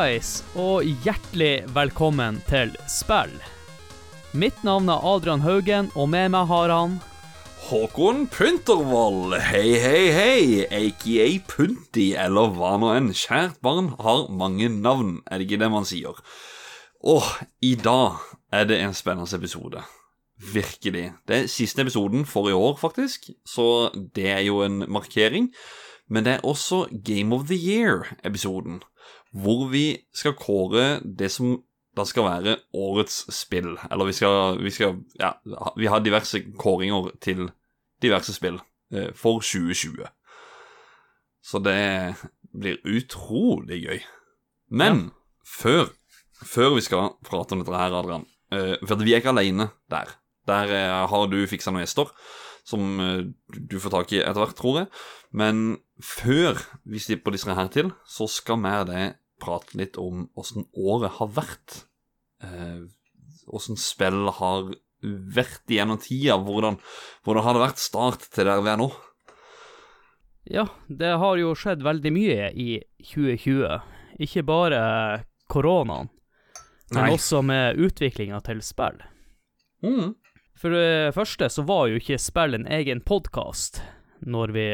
Hallais, og hjertelig velkommen til spill. Mitt navn er Adrian Haugen, og med meg har han Håkon Puntervold, hei, hei, hei, aka Punti, eller hva nå enn. Kjært barn har mange navn, er det ikke det man sier? Og i dag er det en spennende episode. Virkelig. Det er siste episoden for i år, faktisk, så det er jo en markering. Men det er også Game of the Year-episoden, hvor vi skal kåre det som da skal være årets spill. Eller vi skal, vi skal Ja, vi har diverse kåringer til diverse spill eh, for 2020. Så det blir utrolig gøy. Men før, før vi skal prate om dette her, Adrian eh, For vi er ikke alene der. Der eh, har du fiksa noen gjester som eh, du får tak i etter hvert, tror jeg. Men før vi slipper disse her til, så skal vi og deg prate litt om åssen året har vært. Eh, Åssen spill har vært gjennom tida. Hvordan, hvordan har det vært start til der vi er nå? Ja, det har jo skjedd veldig mye i 2020. Ikke bare koronaen, men Nei. også med utviklinga til spill. Mm. For det første så var jo ikke spill en egen podkast når vi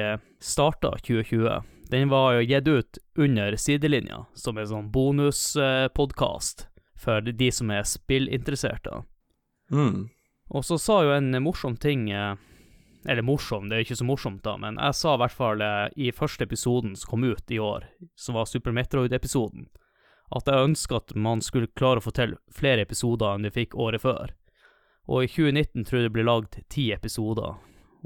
starta 2020. Den var jo gitt ut under sidelinja, som en sånn bonuspodkast for de som er spillinteresserte. Mm. Og så sa jo en morsom ting eh, Eller morsom, det er ikke så morsomt, da, men jeg sa i hvert fall eh, i første episoden som kom ut i år, som var Super Metroid-episoden, at jeg ønska at man skulle klare å få til flere episoder enn vi fikk året før. Og i 2019 tror jeg det blir lagd ti episoder,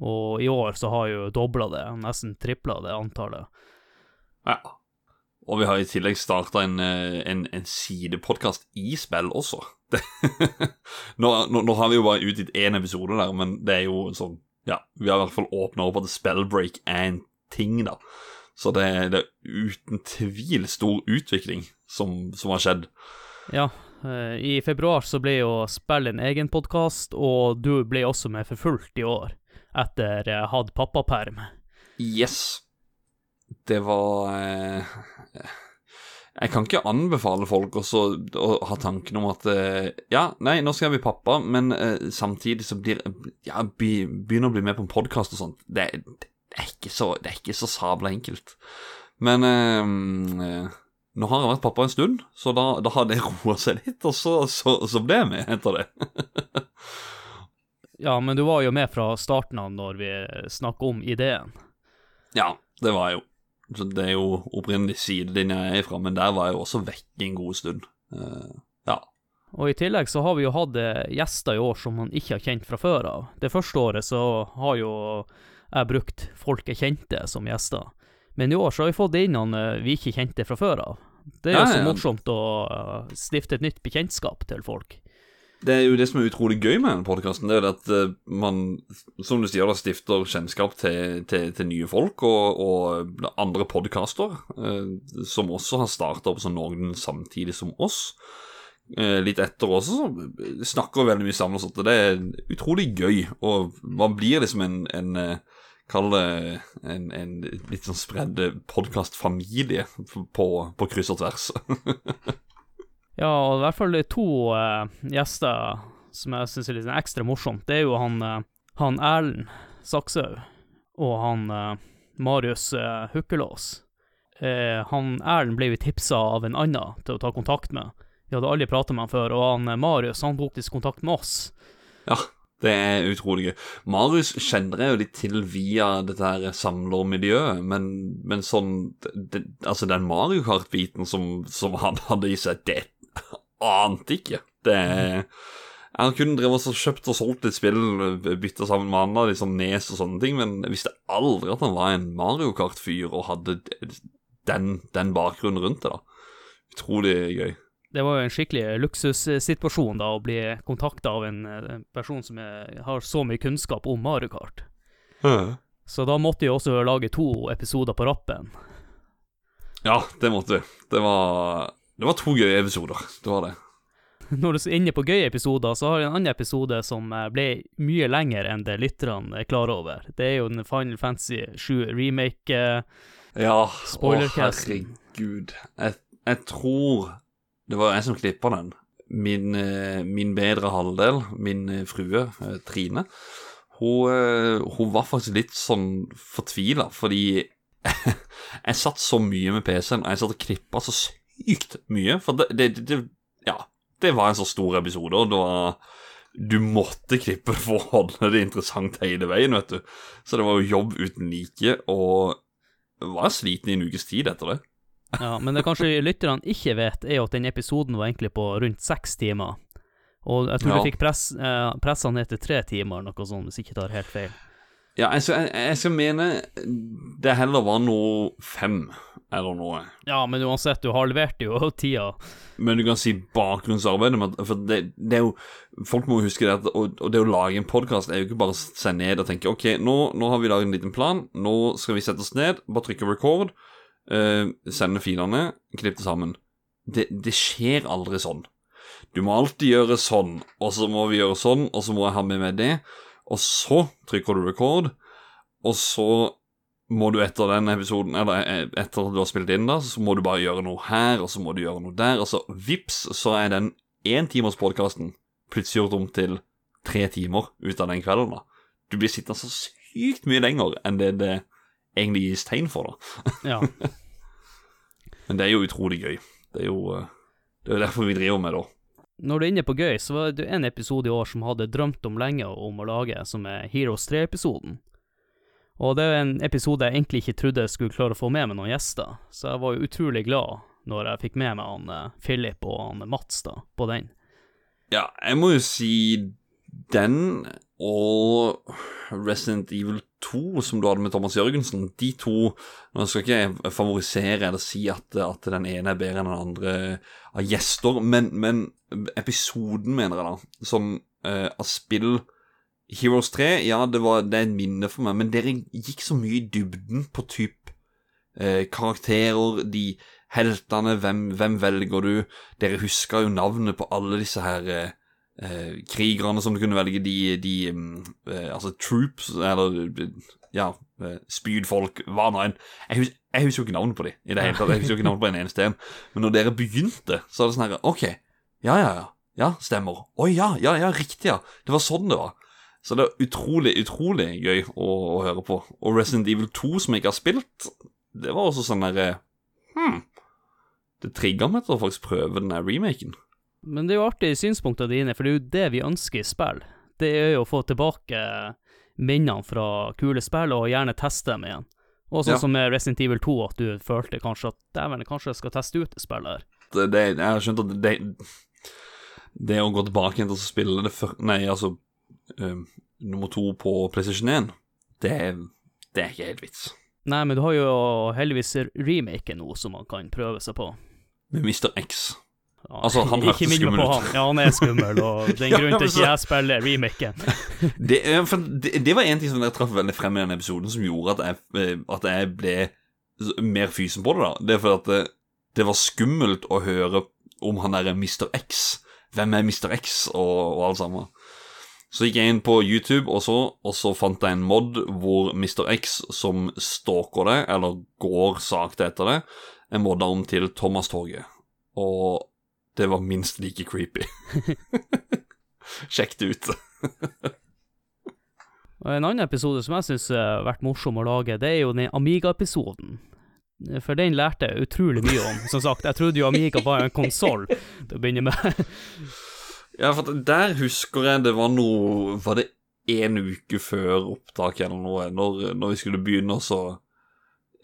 og i år så har jeg jo dobla det, nesten tripla det antallet. Ja. Og vi har i tillegg starta en, eh, en, en sidepodkast i spill også. Nå, nå, nå har vi jo bare utgitt én episode der, men det er jo sånn Ja, vi har i hvert fall åpna opp at spellbreak er en ting, da. Så det, det er uten tvil stor utvikling som, som har skjedd. Ja, i februar så ble jo spill en egen podkast, og du ble også med for fullt i år, etter eh, hatt pappaperm. Yes. Det var eh, Jeg kan ikke anbefale folk også å ha tanken om at eh, Ja, nei, nå skal jeg bli pappa, men eh, samtidig så blir Ja, begynner å bli med på en podkast og sånt. Det, det, er så, det er ikke så sabla enkelt. Men eh, eh, nå har jeg vært pappa en stund, så da, da har det roa seg litt, og så, så, så ble jeg med etter det. Ja, men du var jo med fra starten av når vi snakka om ideen. Ja, det var jeg jo. Så det er jo opprinnelig sidelinja jeg er ifra, men der var jeg jo også vekk en god stund. Uh, ja. Og i tillegg så har vi jo hatt eh, gjester i år som man ikke har kjent fra før av. Det første året så har jo jeg brukt folk jeg kjente som gjester. Men i år så har vi fått inn noen eh, vi ikke kjente fra før av. Det er jo Ja, så morsomt å eh, stifte et nytt bekjentskap til folk. Det er jo det som er utrolig gøy med denne podkasten, det er at eh, man, som du sier, da stifter kjennskap til, til, til nye folk og, og andre podkaster, eh, som også har starta opp sånn noen samtidig som oss. Eh, litt etter også, så snakker veldig mye sammen og sånt, det er utrolig gøy. Og man blir liksom en, en eh, Kall det en, en litt sånn spredd podkastfamilie på, på kryss og tvers. Ja, og i hvert fall det er to uh, gjester som jeg syns er litt sånn ekstra morsomt. Det er jo han, uh, han Erlend Sakshaug og han uh, Marius Hukkelås. Han Erlend ble jo tipsa av en annen til å ta kontakt med. Vi hadde aldri pratet med han før, og han Marius han tok kontakt med oss. Ja, det er utrolig gøy. Marius kjenner jeg jo litt til via dette her samlermiljøet, men, men sånn det, Altså, den Mario Kart-biten som, som han hadde i seg, det ante ikke. Det Jeg har kun drevet og kjøpt og solgt litt spill, bytta sammen med andre, liksom Nes og sånne ting, men jeg visste aldri at han var en Mario Kart-fyr og hadde den, den bakgrunnen rundt det, da. Utrolig gøy. Det var jo en skikkelig luksussituasjon da, å bli kontakta av en en person som er, har så mye kunnskap om Mario Kart. Så da måtte vi også lage to episoder på rappen. Ja, det måtte vi. Det var, det var to gøye episoder. Det var det. Når du er inne på gøye episoder, så har jeg en annen episode som eh, ble mye lenger enn det lytterne er klar over. Det er jo den Final Fantasy 7 remake. eh, Ja, å herregud. Jeg, jeg tror det var jeg som klippa den. Min, eh, min bedre halvdel, min eh, frue eh, Trine, hun, hun var faktisk litt sånn fortvila, fordi jeg satt så mye med PC-en, og jeg satt og klippa så sykt mye. For det, det, det Ja, det var en så stor episode, og det var Du måtte klippe for å holde det interessant hele veien, vet du. Så det var jo jobb uten like, og jeg var sliten i en ukes tid etter det. Ja, men det kanskje lytterne ikke vet, er jo at den episoden var egentlig på rundt seks timer. Og jeg tror Ja. du fikk press, eh, pressa ned til tre timer, noe sånt, hvis jeg ikke tar helt feil. Ja, jeg skal, jeg, jeg skal mene det heller var noe fem, eller noe. Ja, men uansett, du halverte jo tida. Men du kan si bakgrunnsarbeidet med For det, det er jo Folk må huske det at Og, og det å lage en podkast er jo ikke bare å seg ned og tenke OK, nå, nå har vi laget en liten plan. Nå skal vi sette oss ned, bare trykke record, eh, sende filene, klippe det sammen. Det, det skjer aldri sånn. Du må alltid gjøre sånn, og så må vi gjøre sånn, og så må jeg ha med meg det. Og så trykker du record, og så må du etter den episoden, eller etter at du har spilt inn, da, så må du bare gjøre noe her, og så må du gjøre noe der, og så vips, så er den éntimerspodkasten plutselig gjort om til tre timer ut av den kvelden, da. Du blir sittende så sykt mye lenger enn det det egentlig gis tegn for, da. Ja. Men det er jo utrolig gøy. Det er jo, eh, det er derfor vi driver med det. Når du er inne på gøy, så var det en episode i år som hadde drømt om lenge om å lage, som er Heroes 3-episoden. Og det er en episode jeg egentlig ikke trodde jeg skulle klare å få med meg noen gjester, så jeg var jo utrolig glad når jeg fikk med meg han eh, Philip og han Mats da, på den. Ja, jeg må jo si den og Resident Evil 2, som du hadde med Thomas Jørgensen, de to Nå skal ikke favorisere eller si at, at den ene er bedre enn den andre av gjester, men, men episoden, mener jeg da, som uh, av spill Heroes 3, ja, det, var, det er et minne for meg, men dere gikk så mye i dybden på typ uh, karakterer, de heltene, hvem, hvem velger du? Dere huska jo navnet på alle disse her eh, eh, krigerne som du kunne velge, de, de mm, eh, Altså troops, eller eh, ja, eh, spydfolk, hva nå enn. Jeg, hus jeg husker jo ikke navnet på de i det hele tatt. Jeg husker jo ikke navnet på en eneste en. Men når dere begynte, så er det sånn her OK, ja, ja, ja. Ja, stemmer. Å ja, ja, ja, riktig, ja. Det var sånn det var. Så det er utrolig, utrolig gøy å, å høre på. Og Resident Evil 2, som jeg ikke har spilt, det var også sånn derre Hm. Det trigga meg til å faktisk prøve den remaken. Men det er jo artig synspunktene dine, for det er jo det vi ønsker i spill. Det er jo å få tilbake minnene fra kule spill, og gjerne teste dem igjen. Og sånn Ja. som med Resident Evil 2, at du følte kanskje at dæven, kanskje jeg skal teste ut spillet her. Det, det, jeg har skjønt at det Det å gå tilbake igjen til å spille det før Nei, altså um, Nummer to på PlayStation 1, det, det er ikke helt vits. Nei, men du har jo heldigvis remaken nå som man kan prøve seg på. Med Mr. X. Altså, han hørtes skummel på ut. Han. Ja, han er skummel, og det er en grunn til ikke jeg spiller remaken. Det, er- det, det var en ting som dere traff veldig frem i den episoden, som gjorde at jeg, eh, at jeg ble mer fysen på det. da Det er fordi at det, det var skummelt å høre om han derre Mr. X. Hvem er Mr. X, og, og alt sammen. Så gikk jeg inn på YouTube, og så, og så fant jeg en mod hvor Mr. X, som stalker det, eller går sakte etter det, er modda om til Thomas-toget. Og det var minst like creepy. Sjekk det ut. En annen episode som jeg syns har vært morsom å lage, det er jo den Amiga-episoden. For den lærte jeg utrolig mye om. Som sagt, jeg trodde jo Amiga var en konsoll til å begynne med. Ja, for der husker jeg det var noe Var det en uke før opptak eller noe, når, når vi skulle begynne, og så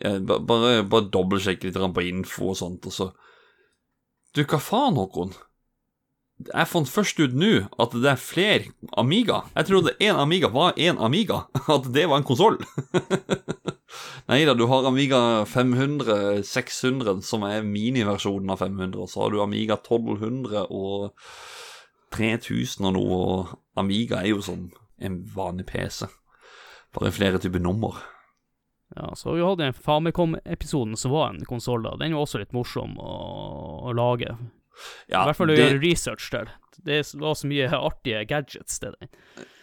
ja, Bare, bare dobbeltsjekke litt på info og sånt, og så Du, hva faen, Håkon? Jeg fant først ut nå at det er flere Amiga. Jeg trodde én Amiga var én Amiga. At det var en konsoll. Nei da, du har Amiga 500, 600, som er miniversjonen av 500, og så har du Amiga 1200 og 3000 og noe, og Amiga er jo som en vanlig PC. Bare flere typer nummer. Ja, så vi hadde den Famicom-episoden som var en konsoll, da. Den var også litt morsom å, å lage. I hvert fall å det- gjøre research til. Det var så mye artige gadgets til den.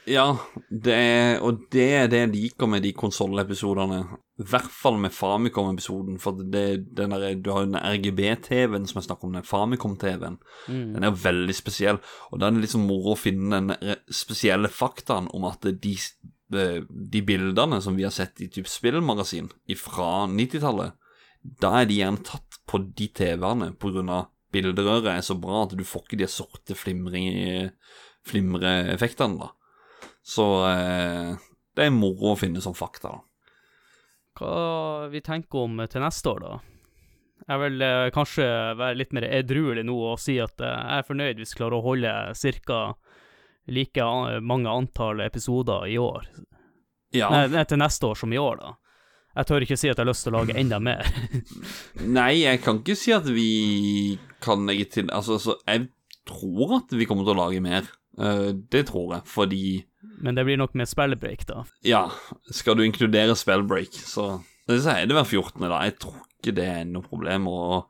Ja, det er, og det er det jeg liker med de konsollepisodene. I hvert fall med Famicom-episoden, for det, den der, du har jo den RGB-TV-en som jeg snakker om, den Famicom-TV-en. Mm. Den er jo veldig spesiell, og da er det liksom moro å finne den spesielle faktaen om at de, de bildene som vi har sett i typ spillmagasin fra 90-tallet, da er de gjerne tatt på de TV-ene av bilderøret er så bra at du får ikke de sorte flimreeffektene, da. Så eh, det er moro å finne som fakta, da. Hva vi tenker om til neste år, da? Jeg vil eh, kanskje være litt mer edruelig nå og si at eh, jeg er fornøyd hvis vi klarer å holde ca. like mange antall episoder i år. Ja. Nei, til neste år som i år, da. Jeg tør ikke si at jeg har lyst til å lage enda mer. Nei, jeg kan ikke si at vi kan legge til Altså, altså jeg tror at vi kommer til å lage mer. Uh, det tror jeg, fordi Men det blir nok med spellbreak, da. Ja, skal du inkludere spellbreak, så så er det hver 14. da. Jeg tror ikke det er noe problem. Og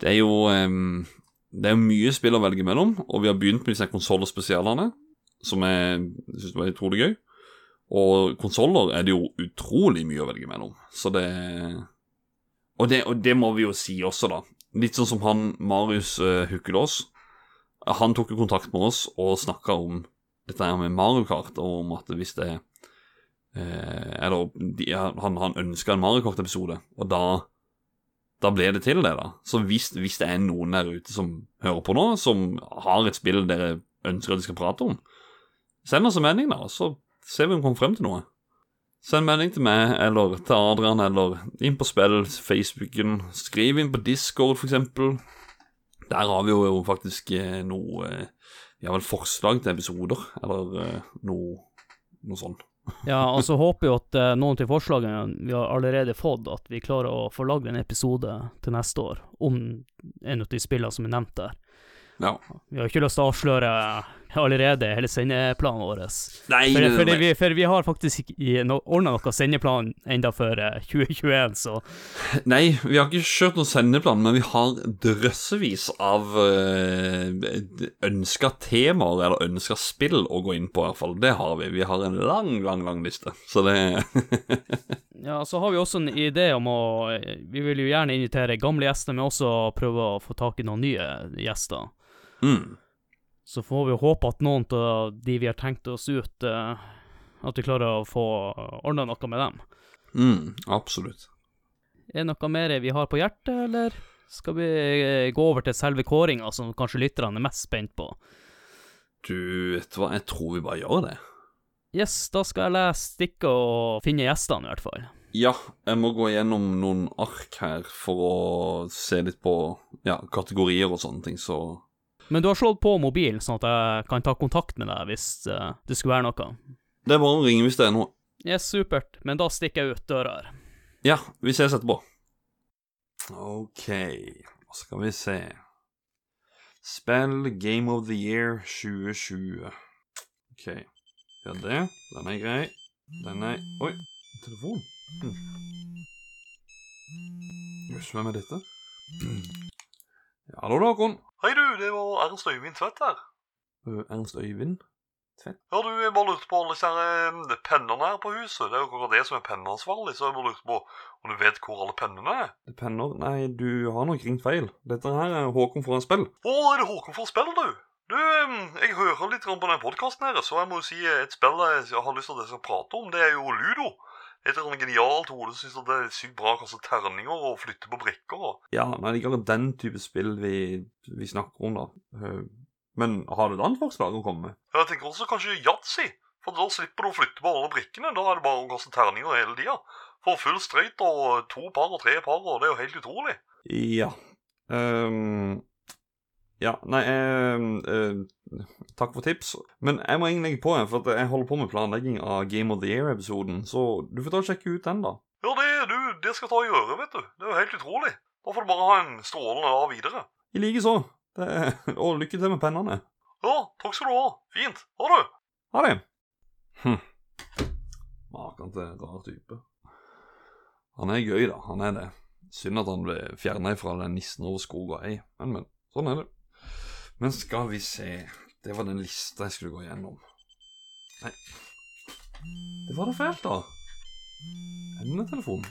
det er jo em, Det er mye spill å velge mellom, og vi har begynt med disse konsollspesialene, som jeg syns var utrolig gøy. Og konsoller er det jo utrolig mye å velge mellom, så det og det, og det må vi jo si også, da. Litt sånn som han Marius uh, Hukkelås. Han tok jo kontakt med oss og snakka om dette her med Mario Kart, og om at hvis det eh, Eller de, han, han ønska en Mario Kart-episode, og da da blir det til det, da. Så hvis, hvis det er noen der ute som hører på nå, som har et spill dere ønsker at de skal prate om, send oss en melding, da, så ser vi om vi kommer frem til noe. Send melding til meg, eller til Adrian, eller inn på spill, Facebooken. Skriv inn på Discord, for eksempel. Der har vi jo faktisk eh, noe eh, Vi har vel forslag til episoder, eller eh, noe, noe sånt. Ja, og så håper jeg at eh, noen til forslagene vi har allerede fått, at vi klarer å få lagd en episode til neste år om en av de spillene som er nevnt der. Ja. Vi har ikke lyst til å avsløre allerede hele sendeplanen vår. Nei, For, nei, for, vi, for vi har faktisk no, ordna noe sendeplan enda før eh, 2021, så Nei, vi har ikke kjørt noen sendeplan, men vi har drøssevis av øh, ønska temaer eller ønska spill å gå inn på, i hvert fall. Det har vi. Vi har en lang, lang, lang liste. Så det Ja, så har vi også en idé om å Vi vil jo gjerne invitere gamle gjester, men også prøve å få tak i noen nye gjester. mm. Så får vi håpe at noen av de vi har tenkt oss ut, eh, at vi klarer å få ordna noe med dem. Mm, absolutt. Er det noe mer vi har på hjertet, eller skal vi eh, gå over til selve kåringa, som kanskje lytterne er mest spent på? Du, vet du hva, jeg tror vi bare gjør det. Yes, da skal jeg lese stikket og finne gjestene, i hvert fall. Ja, jeg må gå gjennom noen ark her for å se litt på ja, kategorier og sånne ting, så Men du har slått på mobilen, sånn at jeg kan ta kontakt med deg hvis uh, det skulle være noe. Det er bare å ringe hvis det er noe. Yes, supert. Men da stikker jeg ut døra her. Ja, vi ses etterpå. Ok, hva skal vi se Spill Game of the Year 2020. Ok, ja det. Den er grei. Den er Oi, telefon. Hm. Jøss, hvem er dette? Hallo, da, Håkon. Hei du, det var Ernst Øyvind Tvedt her. Uh, Ernst Øyvind? Ja, du, jeg bare lurte på alle disse eh, pennene her på huset. Det er jo akkurat det som er penneansvarlig, så jeg bare lurte på om du vet hvor alle pennene er. Penner? Nei, du har nok ringt feil. Dette her er Håkon fra spill. Å, er det Håkon for spill, du? Du, jeg hører litt på den podkasten så jeg må jo si et spill jeg har lyst til at jeg skal prate om, det er jo Ludo. Et eller annet genialt hode som syns det er sykt bra å kaste terninger og flytte på brikker og Ja, nei, det er ikke den type spill vi, vi snakker om, da. Øh, Men har du et annet forslag å komme med? Jeg tenker også kanskje yatzy. For da slipper du å flytte på alle brikkene. Da er det bare å kaste terninger hele tida. For full strøyt og to par og tre par, og det er jo helt utrolig. Ja. Ehm, ja, nei eh, eh, Takk for tips. Men jeg må egentlig legge på, for at jeg holder på med planlegging av Game of the Year-episoden. Så du får ta og sjekke ut den, da. Ja, det, du, det skal ta i øret, vet du. Det er jo helt utrolig. Da får du bare ha en strålende dag videre. I likeså. Det- Og lykke til med pennene. Ja, takk skal du ha. Fint. Ha det. Ha det. Hm. Maken til rar type. Han er gøy, da. Han er det. Synd at han ble fjerna fra den nissen over skog og ei. Men, men. Sånn er det. Men skal vi se Det var den lista jeg skulle gå gjennom. Nei. Det var da fælt, da. Emnetelefonen.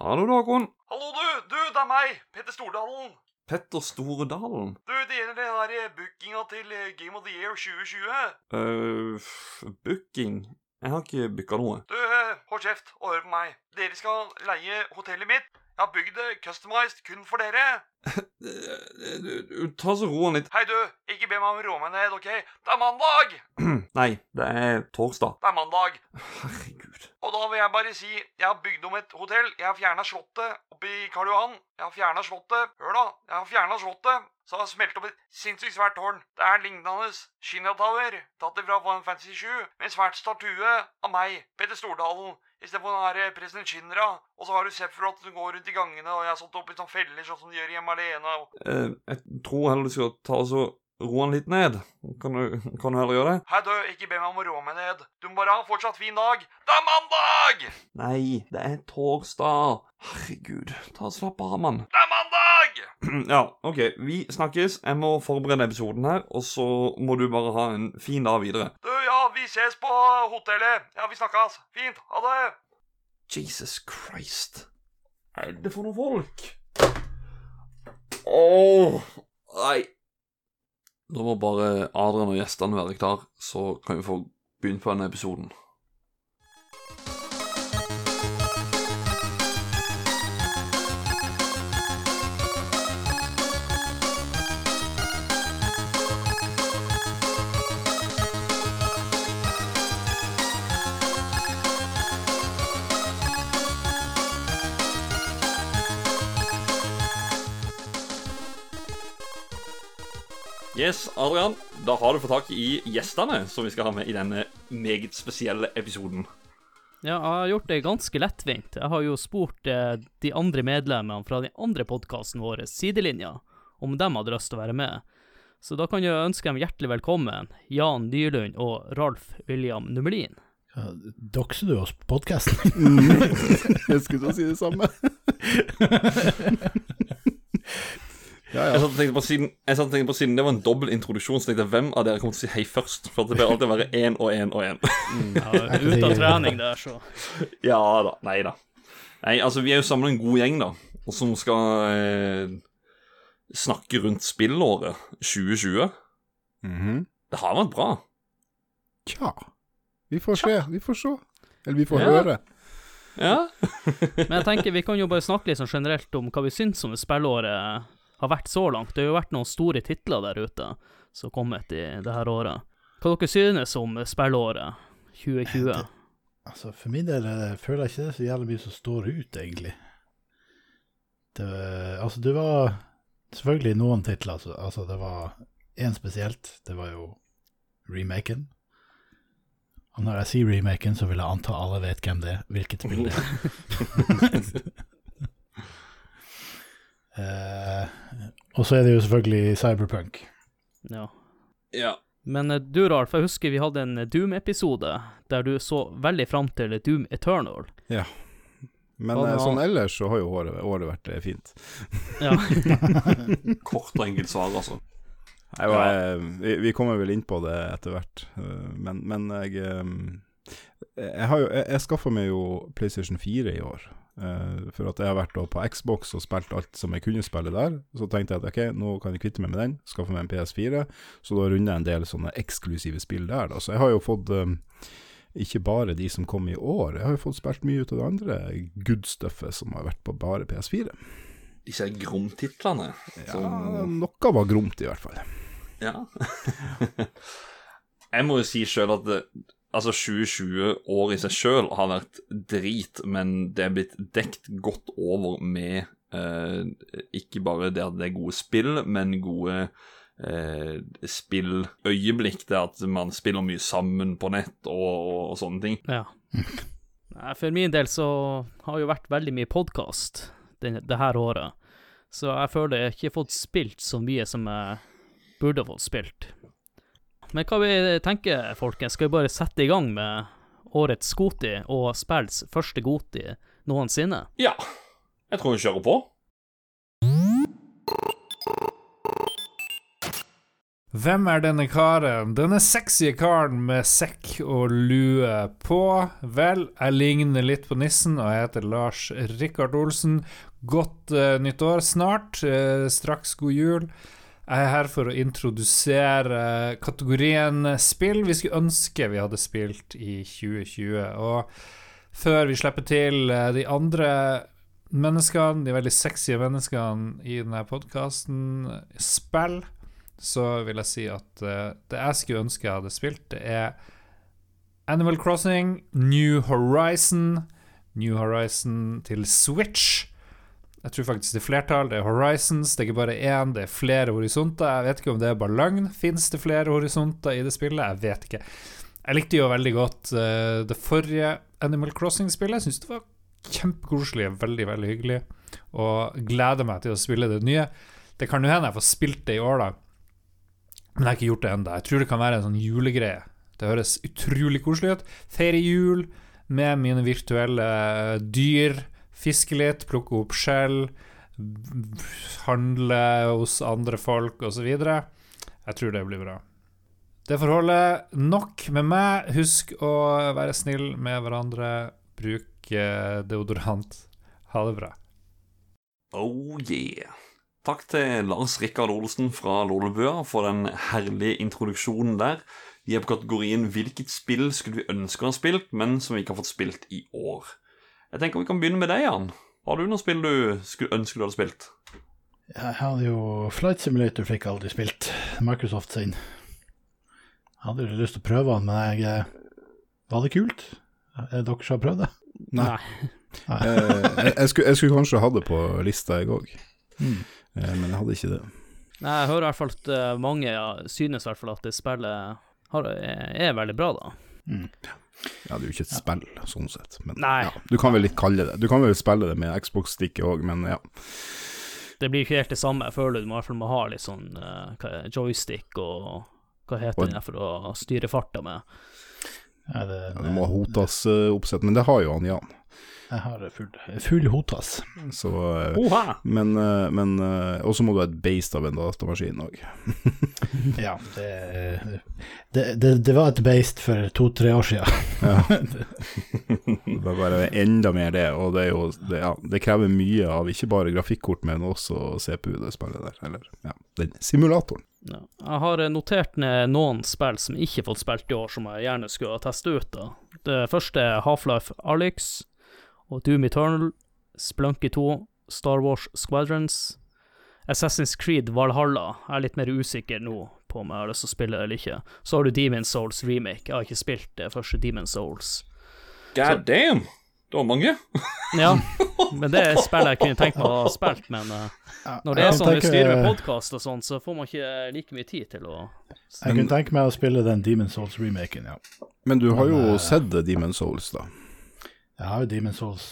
Hallo, Dagon. Hallo, du! Du, det er meg! Petter Stordalen. Petter Stordalen? Du, det gjelder den der bookinga til eh, Game of the Year 2020. Uh, booking Jeg har ikke booka noe. Du, eh, hold kjeft og hør på meg. Dere skal leie hotellet mitt. Jeg har bygd det customized kun for dere. Du- du- Ta så roen litt. Hei, du. Ikke be meg om å roe meg ned, OK? Det er mandag! Nei, det er torsdag. Det er mandag. Herregud. Og da vil jeg bare si jeg har bygd om et hotell. Jeg har fjerna slottet oppe i Karl Johan. Jeg har fjerna slottet. Hør, da. Jeg har fjerna slottet. Så har jeg smelt opp et sinnssykt svært tårn. Det er lignende Shinra Tower, tatt ifra Fantasy 7, med en svært statue av meg, Petter Stordalen, istedenfor den her eh, president Shinra. Og så har du Sephiroth som går rundt i gangene, og jeg har satt opp i sånne feller, sånn som de gjør hjemme alene. Og... Uh, jeg tror heller du skal ta og så roe han litt ned. Kan du, kan du heller gjøre det? Hei, du, ikke be meg om å roe meg ned. Du må bare ha en fortsatt fin dag. Det er mandag! Nei, det er torsdag. Herregud, ta og slapp av, mann. Det er mandag! Ja, OK, vi snakkes. Jeg må forberede episoden her, og så må du bare ha en fin dag videre. Du, ja, vi ses på hotellet. Ja, vi snakkes. Fint. Ha det. Jesus Christ. Hva er det for noen folk? Åh, nei. Da må bare Adrian og gjestene være klar, så kan vi få begynt på denne episoden. Yes, Adrian, da har du fått tak i gjestene som vi skal ha med i denne meget spesielle episoden. Ja, jeg har gjort det ganske lettvint. Jeg har jo spurt eh, de andre medlemmene fra den andre podkasten vår, Sidelinja, om de hadde lyst til å være med. Så da kan jeg ønske dem hjertelig velkommen, Jan Dyrlund og Ralf William Numelin. Ja, Dokser du oss på podkasten? Jeg skulle til å si det samme. ja, Jeg ja. satt og tenkte på siden, jeg satt og tenkte på siden det var en dobbel introduksjon, så tenkte jeg hvem av dere kommer til å si hei først? For det bør alltid være én og én og én. Ja, ut av trening der, så. ja da. Nei da. Nei, altså, vi er jo samla en god gjeng, da, og som skal eh, snakke rundt spillåret 2020. Mhm. Det har vært bra. Tja. Vi får se. Vi får se. Eller vi får Ja. høre. Ja. Men jeg tenker vi kan jo bare snakke litt sånn generelt om hva vi syns om det spillåret har vært så langt. Det har jo vært noen store titler der ute som har kommet i det her året. Hva dere synes om spillåret 2020? Altså, for min del jeg føler jeg ikke det er så jævlig mye som står ut, egentlig. Det, altså, det var selvfølgelig noen titler, altså, altså det var én spesielt. Det var jo remaken. Og når jeg sier remaken, så vil jeg anta alle vet hvem det er, hvilket spill det er. Eh, og så er det jo selvfølgelig Cyberpunk. Ja. ja. Men eh, du, Ralf, jeg husker vi hadde en Doom-episode der du så veldig fram til Doom Eternal. Ja. Men Hva eh, sånn ellers så har jo året, året vært eh, fint. Ja. Kort og enkelt svar, altså. Nei, jeg, vi, vi kommer vel inn på det etter hvert, eh, men, men jeg eh, Jeg har jo Jeg, jeg skaffa meg jo PlayStation 4 i år. Uh, for at jeg har vært på Xbox og spilt alt som jeg kunne spille der. Så tenkte jeg at ok, nå kan jeg kvitte meg med den, skaffe meg en PS4. Så da runder jeg en del sånne eksklusive spill der, da. Så jeg har jo fått um, ikke bare de som kom i år, jeg har jo fått spilt mye ut av det andre good stuffet som har vært på bare PS4. Disse gromtitlene. Ja, noe var gromt i hvert fall. Ja. jeg må jo si sjøl at det, altså 2020 år i seg sjøl har vært drit, men det er blitt dekt godt over med eh, ikke bare det at det er gode spill, men gode eh, spilløyeblikk. Det at man spiller mye sammen på nett og, og, og sånne ting. ja. For min del så har jo vært veldig mye podkast det, det her året. Så jeg føler jeg ikke har fått spilt så mye som jeg burde fått spilt. Men hva vi tenker, folkens? Skal vi bare sette i gang med årets Goti og spills første Goti noensinne? Ja, jeg tror vi kjører på. Hvem er denne karen? Denne sexy karen med sekk og lue på? Vel, jeg ligner litt på nissen, og jeg heter Lars Rikard Olsen. Godt uh, nytt år snart. Uh, straks god jul. Jeg er her for å introdusere kategorien spill vi skulle ønske vi hadde spilt i 2020. Og før vi slipper til uh, de andre menneskene, de veldig sexy menneskene i denne podkasten, spill så vil jeg si at uh, det jeg skulle ønske jeg hadde spilt, det er Animal Crossing, New Horizon, New Horizon til Switch. Jeg tror faktisk det er flertall. Det er Horizons, det er ikke bare én, det er flere horisonter. Jeg vet ikke om det er bare løgn. Fins det flere horisonter i det spillet? Jeg vet ikke. Jeg likte jo veldig godt uh, det forrige Animal Crossing-spillet. Jeg syns det var kjempekoselig, veldig, veldig hyggelig. Og gleder meg til å spille det nye. Det kan jo hende jeg får spilt det i år, da. Men jeg har ikke gjort det ennå. Jeg tror det kan være en sånn julegreie. Det høres utrolig koselig ut. Feire jul med mine virtuelle dyr. Fiske litt, plukke opp skjell. Handle hos andre folk osv. Jeg tror det blir bra. Det får holde nok med meg. Husk å være snill med hverandre. Bruk deodorant. Ha det bra. Oh yeah. Takk til Lars Rikard Olsen fra Lolebua for den herlige introduksjonen der. Vi er på kategorien 'Hvilket spill skulle vi ønske å ha spilt, men som vi ikke har fått spilt i år'? Jeg tenker vi kan begynne med deg, Jan. Har du noe spill du ønsker du hadde spilt? Jeg hadde jo Flight Simulator fikk aldri spilt. Microsoft sin. Jeg hadde jo lyst til å prøve den, men jeg Var det kult? Er det dere som har prøvd det? Nei. Nei. jeg, jeg, skulle, jeg, skulle, kanskje ha det på lista, jeg òg. Mm. Eh, men jeg hadde ikke det. Nei, jeg hører i hvert fall at mange ja, synes i hvert fall at det spillet har, er, er, veldig bra, da. Mm. Ja, det er jo ikke et spill, sånn sett. Men ja, du kan vel litt kalle det Du kan vel spille det med Xbox-stikket òg, men ja. Det blir ikke helt det samme. Jeg føler du må i hvert fall må ha litt sånn uh, joystick og hva heter det for å styre farta med. Ja, det, det, ja, du må ha Hotas-oppsett, men det har jo han Jan. Jeg har full, full hotas. Så, uh, men, uh, men uh, også må du ha et beist av en datamaskin òg. ja, det, det, det, det, var et beist for to-tre år siden. ja. det var bare enda mer det, og det, jo, ja, det, krever mye av ikke bare grafikkort, men også CPU, det spillet der. Eller ja, den simulatoren. Ja. Jeg har notert ned noen spill som ikke har fått spilt i år, som jeg gjerne skulle ha testa ut. da. Det første er Half-Life Alyx og Doom Eternal, Splunky 2, Star Wars Squadrons, Assassin's Creed Valhalla. Jeg er litt mer usikker nå på om jeg har lyst til å spille det eller ikke. Så har du Demon Souls remake. Jeg har ikke spilt det første Demon Souls. God damn! Det var mange. ja, men det er spill jeg kunne tenkt meg å ha spilt, men uh, når det er sånn vi styrer med podkast og sånn, så får man ikke like mye tid til å Jeg kunne tenke meg å spille den Demon Souls-remaken, ja. Men du har jo sett Demon Souls, da. Jeg har jo Demon's Souls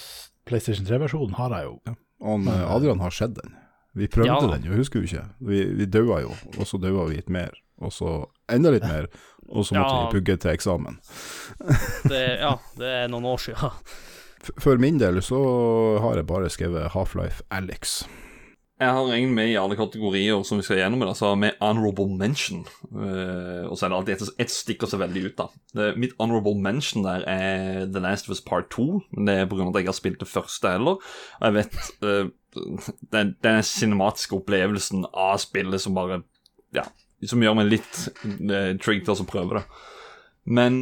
PlayStation 3-versjonen, har jeg jo. Ja. Og eh, Adrian har sett den. Vi prøvde ja. den jo, husker du ikke? Vi, vi daua jo, og så daua vi litt mer. Og så enda litt mer, og så måtte ja. vi pugge til eksamen. det, ja, det er noen år siden. For min del så har jeg bare skrevet Half-Life Alex. Jeg har regnet med i alle kategorier som vi skal gjennom, altså med honorable mention. Uh, og så er det alltid et, et stikker seg veldig ut, da. Det, mitt honorable mention der er The Last of Us Part 2. Men det er pga. at jeg har spilt det første heller. Og jeg vet uh, den, den cinematiske opplevelsen av spillet som bare Ja, som gjør meg litt uh, trigg til å prøve det. Men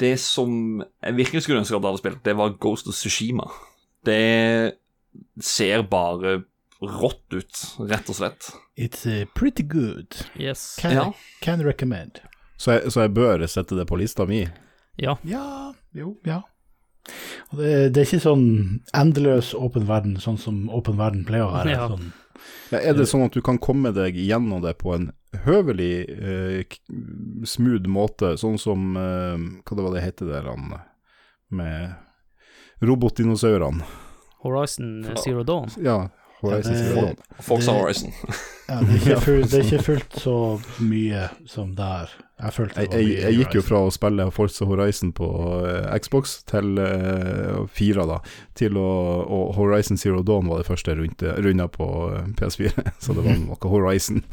det som jeg virkelig skulle ønske at jeg hadde spilt, det var Ghost of Sushima. Det ser bare rått ut, rett og slett. It's uh, pretty good. Yes. Can, ja. can recommend. Så jeg, så jeg, bør sette det på lista mi? Ja. Ja, jo, ja. Og det, det er ikke sånn endeløs åpen verden, sånn som åpen verden pleier å være. Ja. Sånn. Ja, er det sånn at du kan komme deg gjennom det på en høvelig eh, smooth måte, sånn som eh, Hva det var det heter der han med robotdinosaurene? Horizon Zero Dawn? Ja, Horizon Zero Dawn. Forza Horizon. ja, det, er fullt, det, er ikke fullt så mye som der. Jeg, jeg, jeg, jeg gikk jo fra å spille Forza Horizon på uh, Xbox til uh, fire, da, til å Og Horizon Zero Dawn var det første jeg runda på uh, PS4, så det var noe Horizon.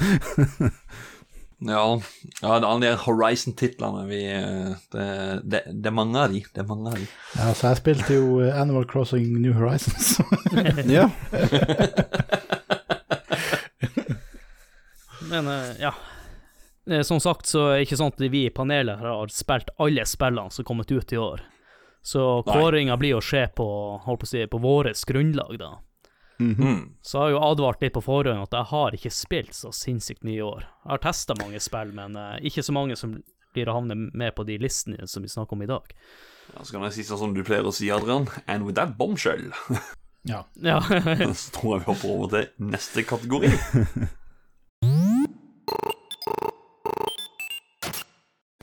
Ja, ja det er alle de Horizon-titlene eh, det, det, det er mange av de. Det er mange av de. Ja, så jeg spilte jo eh, Animal Crossing New Horizons. Ja. Men eh, ja. Som sagt så er det ikke sånn at vi i panelet har spilt alle spillene som er kommet ut i år. Så kåringa blir å skje på, holdt på å si, på vårt grunnlag, da. Mhm. -hmm. Så jeg har jo advart litt på forhånd at jeg har ikke spilt så sinnssykt mye i år. Jeg har testa mange spill, men uh, ikke så mange som blir å havne med på de listene som vi snakker om i dag. Ja, så kan jeg si sånn som du pleier å si, Adrian. And with that bombshell, ja. Ja. så tror jeg vi hopper over til neste kategori.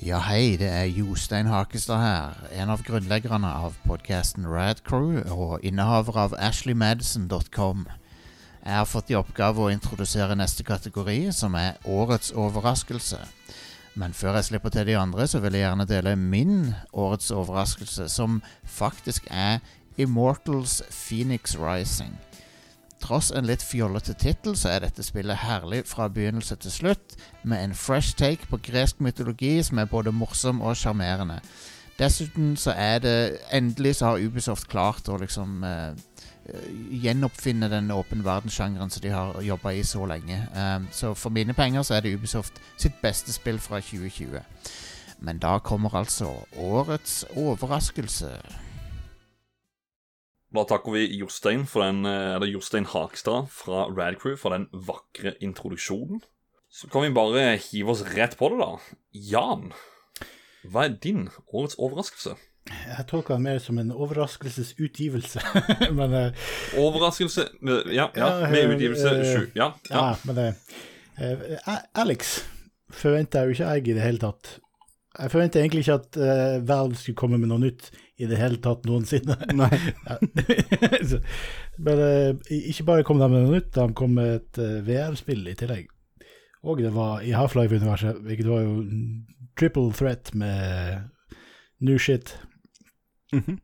Ja, hei, det er Jostein Hakestad her, en av grunnleggerne av podcasten Rad Crew og innehaver av ashleymadison.com. Jeg har fått i oppgave å introdusere neste kategori, som er Årets overraskelse. Men før jeg slipper til de andre, så vil jeg gjerne dele min årets overraskelse, som faktisk er Immortals Phoenix Rising. Tross en litt fjollete tittel, så er dette spillet herlig fra begynnelse til slutt, med en fresh take på gresk mytologi som er både morsom og sjarmerende. Dessuten så er det Endelig så har Ubisoft klart å liksom eh, gjenoppfinne den åpen verden-sjangeren som de har jobba i så lenge. Um, så for mine penger så er det Ubisoft sitt beste spill fra 2020. Men da kommer altså årets overraskelse. Da takker vi Jostein for den, eh, eller Jostein Hakstad fra Radcrew for den vakre introduksjonen. Så kan vi bare hive oss rett på det, da. Jan, hva er din årets overraskelse? Jeg tolka det mer som en overraskelsesutgivelse. Men eh, Overraskelse med, Ja, ja, Ja, med utgivelse eh, sju. Ja, ja. ja, men det eh, Alex forventa jo ikke jeg i det hele tatt. Jeg forventa egentlig ikke at uh, Valve skulle komme med noe nytt i det hele tatt noensinne. Nei. Men uh, ikke bare kom de med noe nytt, de kom med et uh, VR-spill i tillegg. Og det var i Half-Life-universet, hvilket var jo triple threat med new shit. Mhm.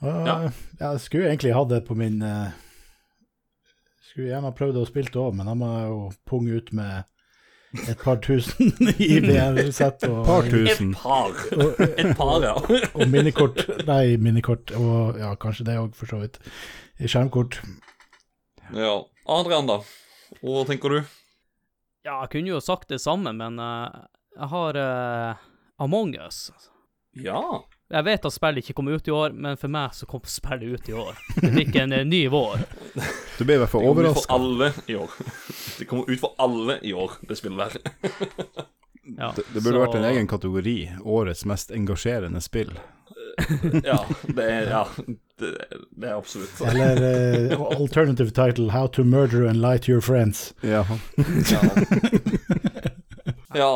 Og, Ja. Jeg skulle egentlig hatt det på min eh, Skulle gjerne prøvd å spille det òg, men da må jeg jo punge ut med et par tusen i VR-sett Et Par Et par. og, Et par, ja. og minikort. Nei, minikort, og ja, kanskje det òg, for så vidt. Skjermkort. ja. Adrian, da? Hva tenker du? ja, jeg kunne jo sagt det samme, men uh, jeg har uh, Among us. Ja. Jeg vet at spillet ikke kom ut i år, men for meg så kom spillet ut i år. Det fikk en eh, ny vår. Du ble i hvert fall Det kommer ut for alle i år. Det kommer ut for alle i år, det spillet der. Ja, Det, det burde så- vært en egen kategori. Årets mest engasjerende spill. Ja, det er, ja, det, det er absolutt. Eller uh, alternative title, How to murder and lie to your friends. Ja. Ja. ja,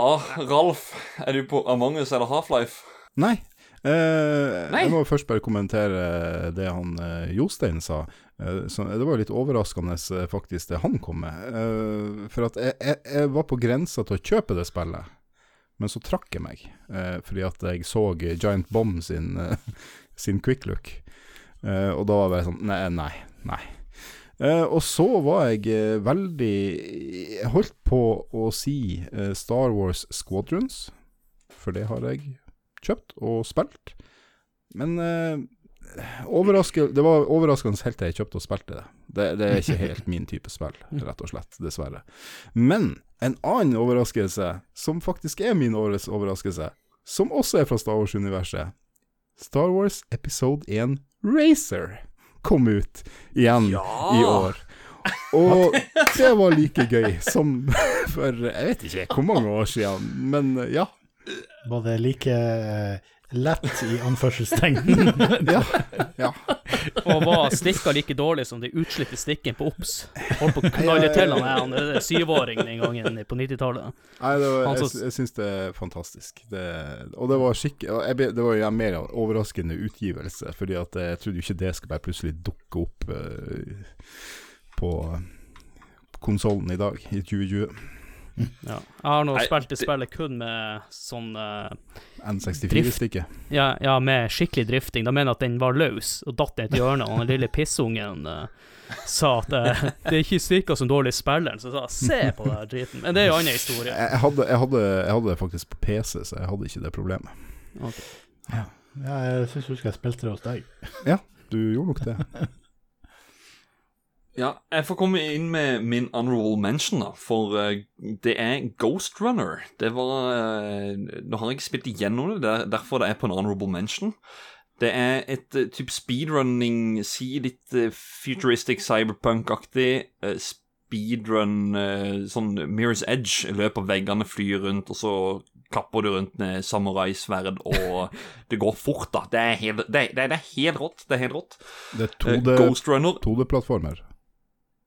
Ralf, er du på Among us eller Half-Life? Nei. Eh, Jeg må først bare kommentere det han eh, Jostein sa. Eh, så det var litt overraskende eh, faktisk det han kom med. Eh, for at jeg, jeg, jeg var på grensa til å kjøpe det spillet, men så trakk jeg meg. eh, fordi at jeg så Giant Bomb sin, eh, sin quick look. Eh, og da var jeg sånn Nei, nei. nei. Uh, og så var jeg uh, veldig Jeg holdt på å si uh, Star Wars Squadrons, for det har jeg kjøpt og spilt. Men eh, det var overraskende helt til jeg kjøpte og spilte det. det. Det er ikke helt min type spill, rett og slett. Dessverre. Men en annen overraskelse, som faktisk er min årets overraskelse, som også er fra Star Wars-universet Star Wars Episode 1 Racer kom ut igjen i år. Og det var like gøy som for jeg vet ikke hvor mange år siden, men ja. Var det like eh, lett i anførselstegn? Ja. ja. Og var stikka like dårlig som de utslitte stikkene på OBS. Holdt på å knalle til han han syvåringen den gangen på 90-tallet. Nei, det var, jeg, jeg syns det er fantastisk. Det, og det var skikk... og jeg, ble- Det var jo en mer overraskende utgivelse, fordi at jeg trodde jo ikke det skulle bare plutselig dukke opp uh, på konsollen i dag, i 2020. Ja. Jeg har nå Nei, spilt det spillet kun med sånn eh, N64-stikket. ja, ja, med skikkelig drifting. Da mener jeg at den var løs og datt ned et hjørne, og den lille pissungen uh, sa at uh, det er ikke styrka som dårlig spiller så jeg sa se på den driten. Men det er jo en annen historie. Jeg, hadde, jeg, hadde, jeg hadde det faktisk på PC, så jeg hadde ikke det problemet. Ja, jeg syns du skal spille det hos deg. Ja, Du gjorde nok det. Ja, jeg får komme inn med min honorable mention, da. For uh, det er Ghost Runner. Det var uh, Nå har jeg ikke spilt igjennom det, det er derfor det er på en honorable mention. Det er et uh, type speedrunning, si litt eh, futuristic cyberpunk-aktig eh, speedrun eh, Sånn Mirror's Edge. Løper veggene, flyr rundt, og så kapper du rundt med samuraisverd, og det går fort, da. Det er helt, det, det, det er helt rått. Det er helt rått. Det er Eh, 2D Ghost Runner 2D-plattformer.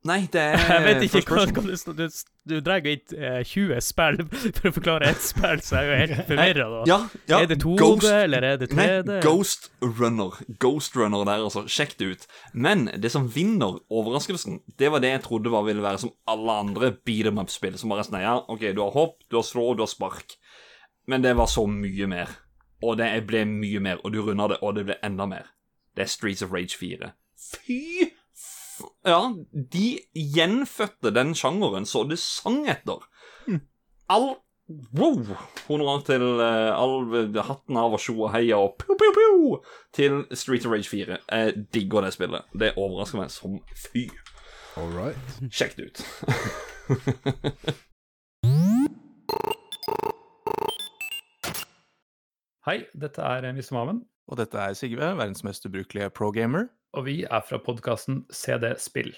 Nei, det er Jeg vet ikke hva, hva du, du, drar ikke eh, 20 spill for å forklare ett spill, så jeg er jo helt forvirra da. Ja, ja, er det 2D, Ghost, eller er det 3D? Nei, Ghost Runner. Ghost Runner der, altså. Sjekk det ut. Men det som vinner overraskelsen, det var det jeg trodde var ville være som alle andre beat em up-spill. Som bare sånn Ja, OK, du har hopp, du har slå, du har spark. Men det var så mye mer. Og det ble mye mer, og du runda det, og det ble enda mer. Det er Streets of Rage 4. Fy. Ja, de gjenfødte den sjangeren så det sang etter. All Wow! Honorar til uh, all hatten av og sjo og heia og pjo, pjo, pjo til Street of Rage 4. Jeg digger det spillet. Det overrasker meg som fy. All right. Sjekk det ut. Hei, dette er Mr. Maven. Og dette er Sigve, verdens mest ubrukelige pro-gamer. Og vi er fra podkasten CD Spill.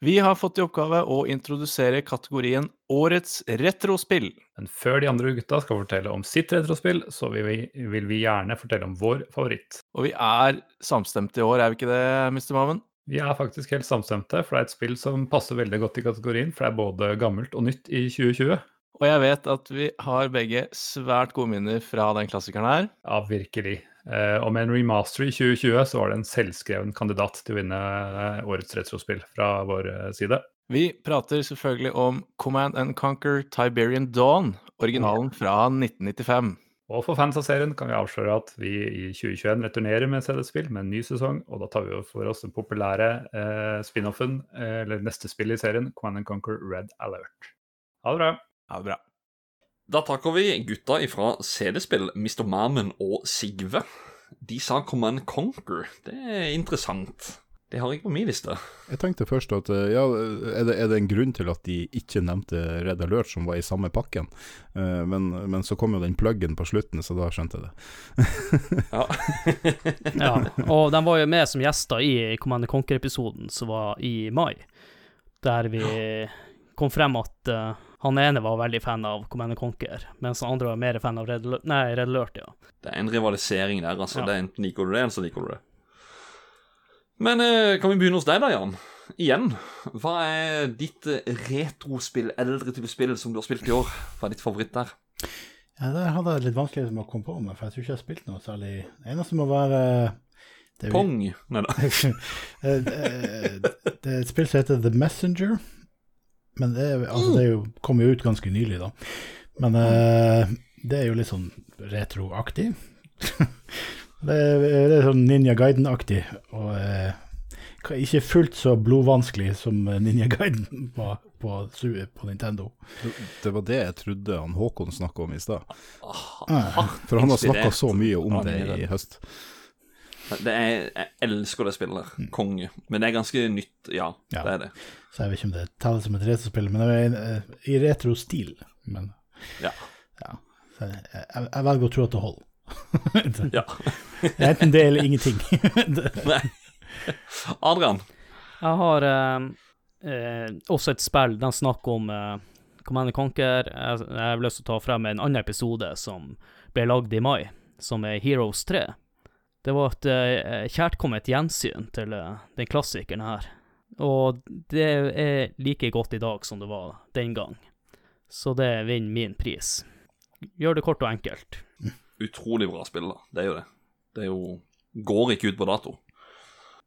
Vi har fått i oppgave å introdusere kategorien Årets retrospill. Men før de andre gutta skal fortelle om sitt retrospill, så vil vi, vil vi gjerne fortelle om vår favoritt. Og vi er samstemte i år, er vi ikke det, Mr. Maven? Vi er faktisk helt samstemte, for det er et spill som passer veldig godt i kategorien, for det er både gammelt og nytt i 2020. Og jeg vet at vi har begge svært gode minner fra den klassikeren her. Ja, virkelig. Eh, og med en remaster i 2020 så var det en selvskreven kandidat til å vinne eh, årets retrospill fra vår eh, side. Vi prater selvfølgelig om Command and Conquer Tiberian Dawn, originalen fra 1995. Og for fans av serien kan vi avsløre at vi i 2021 returnerer med CD-spill med en ny sesong, og da tar vi for oss den populære eh, spin-offen, eh, eller neste spill i serien, Command and Conquer Red Alert. Ha det bra. Ha det bra. Da takker vi gutta ifra CD-spill, Mr. Mamen og Sigve. De sa Command Conquer. Det er interessant. Det har jeg på min liste. Jeg tenkte først at eh, ja, er det, er det en grunn til at de ikke nevnte Red Alert, som var i samme pakken? Eh, men, men så kom jo den pluggen på slutten, så da skjønte jeg det. Ja. Ja, og de var jo med som gjester i Command Conquer-episoden som var i mai, der vi kom frem at eh, han ene var veldig fan av Command Conquer, mens han andre var mer fan av Red. Nei, Red Alert, ja. Det er en rivalisering der, altså. Ja. Det er Enten liker du det, eller så liker du det. Men eh, kan vi begynne hos deg, da, Jan? Igjen. Hva er ditt eh, retrospill, eldre type spill, som du har spilt i år? Hva er ditt favoritt der? Ja, det hadde jeg litt vanskelig med å komme på, med, for jeg tror ikke jeg har spilt noe særlig. Det eneste må være det, vi- Pong? Nei da. Eh, det, det er et spill som heter The Messenger. Men det, altså, det er jo, kom jo ut ganske nylig, da. Men eh, det er jo litt sånn retroaktig. det, er, det er sånn Ninja Guiden-aktig, og eh, ikke fullt så blodvanskelig som Ninja Guiden var på, Su- på Nintendo. Det var det jeg trodde han Håkon snakka om i stad. Ah, For han har snakka så mye om det i høst. Det er, jeg elsker det spillet Mm. Konge. Men det er ganske nytt, ja. Ja. Det er det. så jeg vet ikke om det teller som et retrospill, men det er eh, i retro-stil. Men Ja. ja. Så jeg, jeg, jeg velger å tro at det holder. Ja. Det er Enten det eller ingenting. Nei. Adrian. Jeg har eh, eh, også et spill, den snakker om eh, Command Conquer. Jeg, jeg har lyst til å ta frem en annen episode som ble lagd i mai, som er Heroes 3. Det var et uh, kjærkomment gjensyn til uh, den klassikeren her. Og det er like godt i dag som det var den gang. Så det vinner min pris. Gjør det kort og enkelt. Utrolig bra spill, da. Det er jo det. Det er jo Går ikke ut på dato.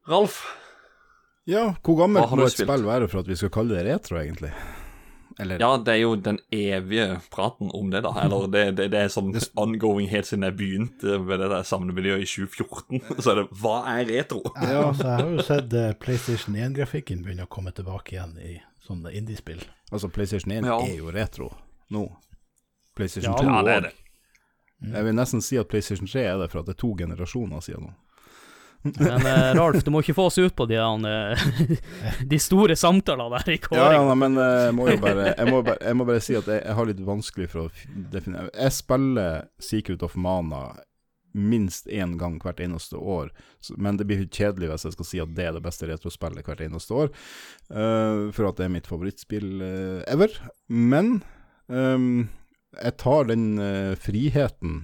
Ralf. Ja, hvor gammelt må et spill være for at vi skal kalle det retro, egentlig? Eller Ja, det er jo den evige praten om det, da. Eller det, det, det er sånn ongoing helt siden jeg begynte med det der samlemiljøet i 2014. Så er det Hva er retro? Ja, altså, jeg har jo sett eh, PlayStation 1-grafikken begynne å komme tilbake igjen i sånne indiespill. Altså, PlayStation 1 Ja. er jo retro nå. PlayStation Ja, 2 Ja, det er det. Jeg vil nesten si at PlayStation 3 er det, for at det er to generasjoner siden nå. Men eh, Ralf, du må ikke få oss ut på de, eh, de store samtalene der i Ja, ja, nei, men eh, jeg må jo bare Jeg må bare, jeg må bare si at jeg, jeg har litt vanskelig for å definere Jeg spiller Secret of Mana minst én gang hvert eneste år, men det blir kjedelig hvis jeg skal si at det er det beste retrospillet hvert eneste år, uh, for at det er mitt favorittspill uh, ever. Men um, jeg tar den uh, friheten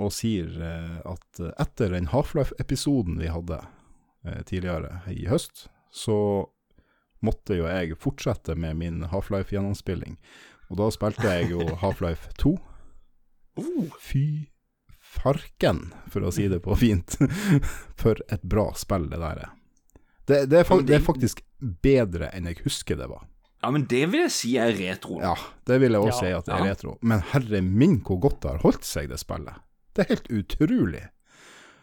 og sier eh, at etter den Half-Life-episoden vi hadde eh, tidligere i høst, så måtte jo jeg fortsette med min Half-Life-gjennomspilling. Og da spilte jeg jo Half-Life 2. Fy farken, for å si det på fint. For et bra spill det der er. Det, det, er, det er faktisk bedre enn jeg husker det var. Ja, men det vil jeg si er retro. Ja, det vil jeg også Ja. si at det er Ja. retro. Men herre min, hvor godt det har holdt seg, det spillet. Det er helt utrolig.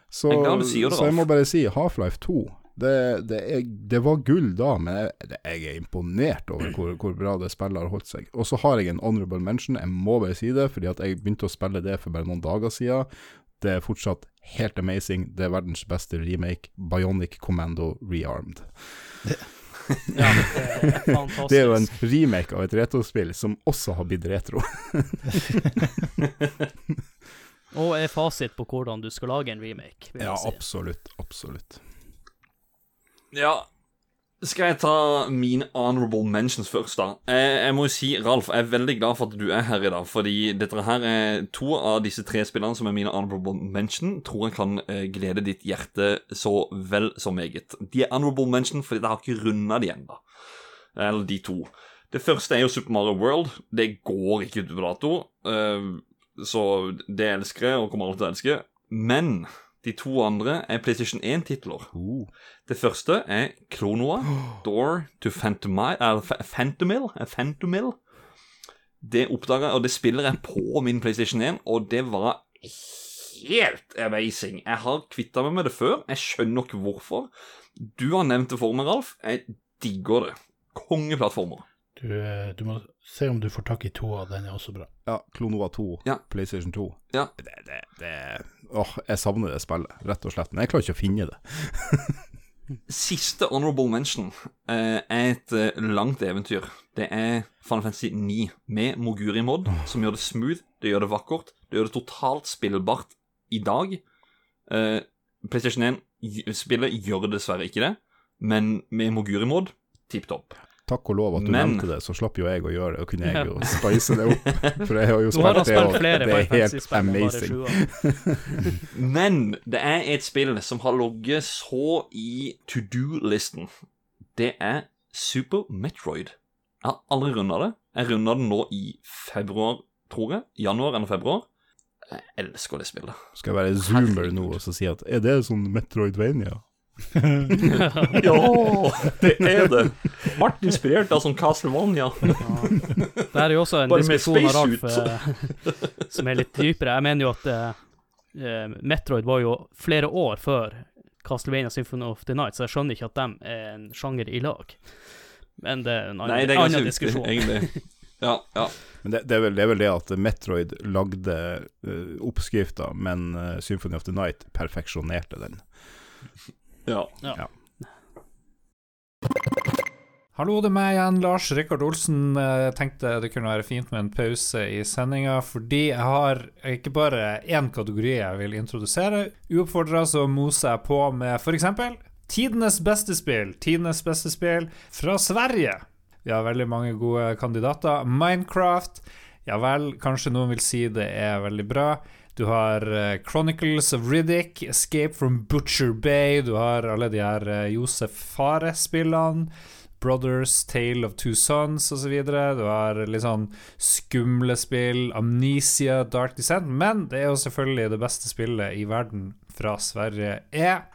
Så, Jeg det, så jeg må bare si Half-Life 2. Det, det, er, det var gull da, men jeg, jeg er imponert over hvor, hvor bra det spillet har holdt seg. Og så har jeg en honorable mention, jeg må bare si det, fordi at jeg begynte å spille det for bare noen dager siden. Det er fortsatt helt amazing. Det er verdens beste remake. Bionic Commando Rearmed. Ja, det er. Det er jo en remake av et retrospill som også har blitt retro. Og er fasit på hvordan du skal lage en remake. vil jeg Ja, si. absolutt. Absolutt. Ja, skal jeg ta mine honorable mentions først, da? Jeg, jeg må jo si, Ralf, jeg er veldig glad for at du er her i dag. Fordi dette her er to av disse tre spillene som er mine honorable mention, tror jeg kan eh, glede ditt hjerte så vel som meget. De er honorable mention fordi jeg har ikke runda de ennå. Eller de to. Det første er jo Super Mario World. Det går ikke ut på dato. eh, så det elsker jeg, og kommer alltid til å elske. Men de to andre er PlayStation 1-titler. Det første er Klonoa, Door to Phantomil, eh, Phantomil. Det oppdaga og det spiller jeg på min PlayStation 1, og det var helt amazing. Jeg har kvitta meg med det før, jeg skjønner ikke hvorfor. Du har nevnt det for meg, Ralf. Jeg digger det. Kongeplattformer. Du, eh, du må se om du får tak i to av den er også bra. Ja, Klonoa 2, Ja. PlayStation 2. Ja. Det, det, det Åh, jeg savner det spillet, rett og slett. Men jeg klarer ikke å finne det. Siste honorable mention eh, er et eh, langt eventyr. Det er Final Fantasy 9 med Moguri-mod, som gjør det smooth, det gjør det vakkert, det gjør det totalt spillbart i dag. Eh, PlayStation 1-spillet gjør dessverre ikke det, men med Moguri-mod, tipp topp. Takk og lov at du Men- nevnte det, så slapp jo jeg å gjøre det, og kunne jeg jo spice det opp. For jeg har jo Du har da spilt det, og flere det er helt amazing. Men det er et spill som har ligget så i to do-listen. Det er Super Metroid. Jeg har aldri runda det. Jeg runda det nå i februar, tror jeg. Januar eller februar. Jeg elsker det spillet. Skal jeg være zoomer nå og så si at er det sånn Metroidvania? Ja, det er det. Hardt inspirert av sånn Castlevania. Det er jo også en Bare diskusjon av Ralf eh, som er litt dypere. Jeg mener jo at eh, eh, Metroid var jo flere år før Castlevania Symphony of the Night, så jeg skjønner ikke at de er en sjanger i lag. Men det er en annen, Nei, det er annen diskusjon. egentlig. Ja, ja. Men det, det, er vel, det er vel det at Metroid lagde uh, oppskrifta, men uh, Symphony of the Night perfeksjonerte den. Ja. Hallo, det er meg igjen, Lars Rikard Olsen. Jeg tenkte det kunne være fint med en pause i sendinga, fordi jeg har ikke bare én kategori jeg vil introdusere. Uoppfordra så moser jeg på med f.eks. tidenes beste spill. Tidenes beste spill fra Sverige. Vi har veldig mange gode kandidater. Minecraft. Ja vel, kanskje noen vil si det er veldig bra. Du har eh, Chronicles of Riddick, Escape from Butcher Bay, du har alle de her eh, Josef Fare-spillene. Brothers, Tale of Two Sons osv. Du har litt sånn skumle spill, Amnesia, Dark Descent. Men det er jo selvfølgelig det beste spillet i verden fra Sverige, er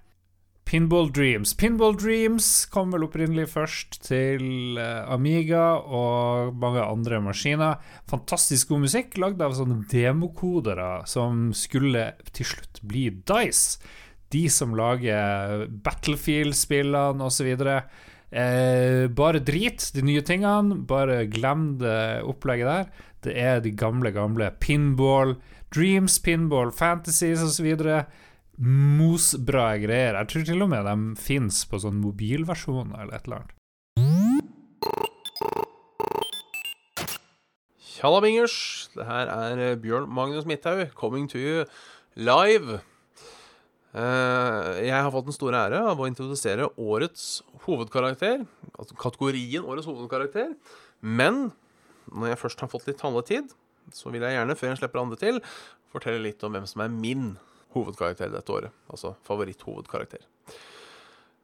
Pinball Dreams. Pinball Dreams kom vel opprinnelig først til eh, Amiga og mange andre maskiner. Fantastisk god musikk, lagd av sånne demokodere som skulle til slutt bli Dice. De som lager Battlefield-spillene osv. Eh, bare drit, de nye tingene. Bare glem det opplegget der. Det er de gamle, gamle Pinball Dreams, Pinball Fantasies osv. Mosbra greier. Jeg tror til og med de fins på sånn mobilversjon eller et eller annet. Tjallabingers, det her er eh, Bjørn Magnus Midthaug, coming to you live. Eh, jeg har fått den store ære av å introdusere årets hovedkarakter, altså kategorien årets hovedkarakter. Men når jeg først har fått litt taletid, så vil jeg gjerne, før jeg slipper andre til, fortelle litt om hvem som er min hovedkarakter dette året. Altså favoritthovedkarakter.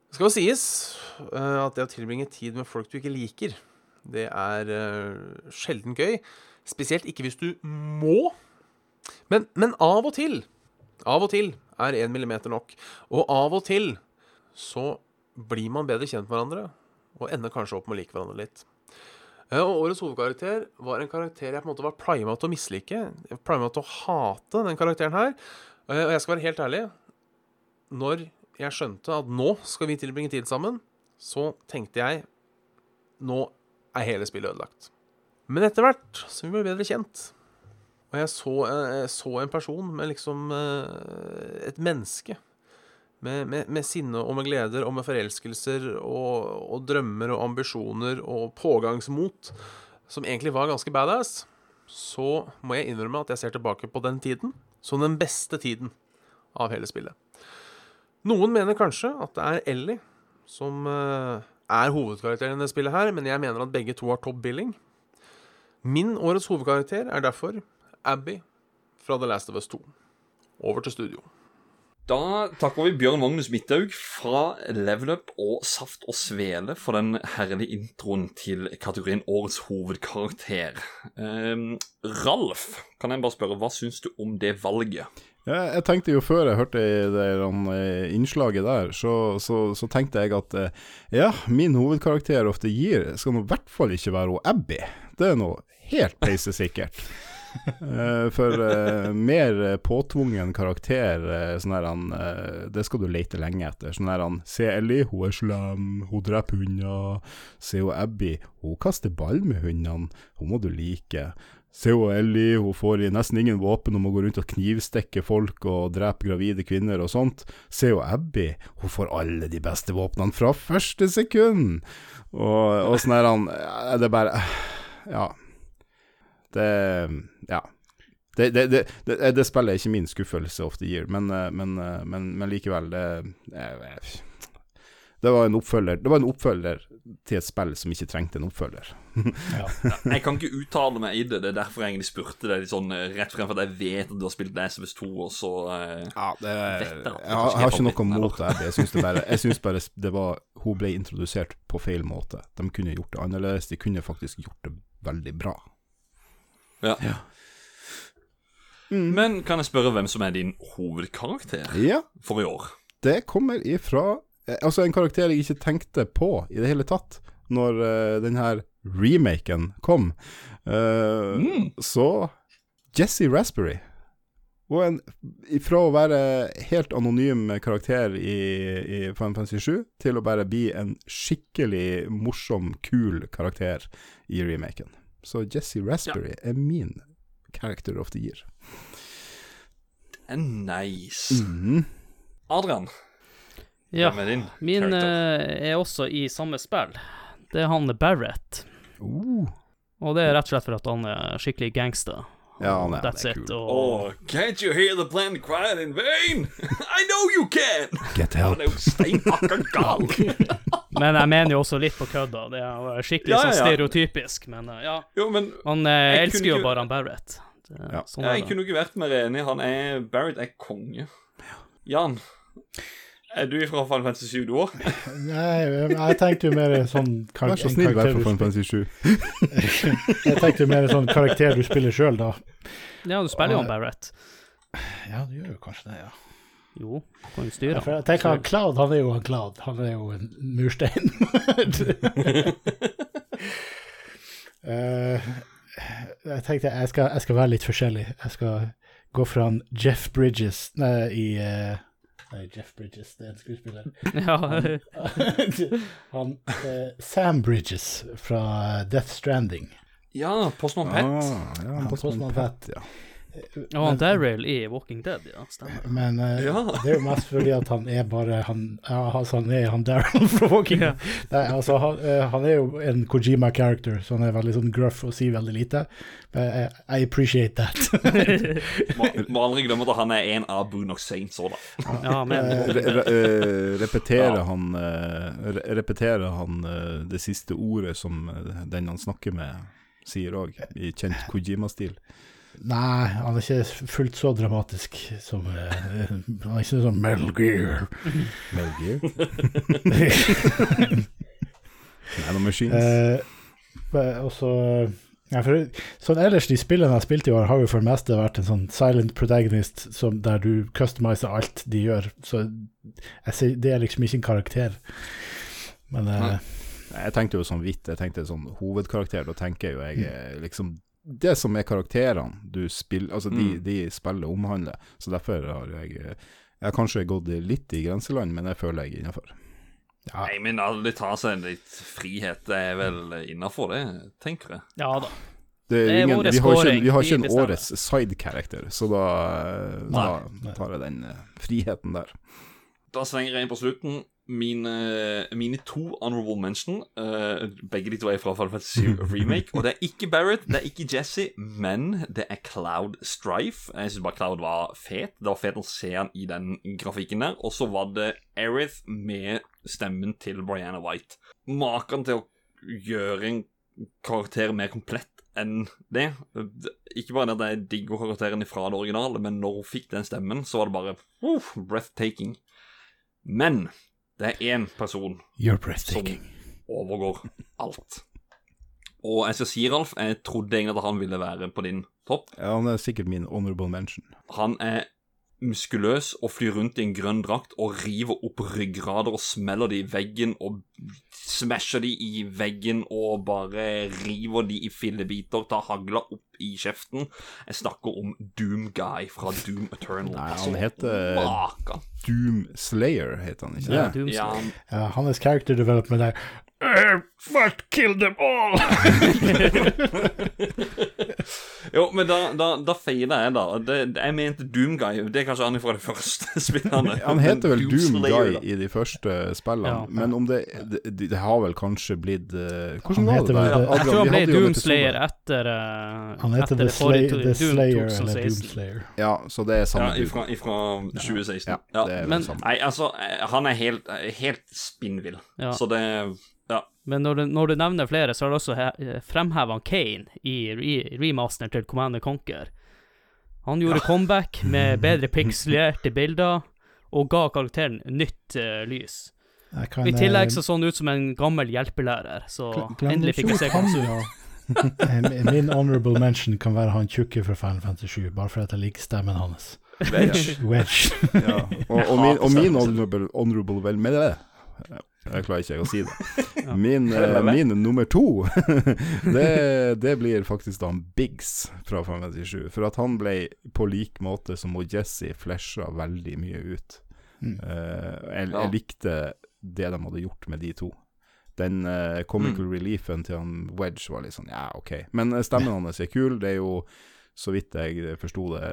Det skal jo sies eh, at det å tilbringe tid med folk du ikke liker, det er uh, sjelden gøy. Spesielt ikke hvis du må. Men, men av og til, av og til er én millimeter nok. Og av og til så blir man bedre kjent med hverandre, og ender kanskje opp med å like hverandre litt. Eh, Og årets hovedkarakter var en karakter jeg på en måte var Prima til å mislike. Prima til å hate den karakteren her. Eh, Og jeg skal være helt ærlig. Når jeg skjønte at nå skal vi tilbringe tid sammen, så tenkte jeg nå er hele spillet ødelagt. Men etter hvert så vi ble bedre kjent. Og jeg så, jeg så en person med liksom eh, Et menneske. Med, med, med sinne og med gleder og med forelskelser og, og drømmer og ambisjoner og pågangsmot, som egentlig var ganske badass, så må jeg innrømme at jeg ser tilbake på den tiden som den beste tiden av hele spillet. Noen mener kanskje at det er Ellie som eh, er hovedkarakteren i det spillet her, men jeg mener at begge to har topp billing. Min årets hovedkarakter er derfor Abby fra The Last of Us 2. Over til studio. Da takker vi Bjørn Magnus Midthaug fra Level Up og Saft og Svele for den herlige introen til kategorien Årets hovedkarakter. Um, Ralf, kan jeg bare spørre, hva syns du om det valget? Ja, jeg tenkte jo før jeg hørte det eh, innslaget der, så, så, så tenkte jeg at eh, ja, min hovedkarakter ofte gir skal nå i hvert fall ikke være Abby. Det er nå helt peisesikkert. Eh, for uh, mer påtvungen karakter, eh, sånn her han uh, Det skal du lete lenge etter. Sånn her han Se Ellie, hun er slem, hun dreper hunder. Se hun Abby, hun kaster ball med hundene. Hun må du like. Se hun Ellie, hun får nesten ingen våpen Om må gå rundt og knivstikke folk og drepe gravide kvinner og sånt. Se hun Abby, hun får alle de beste våpnene fra første sekund. Og, og sånn her han Det er bare Ja. Det Ja. Det, det, det, det, det spillet er ikke min skuffelse of the year, men, eh, men, eh, men, men likevel det, det var en oppfølger Det var en oppfølger til et spill som ikke trengte en oppfølger. Jeg kan ikke uttale meg i det, det er derfor jeg egentlig spurte deg litt sånn eh, rett frem, for at jeg vet at du har spilt Last of Us 2, og så Ja, det, vet jeg, jeg at det har, jeg har er ikke noe mot det. Jeg syns bare, jeg synes bare det var Hun ble introdusert på feil måte. De kunne gjort det annerledes. De kunne faktisk gjort det veldig bra. Ja. Mm. Men kan jeg spørre hvem som er din hovedkarakter Ja, for i år? det kommer ifra eh, Altså en karakter jeg ikke tenkte på i det hele tatt når uh, den her remaken kom. Uh, Mm. Så Jesse Raspberry. Og en, fra å være helt anonym karakter i, i Final Fantasy 7 til å bare bli en skikkelig morsom, kul karakter i remaken. Så Jesse Raspberry er min character of the year. Det er Nice. Mhm. Adrian, Ja, hvem er din min character? eh, er også i samme spill. Det er han Barrett. Uh. Og det er rett og slett for at han er skikkelig gangster. Ja, han er- That's han er it. Cool. Og Oh, can't you hear the plant crying in vain? I know you can! Get Han help. er jo gal. Men jeg mener jo også litt på kødda. Det er skikkelig Ja, ja, sånn stereotypisk, men eh, ja. Jo, men Han eh, elsker jo ikke- bare han Barrett. Det, Ja. Sånn jeg kunne kunne ikke vært mer enig. Han er Barrett er konge. Jan, er du fra Final Fantasy 7 du òg? Nei, jeg tenkte jo mer sånn kar Vær så en snill, vær du Final Fantasy 7. Jeg tenkte jo mer sånn karakter du spiller sjøl, da. Ja, du spiller jo han Barrett. Ja, du gjør jo kanskje det, ja. Jo, kan jo styre Ja, for jeg tenker han Cloud, han er jo en Cloud. Han er jo en murstein. uh, jeg tenkte jeg skal, jeg skal være litt forskjellig. Jeg skal gå fra Jeff Bridges Nei, i eh, Nei, Jeff Bridges, det er en skuespiller. Ja, han eh, Sam Bridges fra Death Stranding. Ja, Postman Pet. Ah, ja, Han Postman Pet, ja. Ja. og han Daryl i Walking Dead, ja, stemmer. Men eh, Ja. det er jo mest fordi at han er bare Han, ja, altså, han er han Daryl fra Walking Ja. Dead. Nei, altså, han, eh, han er jo en Kojima-character, så han er veldig sånn gruff og sier veldig lite. Men eh, I appreciate that. Må, må aldri glemme at han er en av Boonok Saints òg, da. Ja, men Re, re, eh, repeterer Ja. han, eh, re, repeterer han eh, det siste ordet som eh, den han snakker med, sier òg, i kjent Kojima-stil? Nei, han er ikke fullt så dramatisk som uh, Han er ikke sånn Metal Gear. Metal Gear? Nanomachines? uh, og så ja, for, sånn ellers, de spillene jeg har spilt i år, har jo for det meste vært en sånn silent protagonist som, der du customiser alt de gjør. Så ser, det er liksom ikke en karakter. Men eh, Jeg tenkte jo sånn vidt, jeg tenkte sånn hovedkarakter, da tenker jeg jo jeg eh, liksom det som er karakterene du spiller, altså de, Mm. de spillet omhandler. Så derfor har jeg Jeg har kanskje gått litt i grenseland, men jeg føler jeg er innafor. Nei, men alle tar seg litt frihet. Det er vel innafor, det, tenker jeg. ja da. Det er Det er ingen, vi, har ikke, vi har ikke en årets side-character, så da, da tar jeg den eh, friheten der. Da slenger jeg inn på slutten mine, mine to honorable mention. Uh, begge de to er fra Final Fantasy Remake. Og det er ikke Barrett, det er ikke Jesse, men det er Cloud Strife. Jeg syns bare Cloud var fet. Det var fet å se han i den grafikken der. Og så var det Erith med stemmen til Brianna White. Maken til å gjøre en karakter mer komplett enn det. Ikke bare det at jeg digger karakteren fra det originale, men når hun fikk den stemmen, så var det bare uh, breathtaking. Men det er én person you're som overgår alt. Og jeg skal si, Ralf, jeg trodde egentlig at han ville være på din topp. Ja, han er sikkert min honorable mention. Han er muskuløs og flyr rundt i en grønn drakt og river opp ryggrader og smeller de i veggen og smasher de i veggen og bare river de i fillebiter, tar hagla opp i kjeften. Jeg snakker om Doom Guy fra Doom Eternal. Nei, han Altså, heter- Maka. Doom Slayer heter han ikke Ja, Doom Ja, han- Ja, hans character development er "I must kill them all! Jo, men da, da, da feiler jeg, da. Det, det, jeg mente Doomguy. Det er kanskje han fra de første spillene. Han heter vel Men Doom Slayer, Guy da. i de første spillene, Ja. men om det, det Det har vel kanskje blitt uh, Hvordan Han var heter det? der? Jeg tror han ble Doomslayer etter uh, Han heter etter The, det forrige The Doom Slayer eller Doomslayer. Ja, så det er samme Ja, ifra, ifra 2016. Ja, Ja. det er vel Men- samme. Nei, altså, eh, han er helt, helt spinnvill. Ja. Så det. Men når du, når du nevner flere, så har du også he- fremheva Kane i re remasteren til Command Conquer. Han gjorde comeback med bedre pikselerte bilder, og ga karakteren nytt uh, lys. Kan, I tillegg eh, så så han ut som en gammel hjelpelærer, så endelig fikk jeg se hvordan jo Eh, Min honorable mention kan være han tjukke fra Final Fantasy 7, bare fordi jeg liker stemmen hans. Wedge. Wedge. Ja. Og, og min, og min honorable, honorable vel med det Jeg klarer ikke å si det. Min, eh, min nummer to, det, det blir faktisk da Biggs fra 57 For at han ble på lik måte som Jesse flesha veldig mye ut. Mm. Eh, jeg, jeg likte det de hadde gjort med de to. Den uh, comical reliefen til han Wedge var litt sånn ja, OK. Men stemmen hans er kul. Det er jo, så vidt jeg forsto det,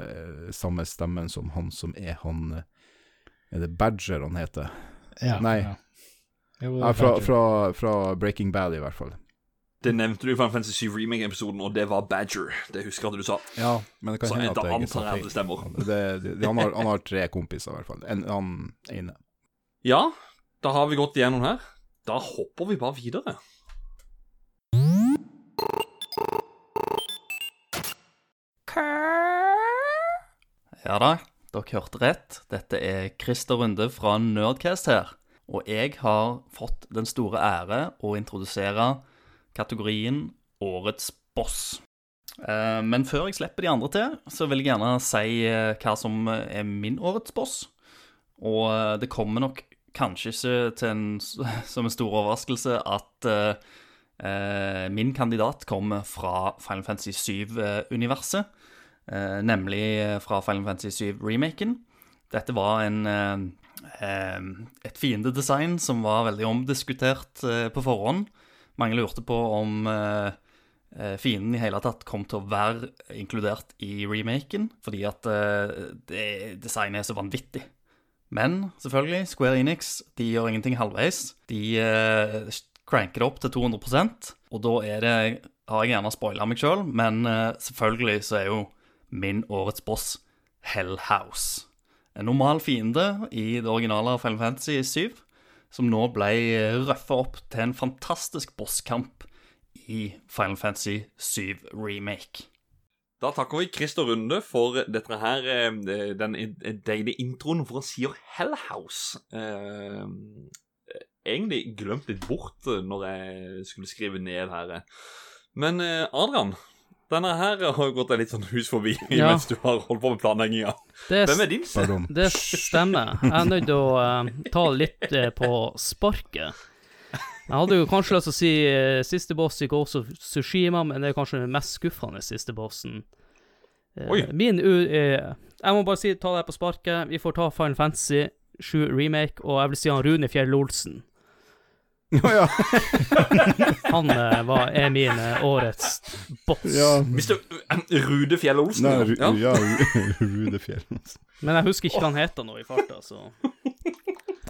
samme stemmen som han som er han Er det Badger han heter? Ja, Nei. ja. Jo, fra, fra, fra Breaking Bad, i hvert fall. Det nevnte du i Final Fantasy 7 Remake-episoden, og det var Badger. Det husker jeg at du sa. Ja, men det kan Så hende at jeg antar jeg at det stemmer. Det, det, det, han, har, han har tre kompiser, i hvert fall. En, han ene. Ja, da har vi gått igjennom her. Da hopper vi bare videre. Ja da, dere hørte rett. Dette er Christer Runde fra Nerdcast her. Og jeg har fått den store ære å introdusere kategorien Årets boss. Eh, Men før jeg slipper de andre til, så vil jeg gjerne si eh, hva som er min årets boss. Og eh, det kommer nok kanskje ikke til en, som en stor overraskelse at eh, min kandidat kommer fra Final Fantasy 7-universet. Eh, nemlig fra Final Fantasy 7-remaken. Dette var en eh, et fiendedesign som var veldig omdiskutert eh, på forhånd. Mange lurte på om eh, eh, fienden i hele tatt kom til å være inkludert i remaken, fordi at designet er så vanvittig. Men selvfølgelig, Square Enix de gjør ingenting halvveis. De cranker det opp til 200% og da er det Har jeg gjerne spoila meg sjøl, men eh, selvfølgelig så er jo min årets boss Hellhouse. En normal fiende i det originale Final Fantasy 7, som nå ble røffa opp til en fantastisk bosskamp i Final Fantasy 7 Remake. Da takker vi Christer Runde for dette her, eh, den deilige introen hvor han sier Hellhouse. Eh, egentlig glemt litt bort eh, når jeg skulle skrive ned her. Men eh, Adrian, denne her har gått deg litt sånn hus forbi Ja. mens du har holdt på med planlegginga. Hvem er din? sønn? det stemmer. Jeg er nødt til å uh, ta litt uh, på sparket. Jeg hadde jo kanskje lyst til å si uh, siste boss i Ghost of Tsushima, men det er kanskje den mest skuffende siste bossen. Oi. Min u... Eh, jeg må bare si, ta deg på sparket. Vi får ta Final Fantasy 7 Remake, og jeg vil si han Rune Fjell Olsen. Å ja. Han eh, var, er min eh, årets boss. ja. Mr. Rude Fjell Olsen. Nei, Ru, ja. ja, Rude Fjell. Olsen. Men jeg husker ikke hva han heter nå i farta, så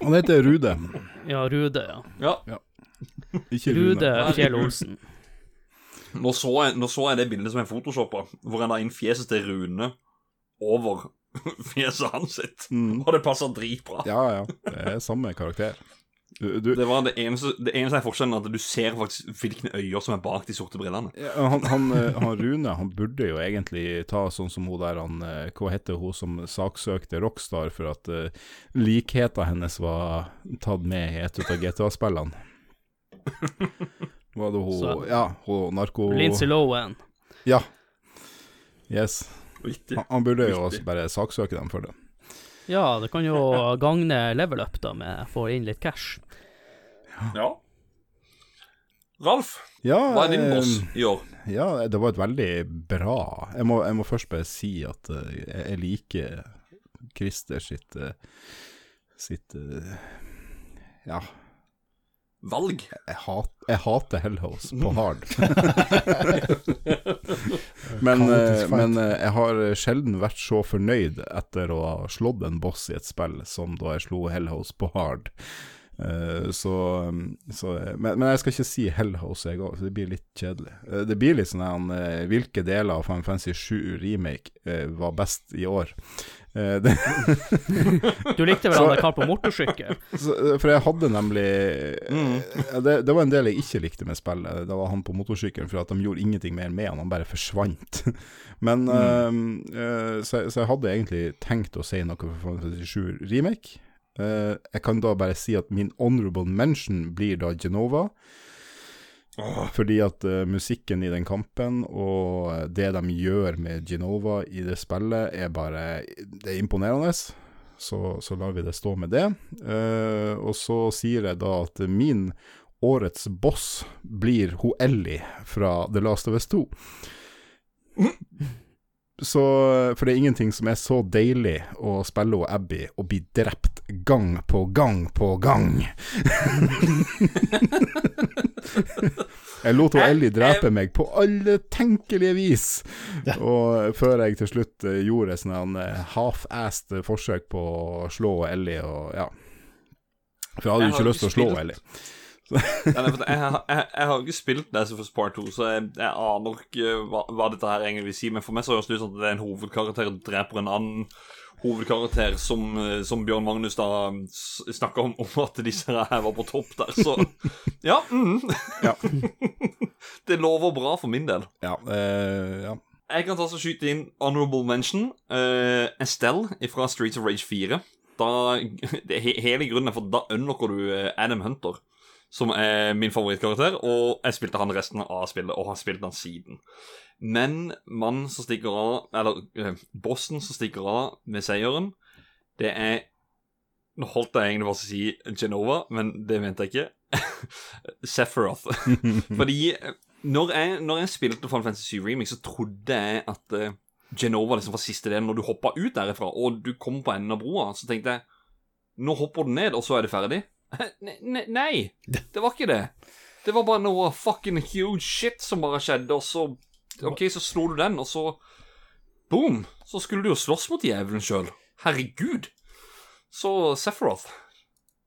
Han heter Rude, Ja, Rude, ja. ja. ikke Rude Fjell Olsen. Nå så, jeg, nå så jeg det bildet som er photoshoppa, hvor han la inn fjeset til Rune over fjeset hans sitt. Mm. Og det passer dritbra. Ja, ja. Det er samme karakter. Du, Det var det eneste, det eneste forskjellen, at du ser faktisk hvilke øyne som er bak de sorte brillene. Ja, han, han, eh, han Rune han burde jo egentlig ta sånn som hun der han, eh, Hva heter hun som saksøkte Rockstar for at uh, likheten hennes var tatt med i et av GTA-spillene? Var det hun Så- Ja, hun narko... Lindsay Lohan. Ja. Yes. Han, han burde jo også bare saksøke dem for det. Ja, det kan jo gagne level up da, med å få inn litt cash. Ja. Ralf, Ja, hva er din eh, boss i år? Ja, det var et veldig bra Jeg må, jeg må først bare si at eh, jeg, liker Christer sitt eh, Sitt Ja, Valg. jeg, hat, jeg hater Hellhouse på hard. men eh, men eh, jeg har sjelden vært så fornøyd etter å ha slått en boss i et spill som da jeg slo Hellhouse på hard. Eh, så, så men, men jeg skal ikke si Hellhouse, jeg òg, det blir litt kjedelig. Eh, det blir litt sånn eh, Hvilke deler av Final Fantasy 7 Remake eh, var best i år? Eh, Du likte vel han der karen på motorsykkel? eh, for jeg hadde nemlig mm. det, det var en del jeg ikke likte med spillet. Det var han på motorsykkelen, for at de gjorde ingenting mer med han, han bare forsvant. Men mm. uh, så, så jeg hadde egentlig tenkt å si noe for Final Fantasy 7 Remake. Uh, jeg kan da bare si at min honorable mention blir da Genova. Fordi at uh, musikken i den kampen og eh, det de gjør med Genova i det spillet, er bare Det er imponerende. Så, så lar vi det stå med det. Uh, og så sier jeg da at min årets boss blir hun Ellie fra The Last of Us 2. Så, for det er ingenting som er så deilig å spille og Abby og bli drept gang på gang på gang. jeg lot Ellie drepe meg på alle tenkelige vis, og før jeg til slutt eh, gjorde sånn eh, half-assed forsøk på å slå Ellie og ja. For jeg hadde jo ikke lyst til å slå Ellie. Ja, jeg, har- jeg, jeg har ikke spilt Last of Us Part 2, så jeg, jeg aner ikke hva, hva dette her egentlig vil si. Men for meg så høres det ut som at det er en hovedkarakter som dreper en annen hovedkarakter, som, som Bjørn Magnus da snakka om, om at disse her var på topp der. Så ja. Mm. Ja. det lover bra for min del. Ja, eh, ja. Jeg kan ta så skyte inn honorable mention. Uh, Estelle fra Streets of Rage 4. Da, det, hele grunnen er for da unlocker du eh, Adam Hunter, som er min favorittkarakter. Og jeg spilte han resten av spillet, og har spilt han siden. Men mannen som stikker av, eller eh, bossen som stikker av med seieren, det er Nå holdt jeg egentlig bare å si Genova, men det mente jeg ikke. Sephiroth. Fordi eh, når jeg, når jeg spilte Final Fantasy 7 Remix, så trodde jeg at eh, Genova liksom var siste delen. Når du hoppa ut derifra, og du kom på enden av broa, så tenkte jeg Nå hopper du ned, og så er det ferdig. Ne- ne- Nei, det var ikke det. Det var bare noe fucking huge shit som bare skjedde, og så OK, så slo du den, og så Boom! Så skulle du jo slåss mot djevelen sjøl. Herregud. Så Sephiroth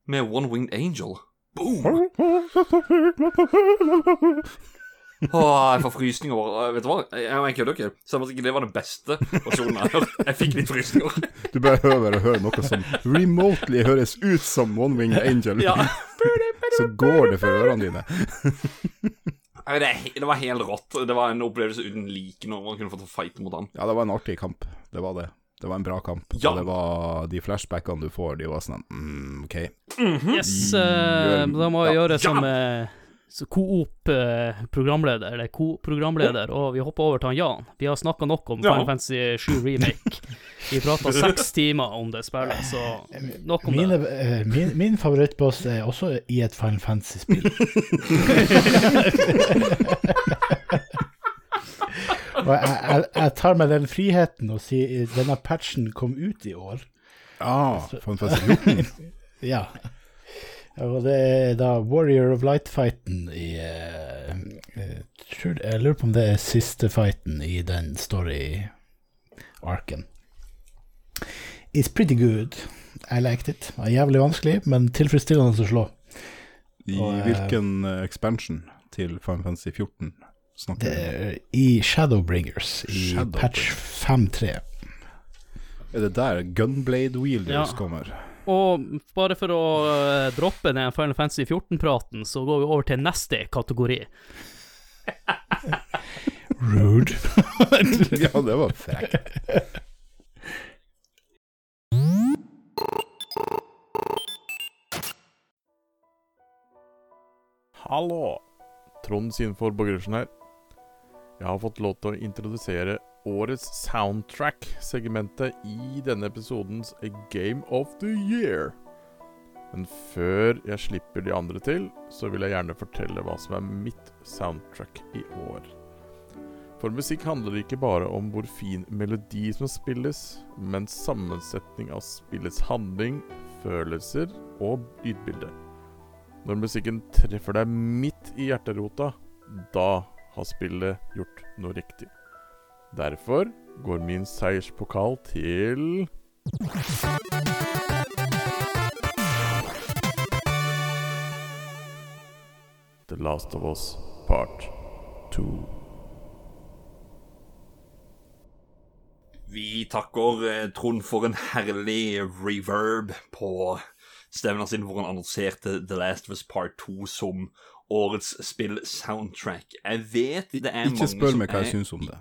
med One Winged Angel. Boom! Åh, jeg får frysninger Vet du hva? Jeg, jeg kødder ikke. Selv om ikke det var den beste versjonen jeg har hørt. Jeg fikk litt frysninger. Du behøver å høre noe som remotely høres ut som One Winged Angel. Ja. Så går det for ørene dine. Det, det var helt rått. Det var en opplevelse uten like når man kunne fått fight mot han. Ja, det var en artig kamp. Det var det. Det var en bra kamp. Ja. Og det var de flashbackene du får, de var sånn mm, OK. Yes, uh, da må jeg Ja. gjøre som ja. så Coop-programleder, eller Co-programleder, og vi hopper over til han Jan. Vi har snakka nok om Ja. Final Fantasy 7 Remake. Vi prata seks timer om det spillet, så nok om Mine, det. eh, min, min favorittboss er også i et Final Fantasy-spill. Og jeg, jeg, jeg tar meg den friheten å si denne patchen kom ut i år. Ah, Final Fantasy 14. Ja. Og det er da Warrior of Light-fighten i eh, eh, Jeg lurer på om det er siste fighten i den story-arken. It's pretty good. I liked it. Det var jævlig vanskelig, men tilfredsstillende å slå. I Og, eh, hvilken expansion til Final Fantasy 14 snakker Det vi om? er i Shadowbringers, i Shadowbringers. patch 5.3. Er det der Gunblade Wielders Ja. kommer? Og bare for å eh, droppe den Final Fantasy 14-praten, så går vi over til neste kategori. Rude. ja, det var frekt. Hallo! Trond Sinfor Borgersen her. Jeg har fått lov til å introdusere årets soundtrack-segmentet i denne episodens A Game of the Year. Men før jeg slipper de andre til, så vil jeg gjerne fortelle hva som er mitt soundtrack i år. For musikk handler ikke bare om hvor fin melodi som spilles, men sammensetning av spillets handling, følelser og lydbilde. Når musikken treffer deg midt i hjerterota, da har spillet gjort noe riktig. Derfor går min seierspokal til The Last of Us Part 2. Vi takker eh, Trond for en herlig reverb på stemmen sin hvor han annonserte The Last of Us Part 2 som årets spill-soundtrack. Jeg vet det er Ikke mange spør meg hva jeg er- syns om det.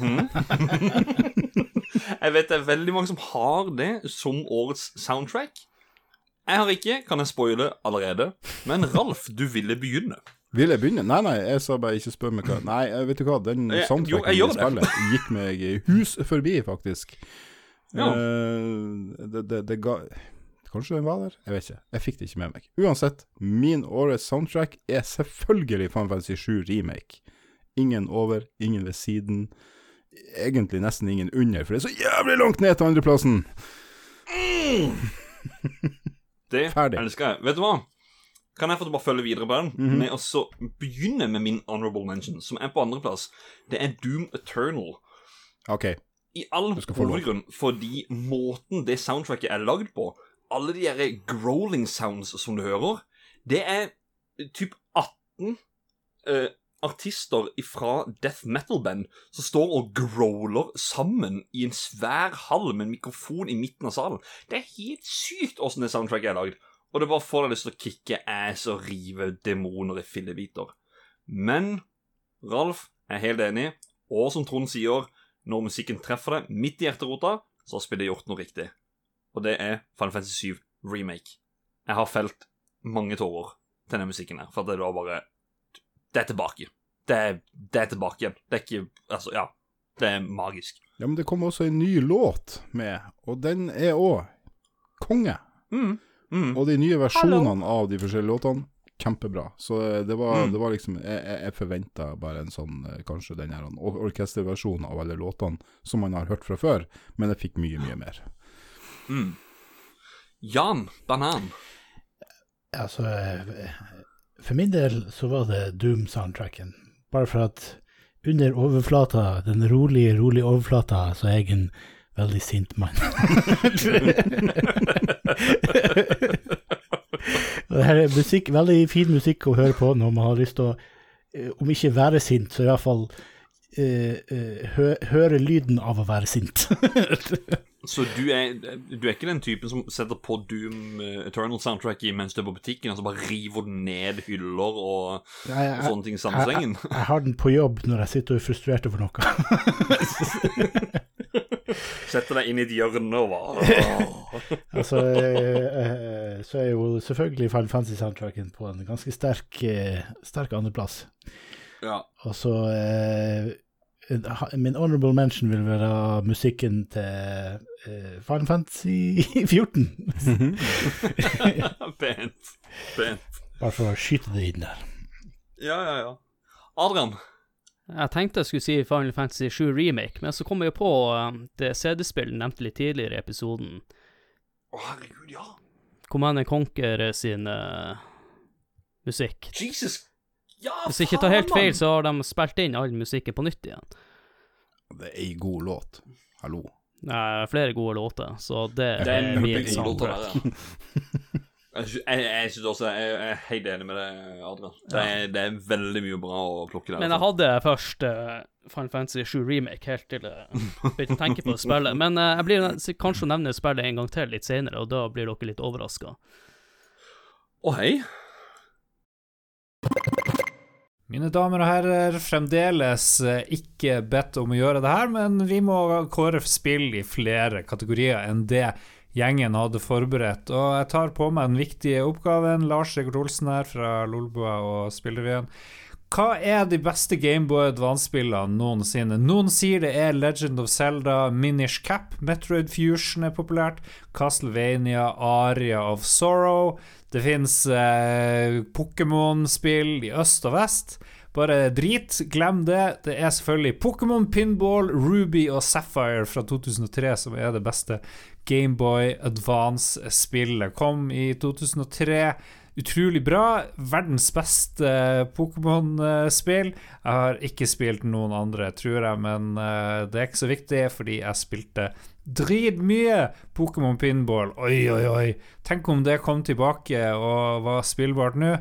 Jeg vet det er veldig mange som har det som årets soundtrack. Jeg har ikke, kan jeg spoile allerede. Men Ralf, du ville begynne. Vil jeg begynne? Nei, nei, jeg sa bare ikke spør meg hva Nei, vet du hva, den soundtracken jo, soundtracken jeg i gjør det. gikk meg hus forbi, faktisk. Ja. Uh, det, det, det ga Kanskje den var der? Jeg vet ikke. Jeg fikk det ikke med meg. Uansett, min årets soundtrack er selvfølgelig Fantasy 7 Remake. Ingen over, ingen ved siden. Egentlig nesten ingen under, for det er så jævlig langt ned til andreplassen! Det Ferdig. elsker jeg. Vet du hva? Kan jeg få bare følge videre på den? Mhm. Med å så begynne med min honorable mention, som er på andreplass. Det er Doom Eternal. OK. I all hovedgrunn fordi måten det soundtracket er lagd på, alle de der growling sounds som du hører, det er typ 18 eh, artister fra death metal-band som står og growler sammen i en svær hall med en mikrofon i midten av salen. Det er helt sykt åssen det soundtracket er lagd. Og det bare får deg lyst til å kicke ass og rive demoner i fillebiter. Men Ralf er helt enig, og som Trond sier, når musikken treffer deg midt i hjerterota, så har spillet gjort noe riktig. Og det er Final Fantasy 7 Remake. Jeg har felt mange tårer til denne musikken her, for det da bare Det er tilbake. Det er, det er tilbake igjen. Det er ikke Altså, ja. Det er magisk. Ja, men det kom også en ny låt med, og den er òg konge. Mm. Mm. Og de nye versjonene av de forskjellige låtene, kjempebra. Så eh, det var, Mm. det var liksom Jeg, jeg, forventa bare en sånn eh, Kanskje den her or orkesterversjonen av alle låtene som man har hørt fra før, men jeg fikk mye, mye mer. Mm. Jan Banan. Altså, eh, for min del så var det Doom-soundtracken. Bare for at under overflata, den rolige, rolige overflata, så er jeg en veldig sint mann. Det her er musikk, veldig fin musikk å høre på når man har lyst til å, eh, om ikke være sint, så i hvert fall eh, hø høre lyden av å være sint. Så du er, du er ikke den typen som setter på Doom eh, Eternal-soundtracket mens du er på butikken, og så bare river den ned hyller og, Nei, og sånne ting i samme jeg, jeg, jeg har den på jobb når jeg sitter og er frustrert over noe. Setter deg inn i et hjørne og bare altså, eh, eh, så er jo selvfølgelig Final Fantasy-soundtracken på en ganske sterk, sterk andreplass. Ja. Og så eh, Min honorable mention vil være musikken til uh, Final Fantasy 14. Pent. Pent. Bare for å skyte det inn der. Ja, ja, ja. Adrian. Jeg tenkte jeg skulle si Final Fantasy 7 Remake, men så kom jeg på eh, det CD-spillet nevnte litt tidligere i episoden. Å, herregud, ja. Command Conquer sin uh, musikk. Jesus. Ja, Hvis jeg ikke tar helt feil, så har de spilt inn all musikken på nytt igjen. Det er ei god låt. Hallo. Nei, flere gode låter, så det, Det er en min soundtrack. Jeg, jeg, jeg synes også Jeg jeg er helt enig med deg, Adrian. Det er, det er veldig mye bra å plukke der. Men jeg hadde først uh, Final Fantasy 7 Remake helt til jeg begynte å tenke på det spillet. Men uh, jeg blir kanskje å nevne spillet en gang til litt senere, og da blir dere litt overraska. Å, hei. Mine damer og herrer, fremdeles eh, ikke bedt om å gjøre det her, men vi må kåre spill i flere kategorier enn det gjengen hadde forberedt. Og jeg tar på meg den viktige oppgaven. Lars Sigurd Olsen her fra Lolbua og Spillrevyen. Hva er de beste Gameboy Advance-spillene noensinne? Noen sier det er Legend of Zelda, Minish Cap, Metroid Fusion er populært, Castlevania, Aria of Sorrow. Det fins eh, Pokémon-spill i øst og vest. Bare drit, glem det. Det er selvfølgelig Pokémon Pinball, Ruby og Sapphire fra 2003 som er det beste Gameboy Advance-spillet. Kom i 2003. Utrolig bra. Verdens beste eh, Pokémon-spill. Jeg har ikke spilt noen andre, tror jeg, men eh, det er ikke så viktig, fordi jeg spilte dritmye Pokémon Pinball. Oi, oi, oi. Tenk om det kom tilbake og var spillbart nå.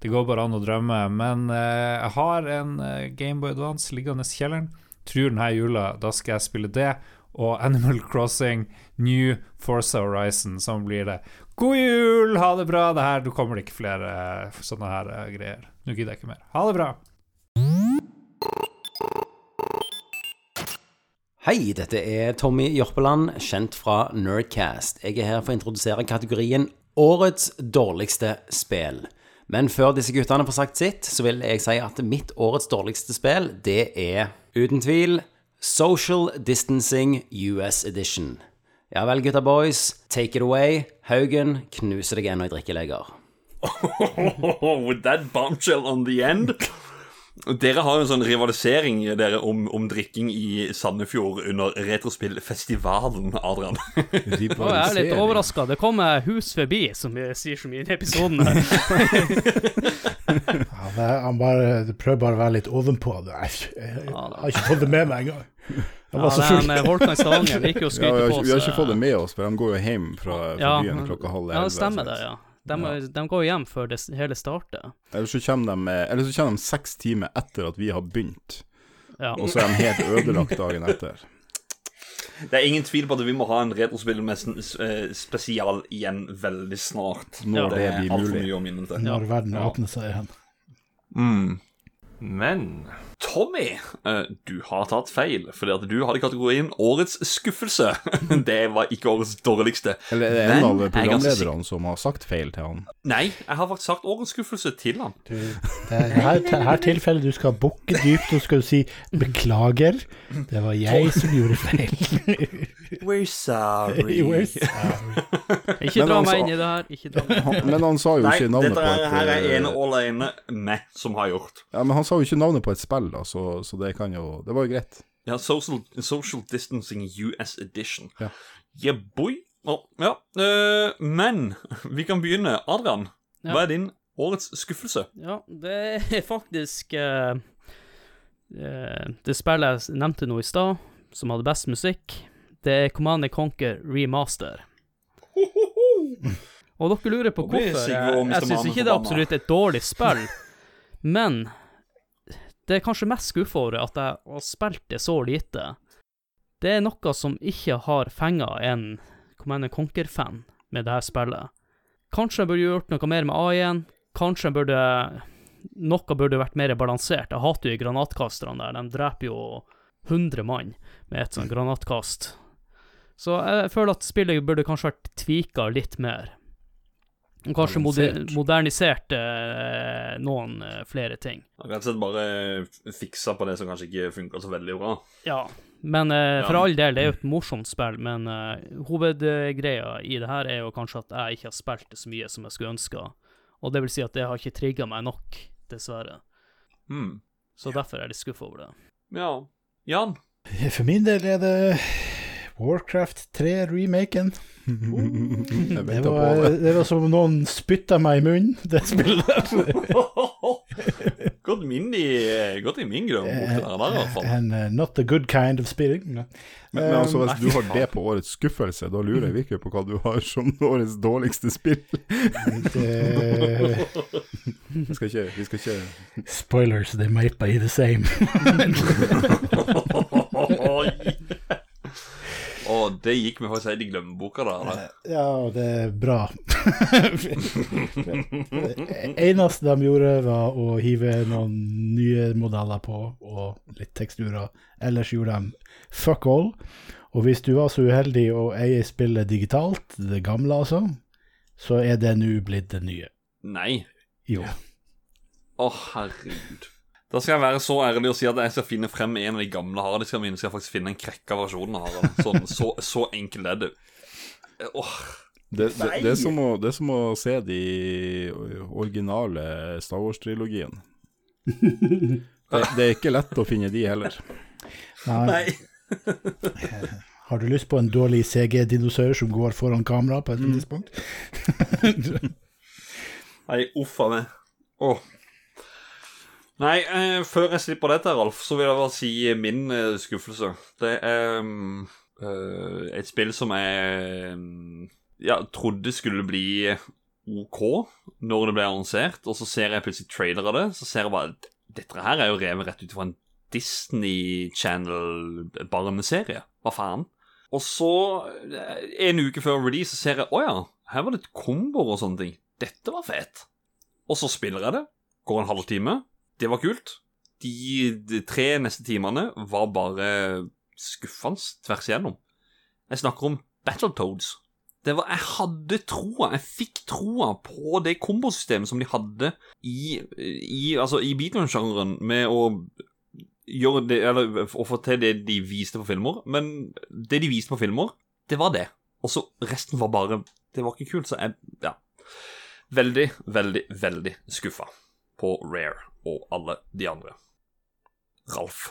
Det går bare an å drømme. Men eh, jeg har en Gameboy Advance liggende i kjelleren. Tror denne jula, da skal jeg spille det. Og Animal Crossing New Forza Horizon, som blir det. God jul! Ha det bra! Det her, Nå kommer det ikke flere eh, sånne her eh, greier. Nå gidder jeg ikke mer. Ha det bra! Hei, dette er Tommy Jørpeland, kjent fra Nerdcast. Jeg er her for å introdusere kategorien Årets dårligste spill. Men før disse guttene får sagt sitt, så vil jeg si at mitt årets dårligste spill, det er uten tvil Social Distancing US Edition. Ja vel, gutta boys, take it away. Haugen knuser deg ennå i drikkeleger. With that bombshell on the end. Dere har jo en sånn rivalisering dere om, om drikking i Sandefjord under Retrospillfestivalen, Adrian. Jeg er litt overraska. Det kommer hus forbi, som vi sier så mye i episoden. Ja, det, han bare prøver bare å være litt ovenpå. Jeg, Jeg, jeg, har ikke fått det med meg engang. Jeg var så Ja, full. med Volkan Stavanger liker jo å Ja, skryte vi, har, på ikke- vi har ikke fått det med oss, for de går jo hjem fra, fra Ja, byen klokka halv Ja, det stemmer det, ja. De, de går hjem før det hele starter. Eller så kommer de, eller så kommer de seks timer etter at vi har begynt, Ja. og så er de helt ødelagt dagen etter. Det er ingen tvil på at vi må ha en retrospill med sn- s- eh, spesial igjen veldig snart. Når det blir mulig. Når verden Ja. åpner seg igjen. Mm. Men Tommy, eh, du har tatt feil, fordi at du hadde kategorien Årets skuffelse. Det var ikke årets dårligste. Eller er det en av er programlederne som har sagt feil til han? Nei, jeg har faktisk sagt årets skuffelse til han. Du, det er her, her tilfellet du skal bukke dypt og skal du si 'beklager'. Det var jeg som gjorde feil. We're sorry. We're sorry. Ikke dra meg inn i det her. Ikke dra meg inn. men han sa jo ikke navnet på er, Dette her er eh, ene og alene meg som har gjort. Ja, men han sa jo ikke navnet på et spill, da, så, så det kan jo Det var jo greit. Ja, Social, social Distancing US Edition. Ja. Yeah, boy. Oh, ja. Uh, men vi kan begynne. Adrian, Ja. hva er din årets skuffelse? Ja, det er faktisk uh, eh, Det spillet jeg nevnte nå i stad, som hadde best musikk, det er Command and Conquer Remaster. Og dere lurer på hvorfor. Jeg, jeg syns ikke det er absolutt et dårlig spill, men det er kanskje mest skuffa at jeg har spilt det så lite. Det er noe som ikke har fenga en Command Conquer-fan med det her spillet. Kanskje jeg burde gjort noe mer med AI-en. Kanskje jeg burde Noe burde vært mer balansert. Jeg hater jo granatkasterne der. De dreper jo 100 mann med et sånt granatkast. Så jeg føler at spillet burde kanskje vært tvika litt mer. Og Kanskje moder modernisert eh, noen eh, flere ting. Rett og slett bare fiksa på det som kanskje ikke funka så veldig bra. Ja, men eh, for Ja. all del, det er jo et morsomt spill, men eh, hovedgreia i det her er jo kanskje at jeg ikke har spilt det så mye som jeg skulle ønska. Og det vil si at det har ikke trigga meg nok, dessverre. Mm. Så derfor er jeg litt skuffa over det. Ja. Jan? For min del er det Warcraft 3-remaken. Jeg Det var, det. var som om noen spytta meg i munnen, det spillet. godt inn i, gått i min grunn. And uh, not the good kind of spilling. Men, men altså, hvis du har det på årets skuffelse, da lurer jeg virkelig på hva du har som årets dårligste spill. Vi skal ikke, vi skal ikke spoilers, they might be the same. Å, det gikk vi faktisk helt i glemmeboka da. eller? Ja, det er bra. eneste de gjorde, var å hive noen nye modeller på, og litt teksturer. Ellers gjorde de fuck all. Og hvis du var så uheldig å eie spillet digitalt, det gamle altså, så er det nå blitt det nye. Nei. Jo. Å, herregud. Da skal jeg være så ærlig og si at jeg skal finne frem en av de gamle harddiskene mine. Skal jeg faktisk finne en krekka versjon av Harald. Sånn, så, så enkel er det. Åh. det, det, det, er som å, det er som å se de originale Star Wars-trilogien. Det, det er ikke lett å finne de heller. Nei. Har du lyst på en dårlig CG-dinosaur som går foran kamera på et tidspunkt? Nei, uff a meg. Åh. Nei, eh, før jeg slipper dette, Ralf, så vil jeg bare si min eh, skuffelse. Det er um, eh, et spill som jeg um, ja, trodde skulle bli OK når det ble annonsert, og så ser jeg plutselig trailer av det, så ser jeg bare dette her er jo revet rett ut fra en Disney Channel-barneserie. Hva faen? Og så, eh, en uke før release, så ser jeg å ja, her var det et komboer og sånne ting. Dette var fett. Og så spiller jeg det. Går en halvtime. Det var kult. De, de tre neste timene var bare skuffende tvers igjennom. Jeg snakker om Battletoads. Det var, jeg hadde troa, jeg fikk troa på det kombosystemet som de hadde i, i, altså i beatman-sjangeren, med å gjøre det, eller å få til det de viste på filmer. Men det de viste på filmer, det var det. Og så resten var bare Det var ikke kult, så jeg Ja. Veldig, veldig, veldig skuffa på Rare og alle de andre. Ralf,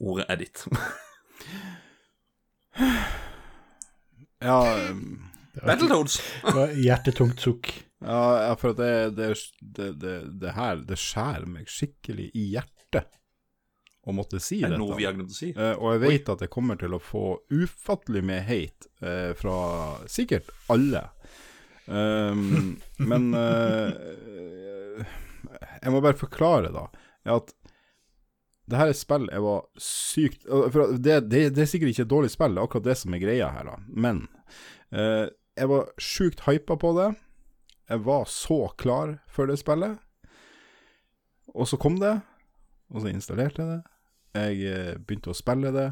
ordet er ditt. Ja, um, Battletoads! Hjertetungt sukk. ja, for det, det, det, det, det her Det skjærer meg skikkelig i hjertet å måtte si Er det dette. noe vi har glemt å si? Uh, og jeg vet at jeg kommer til å få ufattelig med hate uh, fra sikkert alle. Um, men eh, jeg må bare forklare, da, at det her er spill jeg var sykt for det, det, det er sikkert ikke et dårlig spill, det er akkurat det som er greia her, da. Men eh, jeg var sjukt hypa på det. Jeg var så klar for det spillet. Og så kom det, og så installerte jeg det. Jeg eh, begynte å spille det,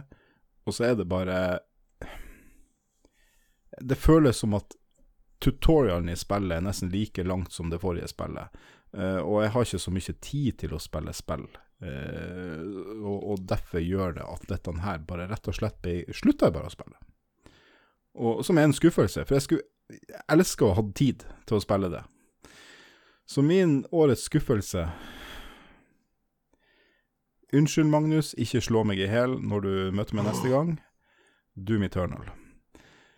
og så er det bare Det føles som at tutorialen i spillet er nesten like langt som det forrige spillet. Eh, og jeg har ikke så mye tid til å spille spill. Eh, og, og derfor gjør det at dette her bare rett og slett ble Slutta jeg bare å spille. Og Som er en skuffelse, for jeg skulle elske å ha tid til å spille det. Så min årets skuffelse Unnskyld, Magnus, ikke slå meg i hæl når du møter meg neste gang. Doom Eternal.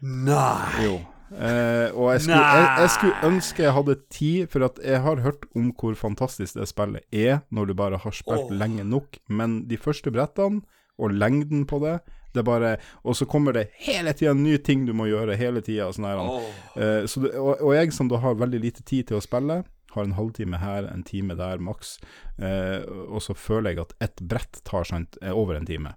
Nei! Jo. Eh, og jeg skulle, jeg, jeg skulle ønske jeg hadde tid, for at jeg har hørt om hvor fantastisk det spillet er når du bare har spilt oh. lenge nok, men de første brettene, og lengden på det det bare, Og så kommer det hele tida nye ting du må gjøre, hele tida. Sånn her, Åh. eh, og, og jeg som da har veldig lite tid til å spille, har en halvtime her, en time der maks, eh, og så føler jeg at ett brett tar sant, er over en time.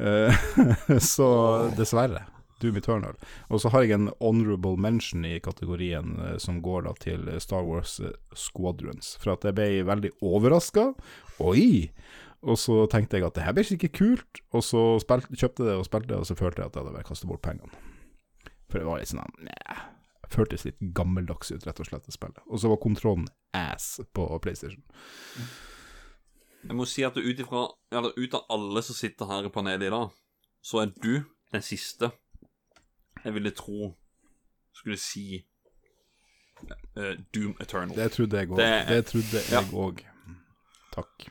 Eh, så dessverre. Doom Eternal. Og så har jeg en honorable mention i kategorien eh, som går da til Star Wars eh, Squadrons. For at jeg ble veldig overraska. Oi! Og så tenkte jeg at det her blir sikkert kult, og så spilte, kjøpte det og spilte det, og så følte jeg at jeg hadde bare kastet bort pengene. For det var litt sånn Nei. Føltes litt gammeldags ut, rett og slett, å spille. Og så var kontrollen ass på PlayStation. Jeg må si at ut av alle som sitter her i panelet i dag, så er du den siste jeg ville tro skulle si uh, Doom Eternal. Det trodde jeg òg. Det- Det, trodde jeg òg. Takk.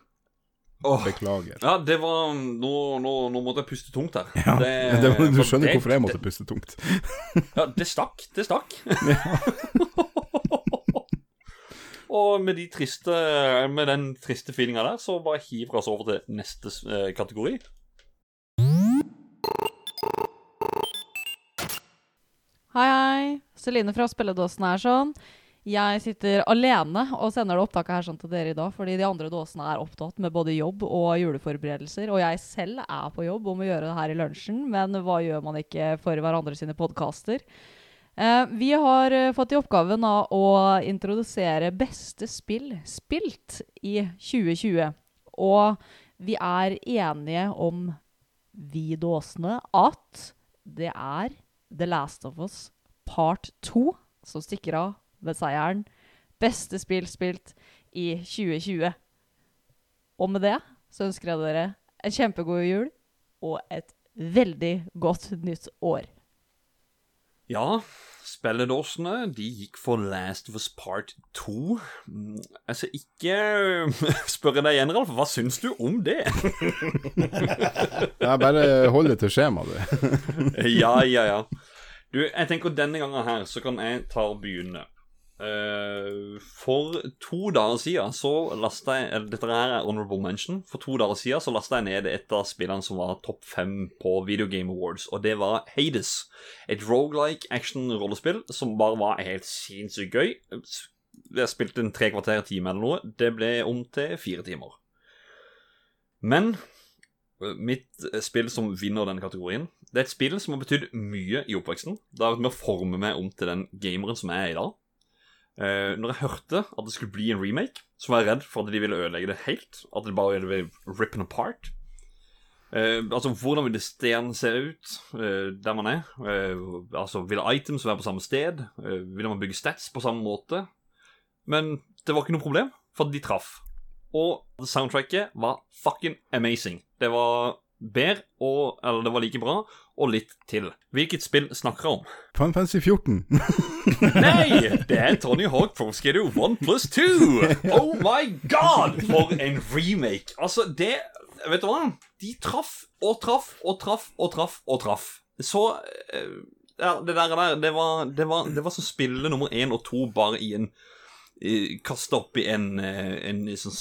Åh. Beklager. Ja, det var Nå, nå, nå måtte jeg puste tungt her. Ja, det, var- du skjønner det- hvorfor jeg måtte det- puste tungt. Ja, det stakk. Det stakk. Og med, de triste, med den triste feelinga der, så bare hiver vi oss over til neste eh, kategori. Hei, hei. Celine fra Spilledåsen er sånn. Jeg sitter alene og sender det opptaket her sånn til dere i dag, fordi de andre dåsene er opptatt med både jobb og juleforberedelser. Og jeg selv er på jobb og må gjøre det her i lunsjen, men hva gjør man ikke for hverandre sine podkaster? Eh, vi har eh, fått i oppgaven av å introdusere beste spill spilt i 2020. Og vi er enige om, vi dåsene, at det er The Last of Us Part 2 som stikker av ved seieren. Beste spill spilt i 2020. Og med det så ønsker jeg dere en kjempegod jul og et veldig godt nytt år. Ja, spilledåsene de gikk for Last of Us Part 2. Mm, Altså, ikke spørre deg igjen, Ralf. Hva syns du om det? Ja, bare hold det til skjemaet, du. ja, ja, ja. Du, jeg tenker denne gangen her så kan jeg ta og begynne. Eh, for to dager siden så lasta jeg eller Dette her er honorable mention. For to dager siden så lasta jeg ned et av spillene som var topp fem på Video Game Awards, og det var Hades. Et rogelike action-rollespill som bare var helt sinnssykt gøy. Jeg spilte en tre kvarter time eller noe. Det ble om til fire timer. Men eh, mitt eh, spill som vinner denne kategorien Det er et spill som har betydd mye i oppveksten. Det har vært med å forme meg om til den gameren som jeg er i dag. Eh, når jeg hørte at det skulle bli en remake, så var jeg redd for at de ville ødelegge det helt. At det bare ville rippen apart. Uh, altså, Hvordan vil stenen se ut uh, der man er? Altså, Vil items være på samme sted? Eh, vil man bygge stats på samme måte? Men det var ikke noe problem, for de traff. Og soundtracket var fucking amazing. Det var bedre, og, eller det var like bra, og litt til. Hvilket spill snakker jeg om? Final Fantasy 14. Nei! Det er Tony Hawk Pro Skater 1 pluss 2! Oh my god! For en remake. Altså, det Vet du hva? De traff og traff og traff og traff og traff. Så eh, Ja, det der, der det, var, det, var, det var som spille nummer én og to bare i en Kasta oppi en, eh, en sånn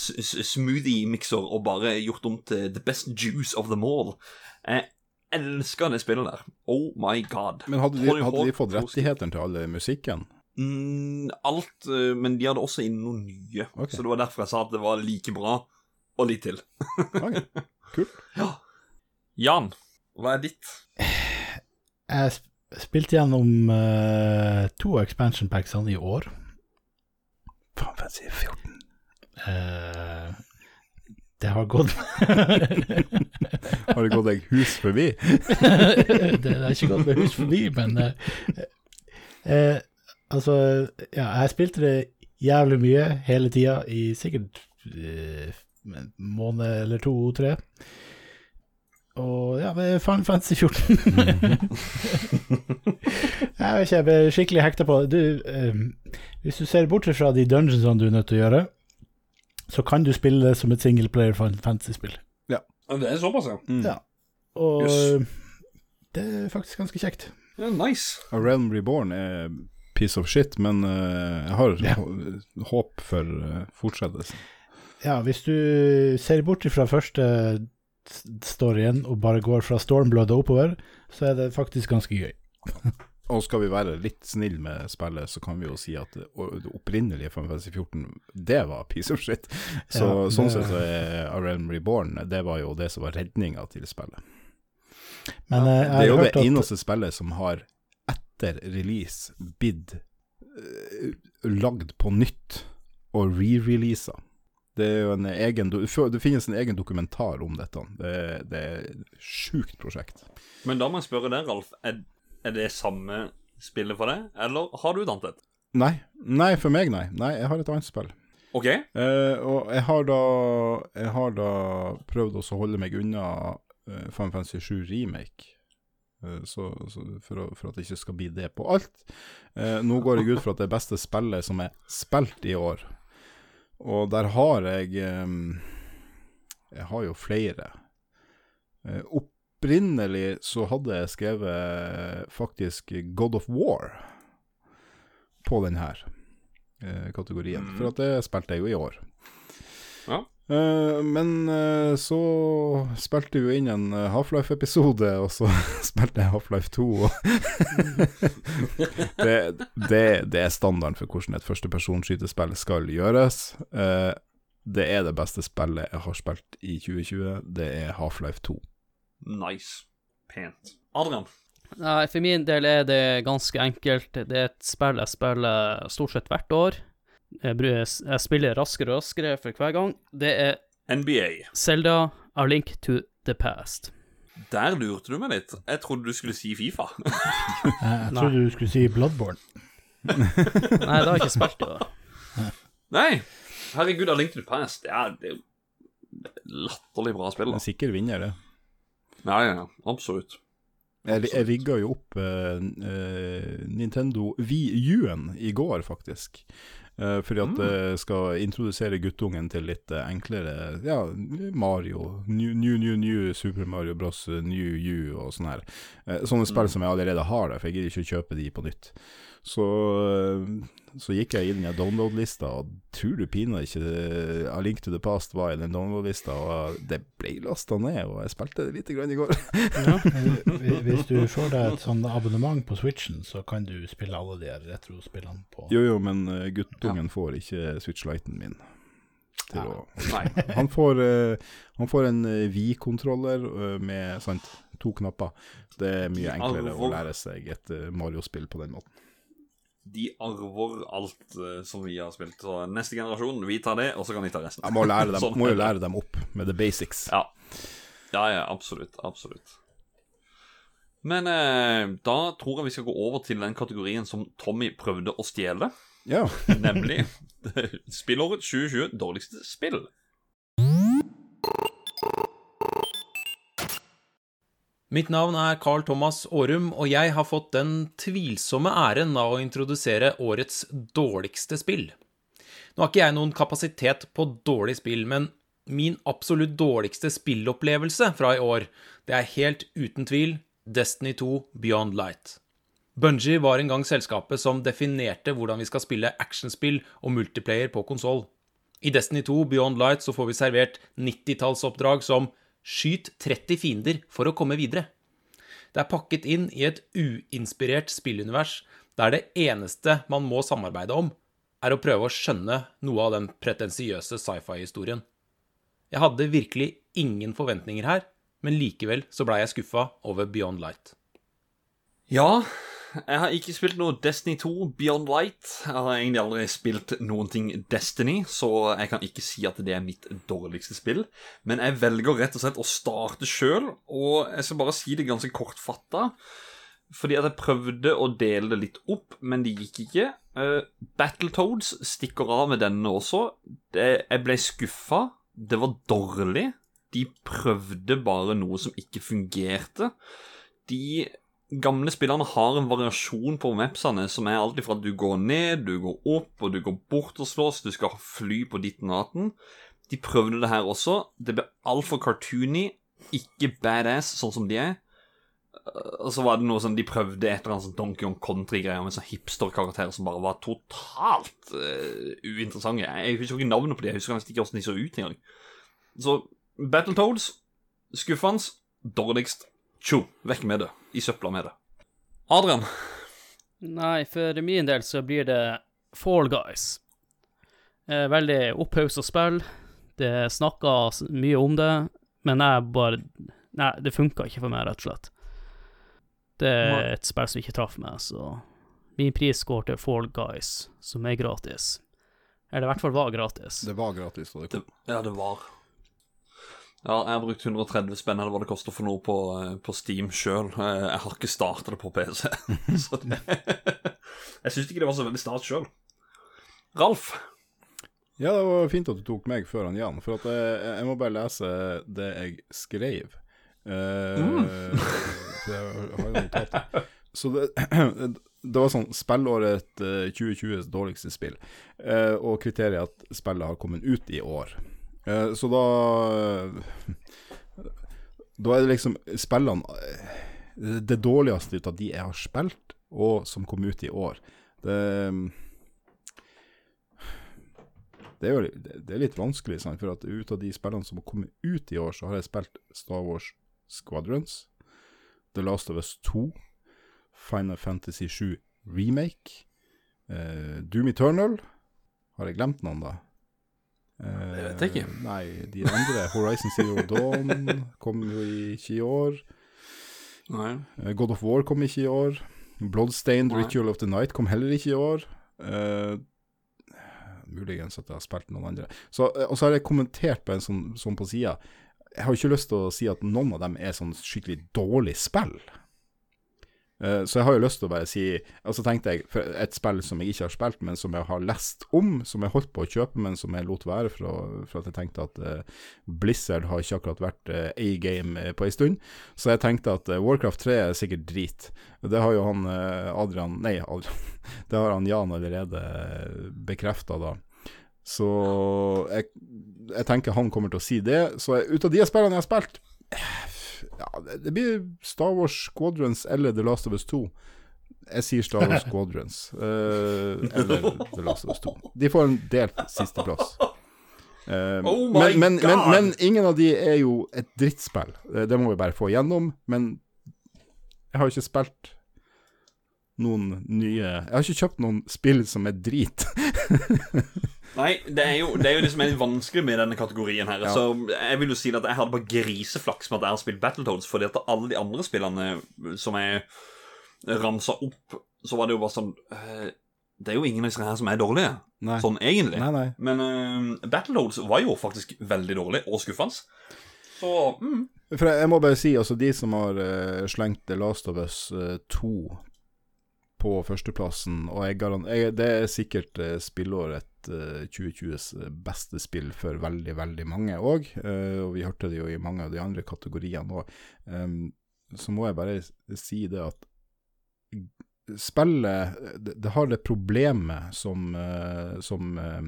smoothie-mikser og bare gjort om til the best juice of them all. Jeg elsker det spillet der. Oh my god. Men hadde de, hadde de fått rettighetene til alle musikken? Mm, alt, eh, men de hadde også inn noe nye. Så det var derfor jeg sa at det var like bra, og litt til. Kult. Ja. Jan, hva er ditt? Jeg spilte gjennom uh, to expansion packsene i år. Faen, Fantasy 14. Uh, Det har gått Har det gått deg hus forbi? det har ikke gått meg hus forbi, men uh, uh, Altså, ja, jeg spilte det jævlig mye hele tida, i sikkert eh, en måned eller to-tre. Og ja, det er Final Fantasy 14. jeg vet ikke, jeg ble skikkelig hekta på det. Du, eh, hvis du ser bort fra de dungeonsene du er nødt til å gjøre, så kan du spille det som et singleplayer Final Fantasy-spill. Ja. Det er såpass, ja. Mm. Ja. Og Yes. det er faktisk ganske kjekt. Ja, nice. A Realm Reborn er piece of shit, men uh, jeg har Ja. håp for uh, fortsettelsen. Ja, hvis du ser bort fra første storyen og bare går fra Stormblood og oppover, så er det faktisk ganske gøy. Og skal vi være litt snille med spillet, så kan vi jo si at det, opprinnelige Final Fantasy 14, det var piece of shit. Så Ja, sånn sett så er A Realm Reborn, det var jo det som var redninga til spillet. Men ja, jeg Det er jo det eneste at spillet som har etter release blitt eh, lagd på nytt og re-releasa. Det er jo en egen Det finnes en egen dokumentar om dette. Det, det er et sjukt prosjekt. Men da må jeg spørre deg, Ralf. Er, er det samme spillet for deg, eller har du et annet et? Nei, nei, for meg nei. Nei, jeg har et annet spill. OK? Eh, og jeg har da Jeg har da prøvd å holde meg unna uh, Final 7 Remake. Eh, så, så for, å, for at det ikke skal bli det på alt. Eh, nå går jeg ut fra at det beste spillet som er spilt i år. Og der har jeg Jeg har jo flere. Eh, opprinnelig så hadde jeg skrevet faktisk God of War på den her eh, kategorien. For at det spilte jeg jo i år. Ja. Eh, men eh, så spilte vi jo inn en eh, Half-Life-episode, og så spilte jeg Half-Life 2. og det, det, det er standarden for hvordan et førstepersonskytespill skal gjøres. Eh, det er det beste spillet jeg har spilt i 2020. Det er Half-Life 2. Nice. Pent. Adrian? Nei, for min del er det ganske enkelt. Det er et spill jeg spiller stort sett hvert år. Jeg, spiller raskere og raskere for hver gang. Det er NBA. Zelda A Link to the Past. Der lurte du meg litt. Jeg trodde du skulle si Fifa. Jeg, trodde du skulle si Bloodborne. Nei, det har jeg ikke spilt i. Nei. Herregud, A Link to the Past. Det er, det er latterlig bra spill. En da. sikker vinner, det. Ja, ja, absolutt. Jeg, jeg rigga jo opp uh, uh, Nintendo Wii U-en i går, faktisk. Eh, fordi at jeg skal introdusere guttungen til litt eh, enklere Ja, Mario. New, new, new, new Super Mario Bros. eh, New You og sånne her. Eh, sånne spill som jeg allerede har, der, for jeg gidder ikke å kjøpe de på nytt. Så, eh, så gikk jeg i den download-lista, og tror du pinadø ikke A Link to the Past var i den download-lista, og det ble lasta ned, og jeg spilte det lite grann i går. Hvis- Hvis du får deg et sånt abonnement på Switchen, så kan du spille alle de retrospillene på Jo, jo, men guttungen guttungen får ikke Switch-lighten min. Til Ja. å, han, får, eh, han får en Wii-kontroller eh, med sant, to knapper. Det er mye enklere å lære seg et eh, Mario-spill på den måten. De arver alt uh, som vi har spilt. Så neste generasjon, vi tar det, og så kan de ta resten. Jeg må, lære dem, Sånn må jo lære dem opp med the basics. Ja. ja, ja, absolutt. Absolutt. Men eh, da tror jeg vi skal gå over til den kategorien som Tommy prøvde å stjele. Ja. Nemlig spillåret 2020 dårligste spill. Mitt navn er Carl Thomas Aarum, og jeg har fått den tvilsomme æren av å introdusere årets dårligste spill. Nå har ikke jeg noen kapasitet på dårlig spill, men min absolutt dårligste spillopplevelse fra i år, det er helt uten tvil Destiny 2 Beyond Light. Bungie var en gang selskapet som definerte hvordan vi skal spille actionspill og multiplayer på konsoll. I Destiny 2 Beyond Light så får vi servert 90-tallsoppdrag som Skyt 30 fiender for å komme videre. Det er pakket inn i et uinspirert spillunivers der det eneste man må samarbeide om, er å prøve å skjønne noe av den pretensiøse sci-fi-historien. Jeg hadde virkelig ingen forventninger her, men likevel så blei jeg skuffa over Beyond Light. Ja, Jeg har ikke spilt noe Destiny 2 Beyond Light. Jeg har egentlig aldri spilt noen ting Destiny, så jeg kan ikke si at det er mitt dårligste spill. Men jeg velger rett og slett å starte sjøl, og jeg skal bare si det ganske kortfatta. Fordi at jeg prøvde å dele det litt opp, men det gikk ikke. Uh, Battletoads stikker av med denne også. Det, jeg ble skuffa. Det var dårlig. De prøvde bare noe som ikke fungerte. De gamle spillerne har en variasjon på mapsene som er alltid ifra at du går ned, du går opp, og du går bort og slåss, du skal fly på ditten og datten. De prøvde det her også. Det ble altfor cartoony, ikke badass sånn som de er. Og så var det noe sånn De prøvde et eller annet sånn Donkey Kong Country-greier med sånn hipster-karakterer som bare var totalt uh, uinteressante. Jeg husker ikke navnet på de, jeg husker nesten ikke hvordan de så ut engang. Så Battletoads, skuffende, dårligst. Tjo, vekk med det. I søpla med det. Adrian? Nei, for min del så blir det Fall Guys. Eh, veldig opphausa spill. Det snakka mye om det, men jeg bare Nei, det funka ikke for meg, rett og slett. Det er et spill som ikke traff meg, så min pris går til Fall Guys, som er gratis. Eller i hvert fall var gratis. Det var gratis da det kom. Ja, det var. Ja, jeg har brukt 130 spenn eller hva det koster for noe på, eh, på Steam sjøl. Jeg har ikke starta det på PC. så det, jeg syns ikke det var så veldig stas sjøl. Ralf? Ja, det var fint at du tok meg før han Jan, for at jeg, jeg må bare lese det jeg skrev. Uh, Mm. jeg har jo. Så det, det var sånn Spillåret eh, 2020s dårligste spill, uh, og kriteriet er at spillet har kommet ut i år. Eh, så da Da er det liksom spillene eh, Det dårligste ut av de jeg har spilt, og som kom ut i år. Det det er jo det er litt vanskelig, sant? for at ut av de spillene som har kommet ut i år, så har jeg spilt Star Wars Squadrons, The Last of Us 2, Final Fantasy 7 Remake, eh, Doom Eternal Har jeg glemt noen, da? Eh, Det vet jeg ikke. Nei, de andre. Horizon Zero Dawn kom jo ikke i år. Nei. Eh, God of War kom ikke i år. Bloodstained Nei. Ritual of the Night kom heller ikke i år. Uh, muligens at jeg har spilt noen andre. Så, eh, og så har jeg kommentert på en sånn, sånn på sida. Jeg har ikke lyst til å si at noen av dem er sånn skikkelig dårlig spill. Eh, så jeg har jo lyst til å bare si Og så tenkte jeg for et spill som jeg ikke har spilt, men som jeg har lest om, som jeg holdt på å kjøpe, men som jeg lot være for, å, for at jeg tenkte at uh, Blizzard har ikke akkurat vært uh, A-game på ei stund. Så jeg tenkte at uh, Warcraft 3 er sikkert drit. Det har jo han Adrian Nei, Adrian. Det har han Jan allerede bekrefta, da. Så jeg, jeg tenker han kommer til å si det. Så ut av de spillene jeg har spilt ja, det, blir Star Wars Squadrons eller The Last of Us 2. Jeg sier Star Wars Squadrons. uh, eller The Last of Us 2. De får en delt sisteplass. Uh, Oh men, men, men, men ingen av de er jo et drittspill. Eh, det må vi bare få igjennom. Men jeg har ikke spilt noen nye Jeg har ikke kjøpt noen spill som er drit. Nei, det er, jo, det er jo det som er litt vanskelig med denne kategorien her. Ja. Så jeg vil jo si at jeg hadde bare griseflaks med at jeg har spilt Battletoads, fordi at alle de andre spillene som jeg ramsa opp, så var det jo bare sånn eh, Det er jo ingen av disse her som er dårlige, Nei. sånn egentlig. Nei, nei. Men uh, Battletoads var jo faktisk veldig dårlig, og skuffende. Så mm. For jeg, jeg må bare si, altså de som har uh, slengt The Last of Us eh, 2 på førsteplassen, og jeg jeg, det er sikkert uh, spillåret eh, 2020s beste spill for veldig, veldig mange òg, og vi hørte det jo i mange av de andre kategoriene òg. så må jeg bare si det at spillet det, har det problemet som, eh, som eh,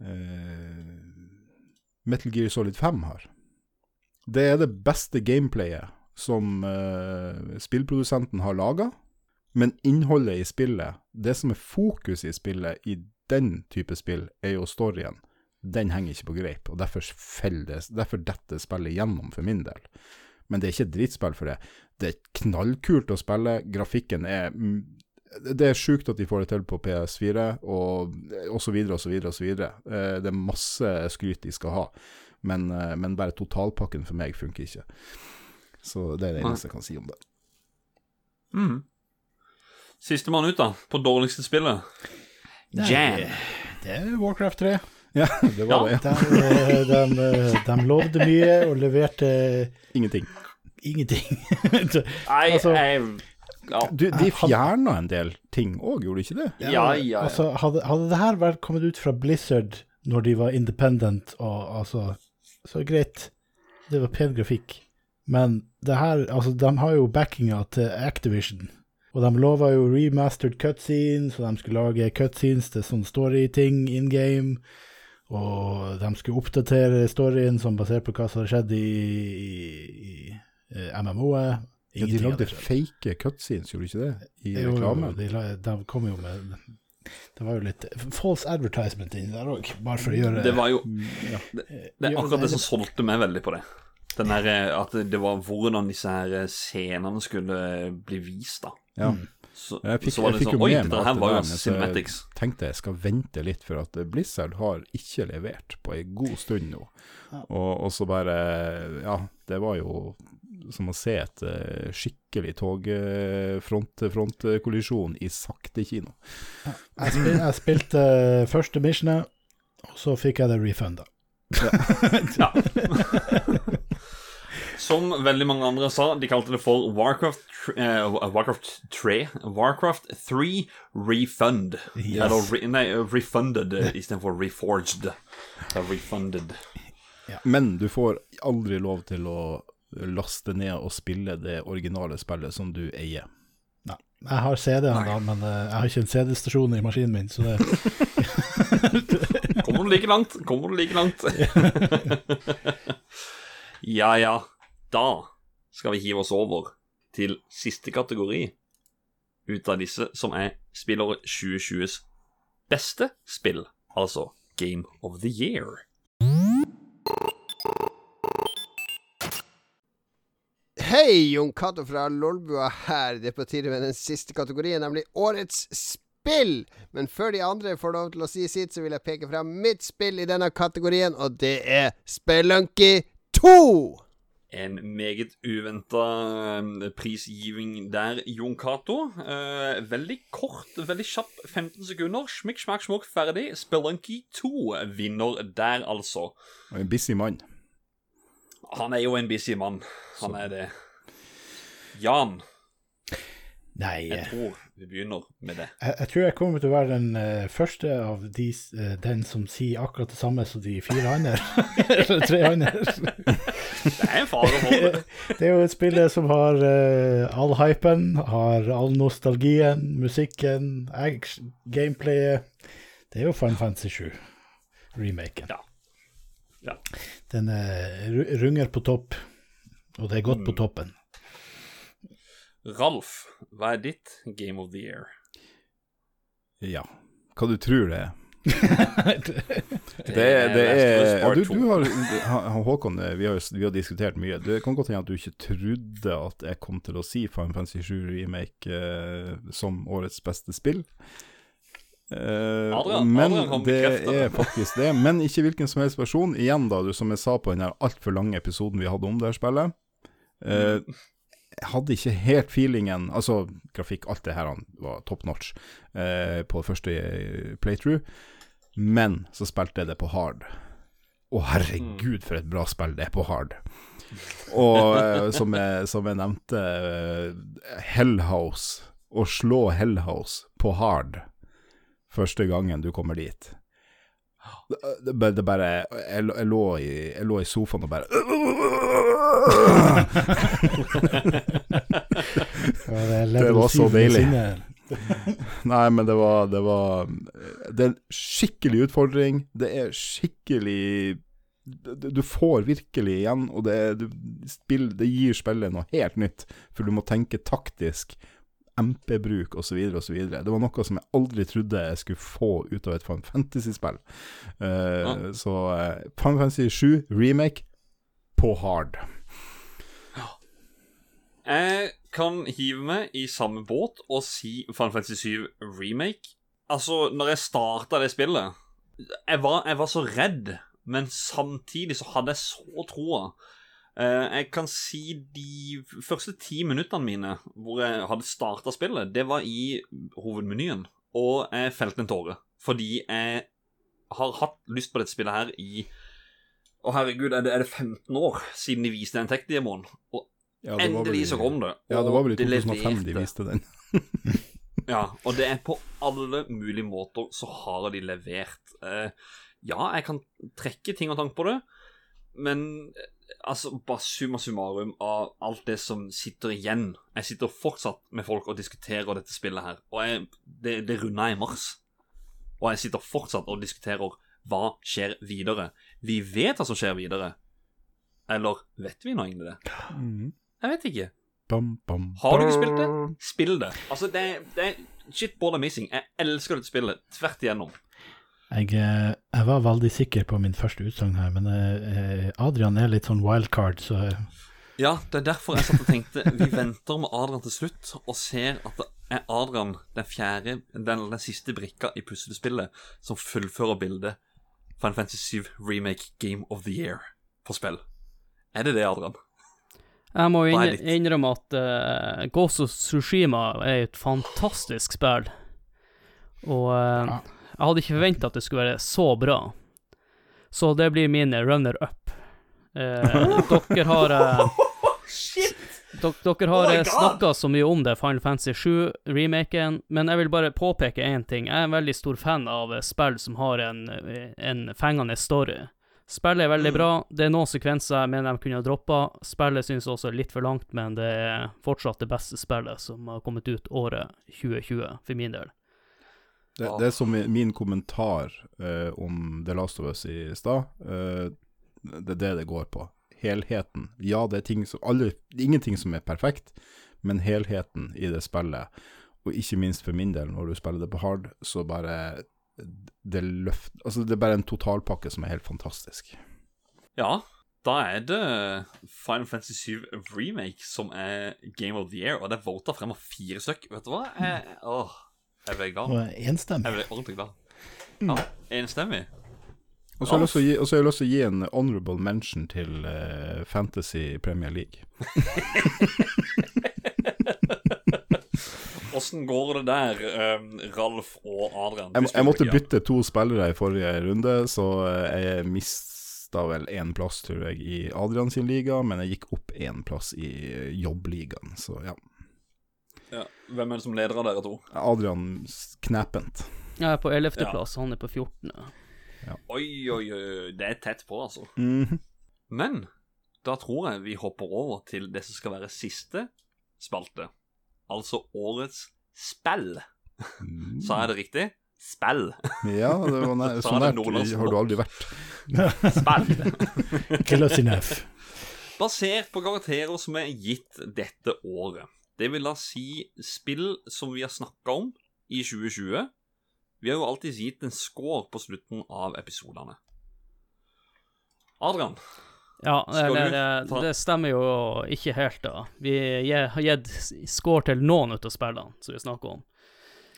eh, Metal Gear Solid 5 har. Det er det beste gameplayet som eh, spillprodusenten har laga, men innholdet i spillet, det som er fokus i spillet i den type spill, er jo storyen. Den henger ikke på greip, og derfor, det, derfor spillet gjennom for min del. Men det er ikke et drittspill for det. Det er knallkult å spille, grafikken er det er sjukt at de får det til på PS4, og, osv., videre. Eh, Det er masse skryt de skal ha, men, eh, men bare totalpakken for meg funker ikke. Så det er det eneste jeg kan si om det. Mm. Sistemann ut, da, på dårligste spillet. Nei, Jam. Det er Warcraft 3. Ja, det var det. De, eh, de, eh, de lovde mye og leverte Ingenting. Ingenting. Nei, Altså- jeg ja. Du, de fjerna en del ting òg, gjorde de ikke det? Altså, hadde, hadde det her vært kommet ut fra Blizzard når de var independent, og altså Så greit, det var pen grafikk. Men det her Altså, de har jo backinga til Activision. Og de lova jo remastered cutscenes, og de skulle lage cutscenes til sånn story-ting in game. Og de skulle oppdatere storyen som basert på hva som hadde skjedd i, i, i eh, MMO-et. Ja, de lagde fake cutscenes, gjorde de ikke det? I Jo, jo, jo, reklamen? de, de kom jo med Det var jo litt false advertisement inni der òg, bare for å gjøre Det var jo ja. Det, det er akkurat det som solgte meg veldig på det. Den der, eh, At det var hvordan disse her eh, scenene skulle bli vist, da. Ja. Så, jeg fikk, så var jeg det fikk sånn jo med meg alt det var der, jo men cinematics. jeg tenkte jeg skal vente litt, for at Blizzard har ikke levert på en god stund nå. Og, og så bare Ja, det var jo som å se et eh, skikkelig tog-front-kollisjon i sakte kino. Jeg, spil, jeg spilte eh, første missionet, og så fikk jeg det refunda. Ja. Som veldig mange andre sa, de kalte det for Warcraft, eh, Warcraft 3 Warcraft 3 Refund. Yes. Eller re, nei, refunded istedenfor reforged. Refunded. Ja. Men du får aldri lov til å laste ned og spille det originale spillet som du eier. Nei. Jeg har CD-en, da, men eh, jeg har ikke en CD-stasjon i maskinen min, så det Kommer du like langt? Kommer du like langt? ja, ja. Da skal vi hive oss over til siste kategori ut av disse, som er spillåret 2020s beste spill. Altså Game of the Year. Hei, Jon Cato fra Lolbua her. Det er på tide med den siste kategorien, nemlig Årets spill. Men før de andre får lov til å si sitt, så vil jeg peke fram mitt spill i denne kategorien, og det er Spelunky 2! En meget uventa prisgiving der, Jon Cato. Eh, veldig kort, veldig kjapp, 15 sekunder. Smikk, smakk, smokk, ferdig. Spelunky 2 vinner der, altså. Og En busy mann. Han er jo en busy mann. Han er det. Jan, Nei. jeg tror vi begynner med det. Jeg, jeg tror jeg kommer til å være den uh, første av de, uh, den som sier akkurat det samme som de fire andre. Eller tre andre. Det er en fare å det. det er jo et spill som har uh, all hypen, har all nostalgien, musikken, action, gameplayet. Det er jo Final Fantasy 7, remaken. Ja. Ja. Den eh, runger på topp, og det er godt på toppen. Ralf, hva er ditt Game of the Year? Ja. Hva du tror det er? Det Det, er du, du har, Håkon, eh, vi har, vi har diskutert mye. Det kan godt hende at du ikke trodde at jeg kom til å si Final Fantasy 7 Remake eh, som årets beste spill. Eh, Adrian- men Adrian det er faktisk det. Men ikke hvilken som helst versjon. Igjen, da, du, som jeg sa på den altfor lange episoden vi hadde om det her spillet. Eh, jeg hadde ikke helt feelingen Altså, grafikk, alt det her var top notch eh, på første playthrough. Men så spilte jeg det på hard. Å, herregud, for et bra spill det er på hard. Og eh, som, jeg, som jeg nevnte, eh, Hellhouse. Å slå Hellhouse på hard første gangen du kommer dit. Det, det, det bare jeg, jeg, lå i, jeg lå i sofaen og bare det var så deilig. Nei, men det var, det var Det er en skikkelig utfordring. Det er skikkelig Du får virkelig igjen, og det, er- du, spill, det gir spillet noe helt nytt. For du må tenke taktisk, MP-bruk osv. osv. Det var noe som jeg aldri trodde jeg skulle få ut av et Final Fantasy-spill. Uh, Ja. Så uh, Final Fantasy 7 remake på hard. Jeg kan hive meg i samme båt og si Final Fantasy 7 Remake. Altså, når jeg starta det spillet jeg var, jeg var så redd, men samtidig så hadde jeg så troa. Eh, jeg kan si de første ti minuttene mine hvor jeg hadde starta spillet, det var i hovedmenyen, og jeg felte en tåre. Fordi jeg har hatt lyst på dette spillet her i Å, herregud, er det, er det 15 år siden de viste den tech-demoen? Og Ja, endelig vel så kom det. Ja, det var vel i 2005 de viste den. Ja, og det er på alle mulige måter så har de levert. Eh, ja, jeg kan trekke ting og tank på det, men altså, bare summa summarum av alt det som sitter igjen Jeg sitter fortsatt med folk og diskuterer dette spillet her, og jeg, det, det runda jeg i mars. Og jeg sitter fortsatt og diskuterer hva skjer videre. Vi vet hva som skjer videre. Eller vet vi nå egentlig det? Jeg vet ikke. Har du ikke spilt det? Spill det. Altså, det, er- det er shit border missing. Jeg elsker dette spillet tvert igjennom. Jeg, eh, jeg var veldig sikker på min første utsagn her, men eh, Adrian er litt sånn wildcard, så eh, Ja, det er derfor jeg satt og tenkte vi venter med Adrian til slutt, og ser at det er Adrian den fjerde, den, den siste brikka i puslespillet, som fullfører bildet Final Fantasy 7 Remake Game of the Year på spill. Er det det, Adrian? Jeg må jo inn- innrømme at uh, Ghost of Tsushima er et fantastisk spill. Og eh, jeg hadde ikke forventa at det skulle være så bra. Så det blir min runner-up. Eh, dere har eh, Shit! Dere har Oh God! snakka så mye om det, Final Fantasy 7-remaken, men jeg vil bare påpeke én ting. Jeg er en veldig stor fan av eh, spill som har en, eh, en fengende story. Spillet er veldig Mm. bra. Det er noen sekvenser jeg mener de kunne ha droppa. Spillet synes også er litt for langt, men det er fortsatt det beste spillet som har kommet ut året 2020, for min del. Det, det er som min kommentar eh, om The Last of Us i stad. eh, det er det det går på. Helheten. Ja, det er ting som alle, ingenting som er perfekt, men helheten i det spillet, og ikke minst for min del, når du spiller det på hard, så bare det løft, altså det er bare en totalpakke som er helt fantastisk. Ja, da er det Final Fantasy 7 Remake som er Game of the Year, og det er vota frem av fire stykk. Vet du hva? Jeg, åh, jeg ble glad. Enstemmig. Jeg ble ordentlig glad. Ja, enstemmig. Og så har jeg lyst til å gi- og så har jeg lyst til å gi en honorable mention til uh, Fantasy Premier League. Åssen går det der, um, Ralf og Adrian? Jeg, jeg måtte bytte to spillere i forrige runde, så eh, jeg mista vel én plass, tror jeg, i Adrian sin liga, men jeg gikk opp én plass i eh, jobbligaen, så ja. Ja. Hvem er det som leder av dere to? Adrian knepent. Jeg er på 11. Ja. plass, han er på 14. Oi, oi, oi, det er tett på, altså. Mhm. Men da tror jeg vi hopper over til det som skal være siste spalte. Altså årets spill. Sa jeg det riktig? Spill. Ja, det var nær, Sa så nært har du aldri vært. Spill. Close enough. Basert på karakterer som er gitt dette året. Det vil da si spill som vi har snakka om i 2020. Vi har jo alltid gitt en score på slutten av episodene. Adrian, Ja, eller det stemmer jo ikke helt, da. Vi har gitt score til noen av spillene som vi snakker om.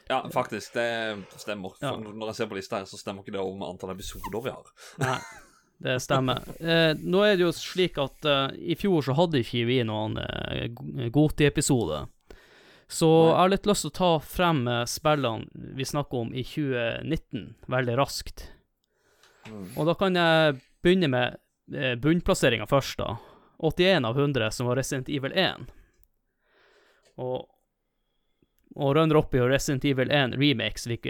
ja, faktisk, det stemmer. Ja. Når jeg ser på lista her, så stemmer ikke det om antall episoder vi har. Nei, det stemmer. Eh, nå er det jo slik at eh, i fjor så hadde ikke vi noen eh, Goti-episode. Så jeg har litt lyst til å ta frem eh, spillene vi snakker om i 2019, veldig raskt. Og da kan jeg begynne med eh, bunnplasseringa først, da. 81 av 100, som var Resident Evil 1. Og, og runner-up i Resident Evil 1 remakes fikk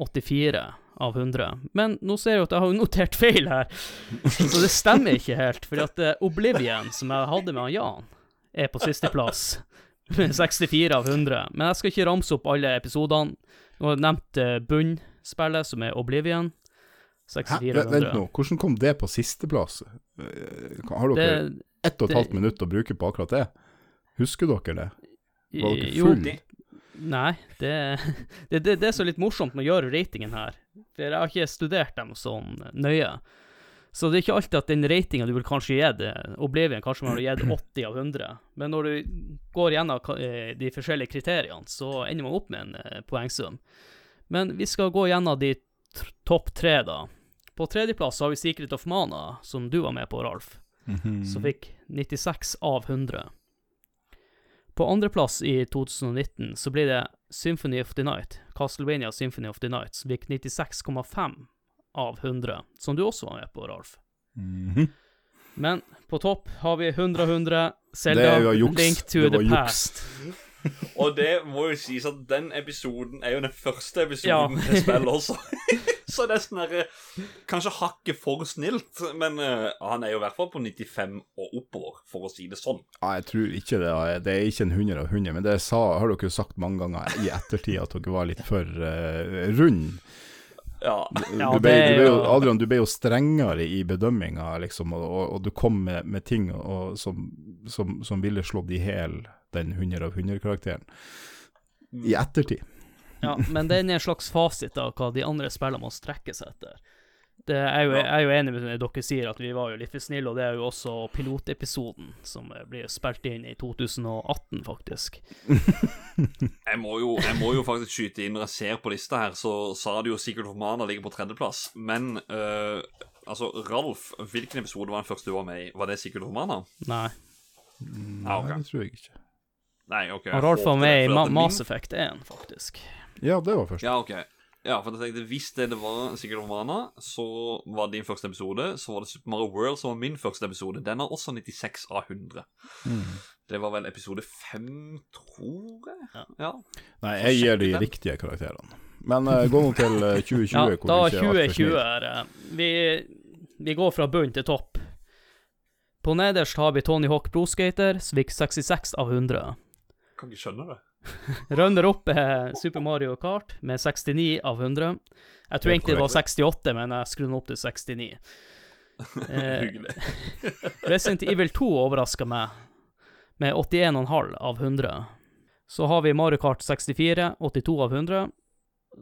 84 av 100. Men nå ser jeg jo at jeg har notert feil her, så det stemmer ikke helt. Fordi at eh, Oblivion, som jeg hadde med Jan, er på sisteplass. med 64 av 100. Men jeg skal ikke ramse opp alle episodene. Nå har jeg nevnt eh, bunnspillet, som er Oblivion. 64 av Vent nå, hvordan kom det på sisteplass? Eh, Har dere Det- ett og et halvt minutt å bruke på akkurat det? Husker dere det? Var dere full? Nei, det, det, det, det er så litt morsomt med å gjøre ratingen her. For jeg har ikke studert dem sånn nøye. Så det er ikke alltid at den ratinga du vil kanskje gi det, Oblivion kanskje man har gitt 80 av 100. Men når du går gjennom eh, de forskjellige kriteriene, så ender man opp med en eh, poengsum. Men vi skal gå gjennom de topp tre, da. På tredjeplass har vi Secret of Mana, som du var med på, Ralf. Mhm. som fikk 96 av 100. På andreplass i 2019 så blir det Symphony of the Night, Castlevania Symphony of the Night, som fikk 96,5 av 100, som du også var med på, Ralf. -hmm. Men på topp har vi 100 av 100, Selda. Link to the juks. Past. Og det må jo sies at den episoden er jo den første episoden Ja. til spillet også. Så det er sånn derre Kanskje hakket for snilt, men uh, han er jo i hvert fall på 95 og oppover, for å si det sånn. Ja, jeg tror ikke det. er- Det er ikke en 100 av 100, men det sa, har dere jo sagt mange ganger i ettertid, at dere var litt for uh, rund. Ja. Du, du, ble, du ble jo, jo- Adrian, du ble jo strengere i bedømminga, liksom, og, og, og du kom med, med ting og, som, som, som ville slått i hjel den 100 av 100-karakteren. I ettertid. Ja, men den er en slags fasit av hva de andre spillene må strekke seg etter. Det er jo, jeg er jo enig med det dere sier, at vi var jo litt for snille, og det er jo også pilotepisoden, som blir spilt inn i 2018, faktisk. Jeg må, jo, jeg må jo faktisk skyte inn når jeg ser på lista her, så sa det jo Sigurd of Mana ligger på tredjeplass. Men uh, altså, Ralf, hvilken episode var den første du var med i? Var det Sigurd Romana? Mana? Nei. Ah. Nei, det tror jeg ikke. Nei, ok. Han Ralf var med i Ma Mass Effect 1, faktisk. Ja, det var først. Ja, ok. Ja, for jeg tenkte Hvis det, det var Secret Romana, så var din første episode. Så var det Super Mario World som var min første episode. Den har også 96 av 100. Mm. Det var vel episode 5, tror jeg? Ja. Nei, jeg gir de riktige karakterene. Men uh, gå nå til eh, 2020, Ja, da du ikke er altfor 2020 er det. Vi, vi går fra bunn til topp. På nederst har vi Tony Hawk Pro Skater, som 66 av 100. Kan ikke skjønne det. Runder opp er Super Mario Kart med 69 av 100. Jeg tror egentlig det var 68, men jeg den opp til 69. Eh, Hyggelig. Resident Evil 2 overraska meg, med 81,5 av 100. Så har vi Mario Kart 64, 82 av 100.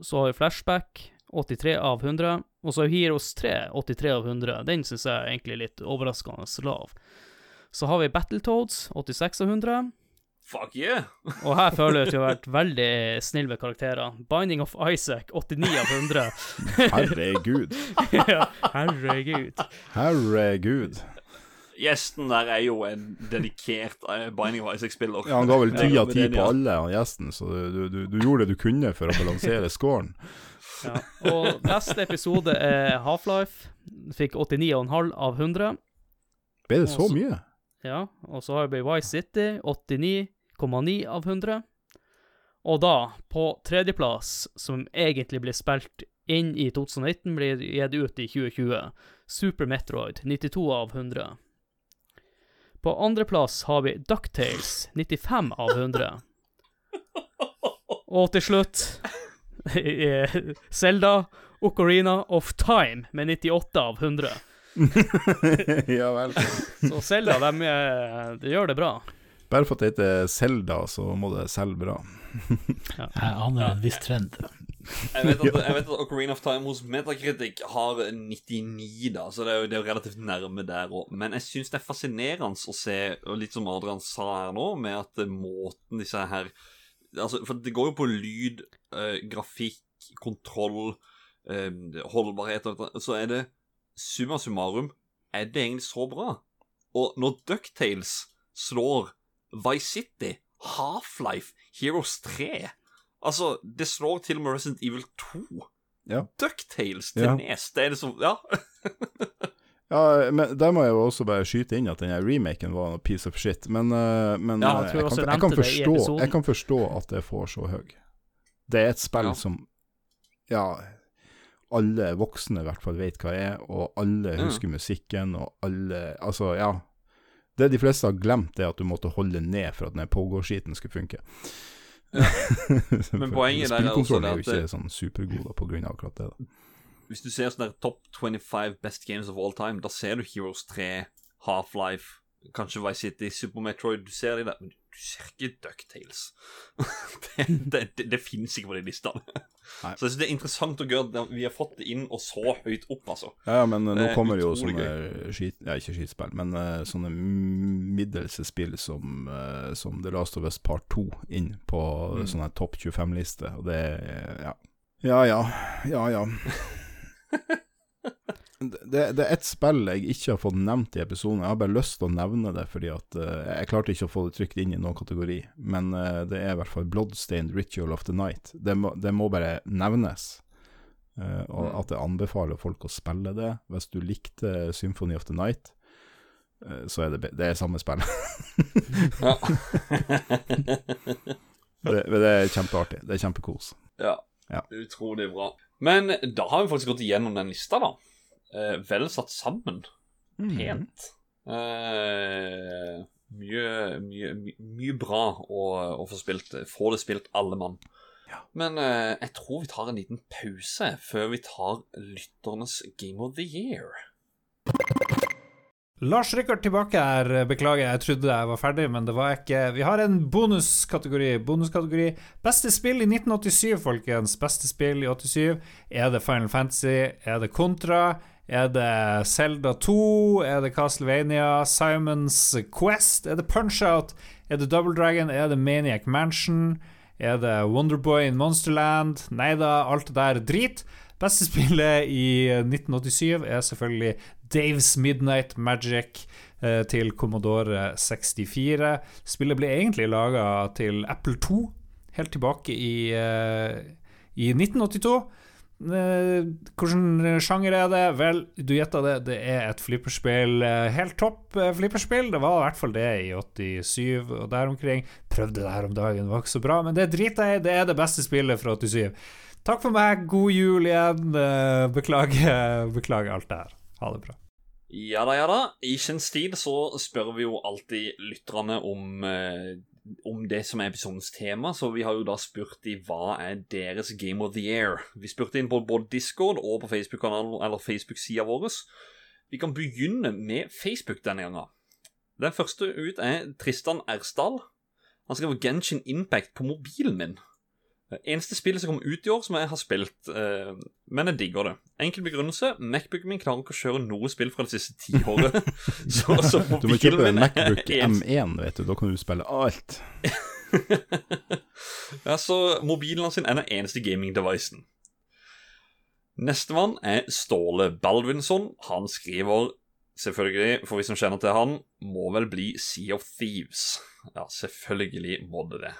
Så har vi Flashback, 83 av 100. Og så har vi Heroes 3, 83 av 100. Den syns jeg er egentlig litt overraskende lav. Så har vi Battletoads, 86 av 100. Fuck yeah! Og her føler jeg at vi har vært veldig snill med karakterer. Binding of Isaac, 89 av 100. Herregud. ja, herregud. Herregud. Gjesten der er jo en dedikert eh, Binding of Isaac-spiller. Ja, han ga vel ti av ti på alle, han gjesten, så du, du, du gjorde det du kunne for å balansere scoren. Ja. Og neste episode er Half-Life. Fikk 89,5 av 100. Ble det så mye? Ja, og så har vi Vice City, 89,9 av 100. Og da, på tredjeplass, som egentlig blir spilt inn i 2019, blir gitt ut i 2020, Super Metroid, 92 av 100. På andreplass har vi Ducktales, 95 av 100. Og til slutt Selda Zelda Ocarina of Time med 98 av 100. ja vel. Så Zelda, de, eh, de gjør det bra. Bare for at det heter Selda, så må det selge bra. Ja. Jeg aner en viss trend. Jeg vet, at, jeg vet at Ocarina of Time hos Metacritic har 99, da, så det er jo, det er jo relativt nærme der òg. Men jeg syns det er fascinerende å se, og litt som Adrian sa her nå, med at måten disse her Altså, For det går jo på lyd, øh, grafikk, kontroll, øh, holdbarhet og dette, så er det summa summarum Er det egentlig så bra? Og når Ducktales slår Vice City, Half-Life, Heroes 3 Altså, det slår til og med Resident Evil 2. Ja. Ducktales til Ja. Nes. Det er det som Ja. Ja, men der må jeg jo også bare skyte inn at den her remaken var noe piece of shit. Men, eh, men Ja, eh, jeg jeg, kan, jeg kan det forstå, jeg kan forstå at det får så høy. Det er et spill Ja. som ja, alle voksne i hvert fall vet hva er, og alle husker husker musikken, og alle Altså, ja. Det de fleste har glemt, er at du måtte holde ned for at den pogo-skiten skulle funke. Men poenget der er også Spillkontrollen er jo ikke sånn supergod på grunn av akkurat det. da. Hvis du ser sånn der Top 25 Best Games of All Time, da ser du Heroes 3, Half-Life, kanskje Vice City, Super Metroid Du ser de der, men du ser ikke Ducktales. det det, det, det fins ikke på de listene. Så jeg synes det er interessant å gjøre at vi har fått det inn og så høyt opp, altså. Ja, ja, men eh, nå er kommer jo sånne skit... Ja, ikke skitspill, men uh, sånne middelse spill som, uh, som The Last of Us Part 2 inn på Mm. sånne topp 25-liste, og det Ja. Ja ja. Ja ja. Det, det er ett spill jeg ikke har fått nevnt i episoden. Jeg har bare lyst til å nevne det, fordi at uh, jeg klarte ikke å få det trykt inn i noen kategori. Men uh, det er i hvert fall Bloodstained Ritual of the Night. Det må, det må bare nevnes. Uh, og at jeg anbefaler folk å spille det. Hvis du likte Symphony of the Night, så er det, det er samme spill. Ja. det, det er kjempeartig. Det er kjempekos. Ja. Ja. Utrolig bra. Men da har vi faktisk gått igjennom den lista, da. Eh, vel satt sammen. Pent. Eh, mye, mye, mye bra å, å få spilt. Få det spilt, alle mann. Men eh, jeg tror vi tar en liten pause før vi tar lytternes Game of the Year. Lars Rikard tilbake her. Beklager, jeg trodde jeg var ferdig, men det var jeg ikke. Vi har en bonuskategori. Bonuskategori Beste spill i 1987, folkens. Beste spill i 87. Er det Final Fantasy? Er det Contra? Er det Zelda 2? Er det Castlevania? Simons Quest? Er det Punch-Out? Er det Double Dragon? Er det Maniac Mansion? Er det Wonderboy in Monsterland? Nei da, alt det der er drit. Beste spillet i 1987 er selvfølgelig Daves Midnight Magic eh, til Commodore 64. Spillet ble egentlig laga til Apple 2 helt tilbake i, eh, i 1982. Eh, Hvilken sjanger er det? Vel, du gjetta det, det er et flipperspill. Eh, Helt topp eh, flipperspill. Det var i hvert fall det i 87 og der omkring. Prøvde det her om dagen, det var ikke så bra, men det driter jeg i. Det er det beste spillet fra 87. Takk for meg, god jul igjen. Eh, Beklager, beklager alt det her. Ha det bra. Ja da, ja da. I sin stil så spør vi jo alltid lytterne om, eh, om det som er episodens tema, så vi har jo da spurt i hva er deres Game of the Year. Vi spurte inn på både Discord og på Facebook-kanalen eller Facebook-sida vår. Vi kan begynne med Facebook denne gangen. Den første ut er Tristan Ersdal. Han skriver Genshin Impact på mobilen min. Det Eneste spillet som kom ut i år som jeg har spilt, eh, men jeg digger det. Enkel begrunnelse. Macbooken min klarer ikke å kjøre noe spill fra det siste tiåret. så, så Du må kjøpe Macbook M1, vet du. Da kan du spille alt. ja, så mobilen hans sin er den eneste gaming-devicen. Nestemann er Ståle Baldvinsson. Han skriver selvfølgelig, for vi som kjenner til han, må vel bli Sea of Thieves. Ja, selvfølgelig må det det.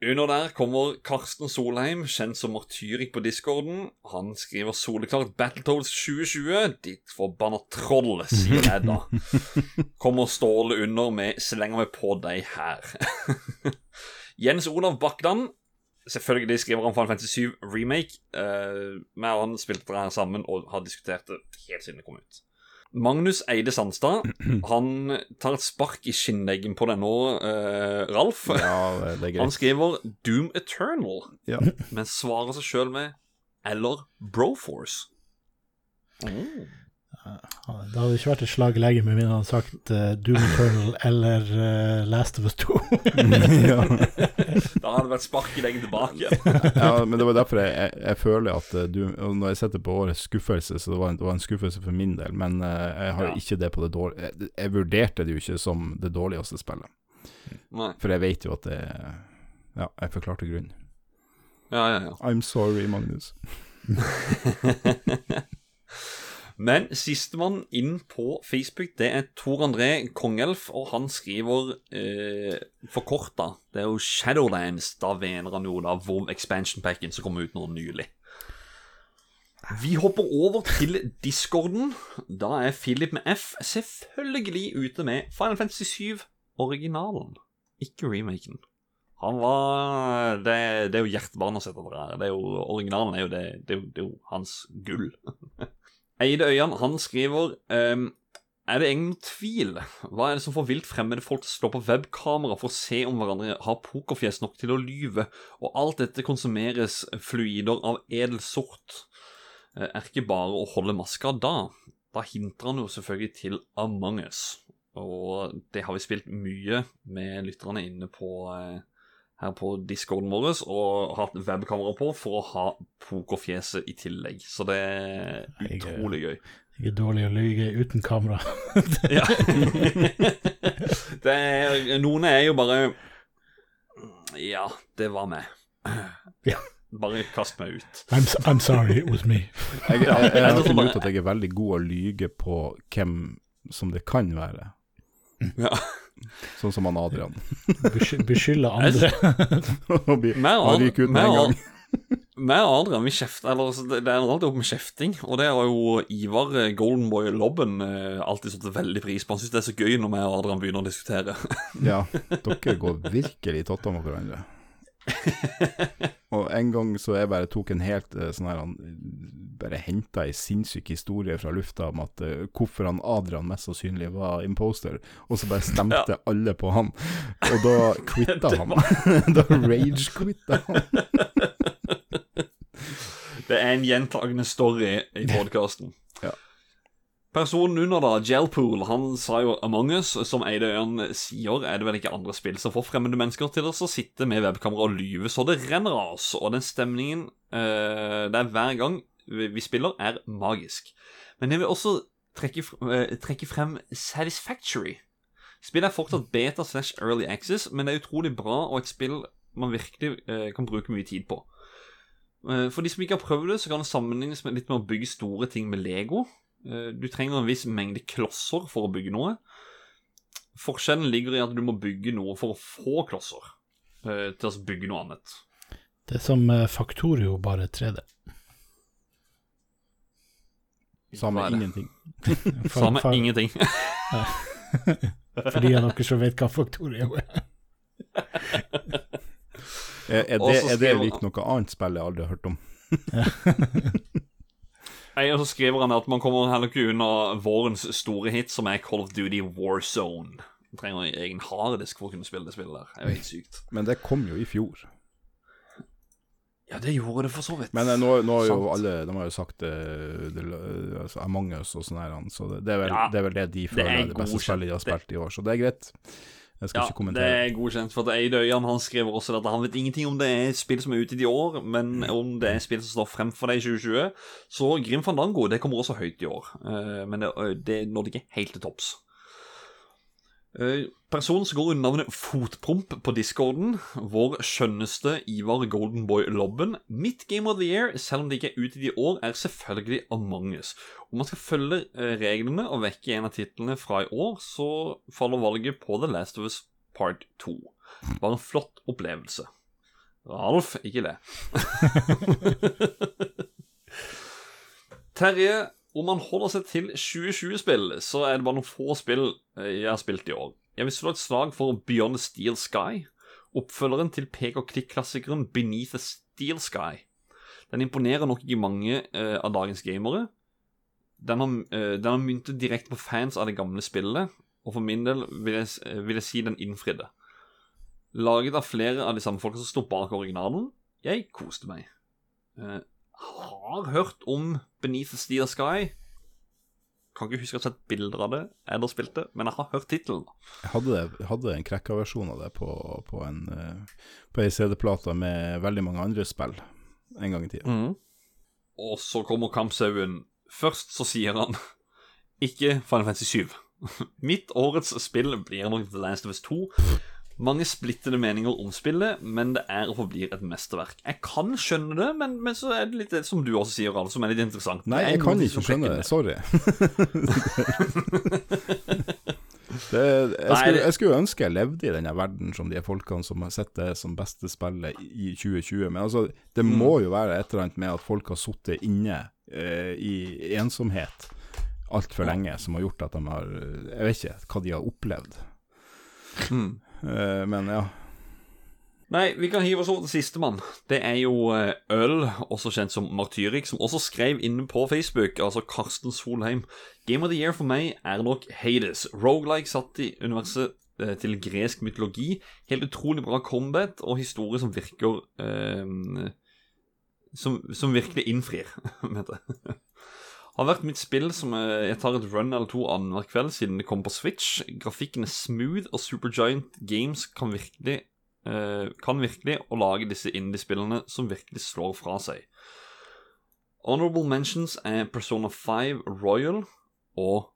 Under der kommer Karsten Solheim, kjent som Martyrik på discorden. Han skriver soleklart Battletoads 2020. Ditt forbanna troll, sier jeg da. Kommer Ståle under med 'slenger meg på deg her'. Jens Olav Bakdan. Selvfølgelig skriver han Final Fantasy 7 Remake. Uh, meg og han spilte det her sammen og har diskutert det helt siden det kom ut. Magnus Eide Sandstad Han tar et spark i skinnleggen på denne eh, Ralf. Ja. Han skriver Doom Eternal, Ja. men svarer seg sjøl med eller Broforce. Oh. Det hadde ikke vært et slag i leggen med mindre han hadde sagt uh, Doom Eternal eller uh, Last of Us 2. Ja. Da hadde det vært spark i leggen tilbake. ja, men det var derfor jeg, jeg, jeg føler at eh, du Når jeg setter på årets skuffelse, så det var en, det var en skuffelse for min del, men jeg har Ja. ikke det på det dårlige jeg, jeg vurderte det jo ikke som det dårligste spillet. Nei. For jeg vet jo at det Ja, jeg forklarte grunnen. Ja, ja, ja. I'm sorry, Magnus. Men sistemann inn på Facebook, det er Tor André Kongelf, og han skriver eh, forkorta. Det er jo Shadowlands. Da vener han jo da WoW Expansion Packen som kom ut nå nylig. Vi hopper over til discorden. Da er Philip med F selvfølgelig ute med Final Fantasy 7 originalen, ikke remaken. Han var Det, det er jo hjertebarnet sitt. Det, det er jo, originalen er jo det, det, det er jo hans gull. Eide Øyan, han skriver um, Er det ingen tvil? Hva er det som får vilt fremmede folk til å slå på webkamera for å se om hverandre har pokerfjes nok til å lyve, og alt dette konsumeres fluider av edel sort? Eh, Er ikke bare å holde maska da? Da hinter han jo selvfølgelig til Among us. Og det har vi spilt mye med lytterne inne på eh, her på discorden vår, og hatt webkamera på for å ha pokerfjeset i tillegg. Så det er utrolig gøy. Jeg er dårlig å lyge uten kamera. Ja. det er, noen er jo bare Ja, det var meg. Ja. Bare kast meg ut. I'm, I'm sorry, it was me. Jeg, jeg, jeg, jeg har funnet ut at jeg er veldig god å lyge på hvem som det kan være. Ja. Sånn som han Adrian. Beskylde andre. Og bli- Meg og han ut med en gang. meg og Adrian, vi kjefter Eller altså, det ender alltid opp med kjefting. Og det har jo Ivar eh, Goldenboy Lobben eh, alltid satt veldig pris på. Han syns det er så gøy når vi og Adrian begynner å diskutere. Ja, dere går virkelig i totter med hverandre. Og en gang så jeg bare tok en helt eh, sånn her han Bare henta ei sinnssyk historie fra lufta om at uh, hvorfor han Adrian mest sannsynlig var imposter, og så bare stemte alle på han. Og da quitta han. da rage-quitta han. Det er en gjentagende story i podkasten. Personen under, da, Gelpool, han sa jo Among us, som Eidøyan sier, er det vel ikke andre spill som får fremmede mennesker til å sitte med webkamera og lyve så det renner av oss. Og den stemningen eh, det er hver gang vi spiller, er magisk. Men jeg vil også trekke, eh, trekke frem Satisfactory. Spillet er fortsatt beta slash early access, men det er utrolig bra og et spill man virkelig eh, kan bruke mye tid på. Eh, For de som ikke har prøvd det, så kan det sammenlignes med litt med å bygge store ting med Lego. Eh, Du trenger en viss mengde klosser for å bygge noe. Forskjellen ligger i at du må bygge noe for å få klosser eh, til å bygge noe annet. Det er som Faktorio, Factorio, bare 3D. Samme ingenting. Samme ingenting. Fordi For de av dere som vet hva Faktorio er. Er, er, det, er det skriver- noe annet spill jeg aldri har hørt om? Og så skriver han at man kommer heller ikke unna vårens store hit, som er Call of Duty Warzone. Man trenger en egen harddisk for å kunne spille det spillet der. Det er jo helt sykt. Men det kom jo i fjor. Ja, det gjorde det for så vidt. Men eh, nå, nå har jo alle De har jo sagt eh, det, altså Among us og sånn her, så det, det, er vel, Ja, det er vel det de føler er er det beste spillet de har spilt i år, så det er greit. Jeg skal ja, ikke det er godkjent. For Eide Øyan han skriver også at han vet ingenting om det er spill som er ute i år, men om det er spill som står frem for deg i 2020. Så Grim Fandango det kommer også høyt i år, Eh, men det, det nådde ikke helt til topps. Personen som går under navnet Fotpromp på discorden, vår skjønneste Ivar Goldenboy Lobben. Mitt Game of the Year, selv om det ikke er ute i år, er selvfølgelig Among us. Om man skal følge eh, reglene og vekke en av titlene fra i år, så faller valget på The Last of Us Part 2. Bare en flott opplevelse. Ralf, ikke le. Terje, om man holder seg til 2020-spill, så er det bare noen få spill eh, jeg har spilt i år. Jeg vil slå et slag for Beyond the Steel Sky, oppfølgeren til pek og klikk-klassikeren Beneath the Steel Sky. Den imponerer nok ikke mange uh, av dagens gamere. Den har, uh, den har myntet direkte på fans av det gamle spillet, og for min del vil jeg, eh, vil jeg si den innfridde. Laget av flere av de samme folka som sto bak originalen. Jeg koste meg. Uh, har hørt om Beneath the Steel Sky. Kan ikke huske å ha sett bilder av det eller spilt det, men jeg har hørt tittelen. Jeg hadde, hadde en krekka-versjon av det på, på en eh, På ei CD-plate med veldig mange andre spill en gang i tida. Mm. Og så kommer kampsauen. Først så sier han ikke Final Fantasy 7. Mitt årets spill blir nok The Last of Us 2. Mange splittede meninger om spillet, men det er og forblir et mesterverk. Jeg kan skjønne det, men, men så er det litt det som du også sier, Ralf, som er litt interessant. Nei, jeg kan ikke skjønne det. Sorry. det, jeg, skulle, jeg skulle ønske jeg levde i denne verden som de folkene som har sett det som beste spillet i 2020. Men altså, det Mm. må jo være et eller annet med at folk har sittet inne eh, i ensomhet altfor lenge, som har gjort at de har Jeg vet ikke hva de har opplevd. Mm. Eh, men ja. Nei, vi kan hive oss over til sistemann. Det er jo eh, Øl, også kjent som Martyrik, som også skrev inne på Facebook, altså Karsten Solheim. Game of the Year for meg er nok Hades. Roguelike satt i universet eh, til gresk mytologi. Helt utrolig bra combat og historie som virker eh, som, som virkelig innfrir. Har vært mitt spill som eh, jeg tar et run eller to annenhver kveld siden det kom på Switch. Grafikken er smooth, og Supergiant Games kan virkelig eh, kan virkelig å lage disse indie-spillene som virkelig slår fra seg. Honorable mentions er Persona 5 Royal og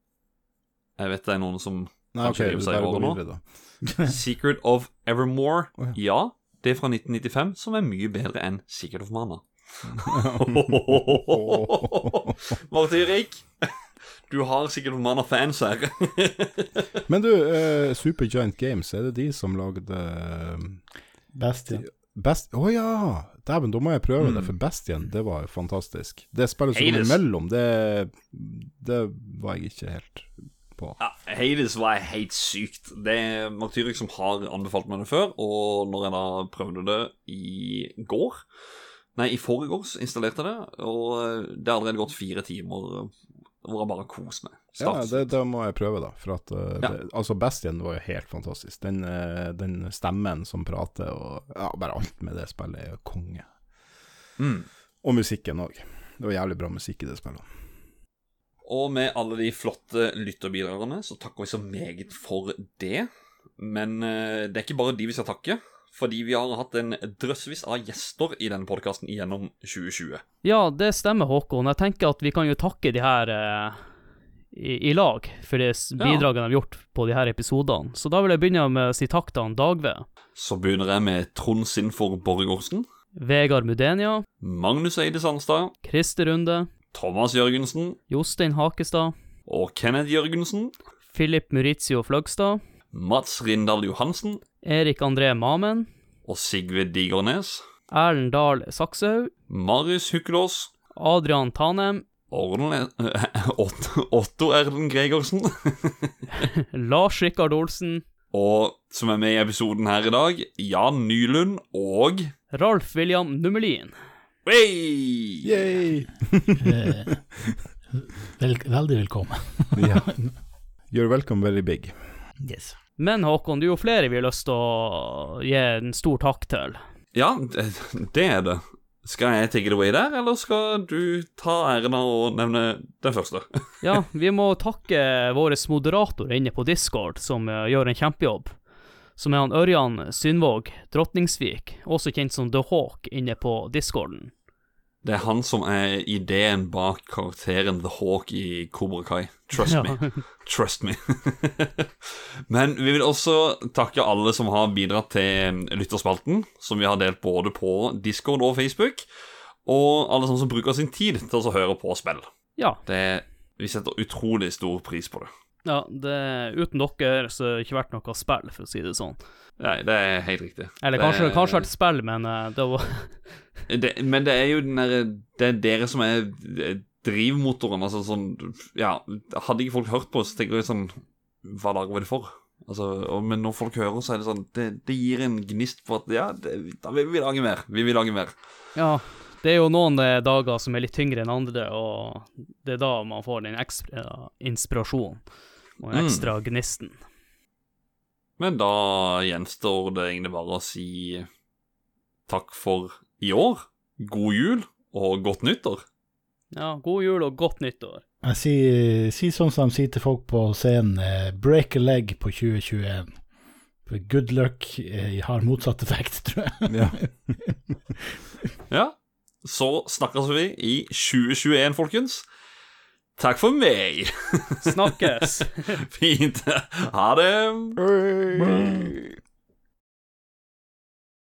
Jeg vet det er noen som Nei, kanskje ok, river seg bare nå. Secret of Evermore, ja. det er fra 1995 som er mye bedre enn Secret of Mana. Martin Erik, du har sikkert noen mann av fans her. Men du, eh, Supergiant Games, er det de som lagde uh, Bastion. Best Å ja! Dæven, da må jeg prøve det, Mm. for Bastion, det var fantastisk. Det spillet som Hades. imellom, det, det var jeg ikke helt på. Ja, Hades var helt sykt. Det er Martyrik som har anbefalt meg det før, og når jeg da prøvde det i går Nei, i forgårs installerte jeg det, og det har allerede gått fire timer hvor jeg bare koser meg. Ja, det, det må jeg prøve, da. For at eh, Ja. det, Altså, Bastion var jo helt fantastisk. Den, eh, den stemmen som prater, og ja, bare alt med det spillet er jo konge. Mm. Og musikken òg. Det var jævlig bra musikk i det spillet. Og med alle de flotte lytterbidragene så takker vi så meget for det. Men eh, det er ikke bare de vi skal takke, fordi vi har hatt en drøssevis av gjester i denne podkasten gjennom 2020. Ja, det stemmer, Håkon. Jeg tenker at vi kan jo takke de her eh, i, i lag for det bidraget Ja. de har gjort på de her episodene. Så da vil jeg begynne med å si takk til han Dagve, Så begynner jeg med Trond Sinfor Borgårdsen, Vegard Mudenia, Magnus Eide Sandstad, Christer Runde, Thomas Jørgensen. Jostein Hakestad, og Kenneth Jørgensen, Philip Maurizio Fløgstad, Mats Rindal Johansen Erik André Mamen, og Sigve Digernes, Erlend Dahl Sakshaug, Marius Hukkelås, Adrian Tanem, Orlen, Otto, Otto Erlend Gregersen Lars Rikard Olsen, og som er med i episoden her i dag, Jan Nylund og Ralf William Nummelin. Hey! Yay! Eh, vel, veldig velkommen. Ja. You're welcome very big. Yes. Men Håkon, det er jo flere vi har lyst til å gi en stor takk til. Ja, det, det er det. Skal jeg take it away der, eller skal du ta æren av å nevne den første? Ja, vi må takke vår moderator inne på Discord, som eh, gjør en kjempejobb. Som er han Ørjan Synvåg Drotningsvik, også kjent som The Hawk, inne på Discorden. Det er han som er ideen bak karakteren The Hawk i Cobra Kai. Trust Ja. me. Trust me. Men vi vil også takke alle som har bidratt til lytterspalten, som vi har delt både på Discord og Facebook. Og alle sånne som bruker sin tid til å høre på spill. Ja. Det, vi setter utrolig stor pris på det. Ja, det, uten dere så har det ikke vært noe spill, for å si det sånn. Nei, det er helt riktig. Eller Det kanskje, er- kanskje vært spill, men eh, det var det, Men det er jo den derre Det er dere som er eh, drivmotoren. Altså sånn Ja, hadde ikke folk hørt på oss, tenker jeg sånn Hva lager vi det for? Altså, og, men når folk hører, så er det sånn Det, det gir en gnist på at Ja, det, da vil vi lage mer. Vi vil lage mer. Ja, det er jo noen eh, dager som er litt tyngre enn andre, og det er da man får den inspirasjonen og ekstra Mm. ekstra gnisten. Men da gjenstår det egentlig bare å si takk for i år. God jul og godt nyttår. Ja, god jul og godt nyttår. Jeg sier, sier sånn som de sier til folk på scenen, eh, break a leg på 2021. For good luck eh, har motsatt effekt, tror jeg. Ja. Ja, så snakkes vi i 2021, folkens. Takk for meg. Snakkes. Fint. Ha det.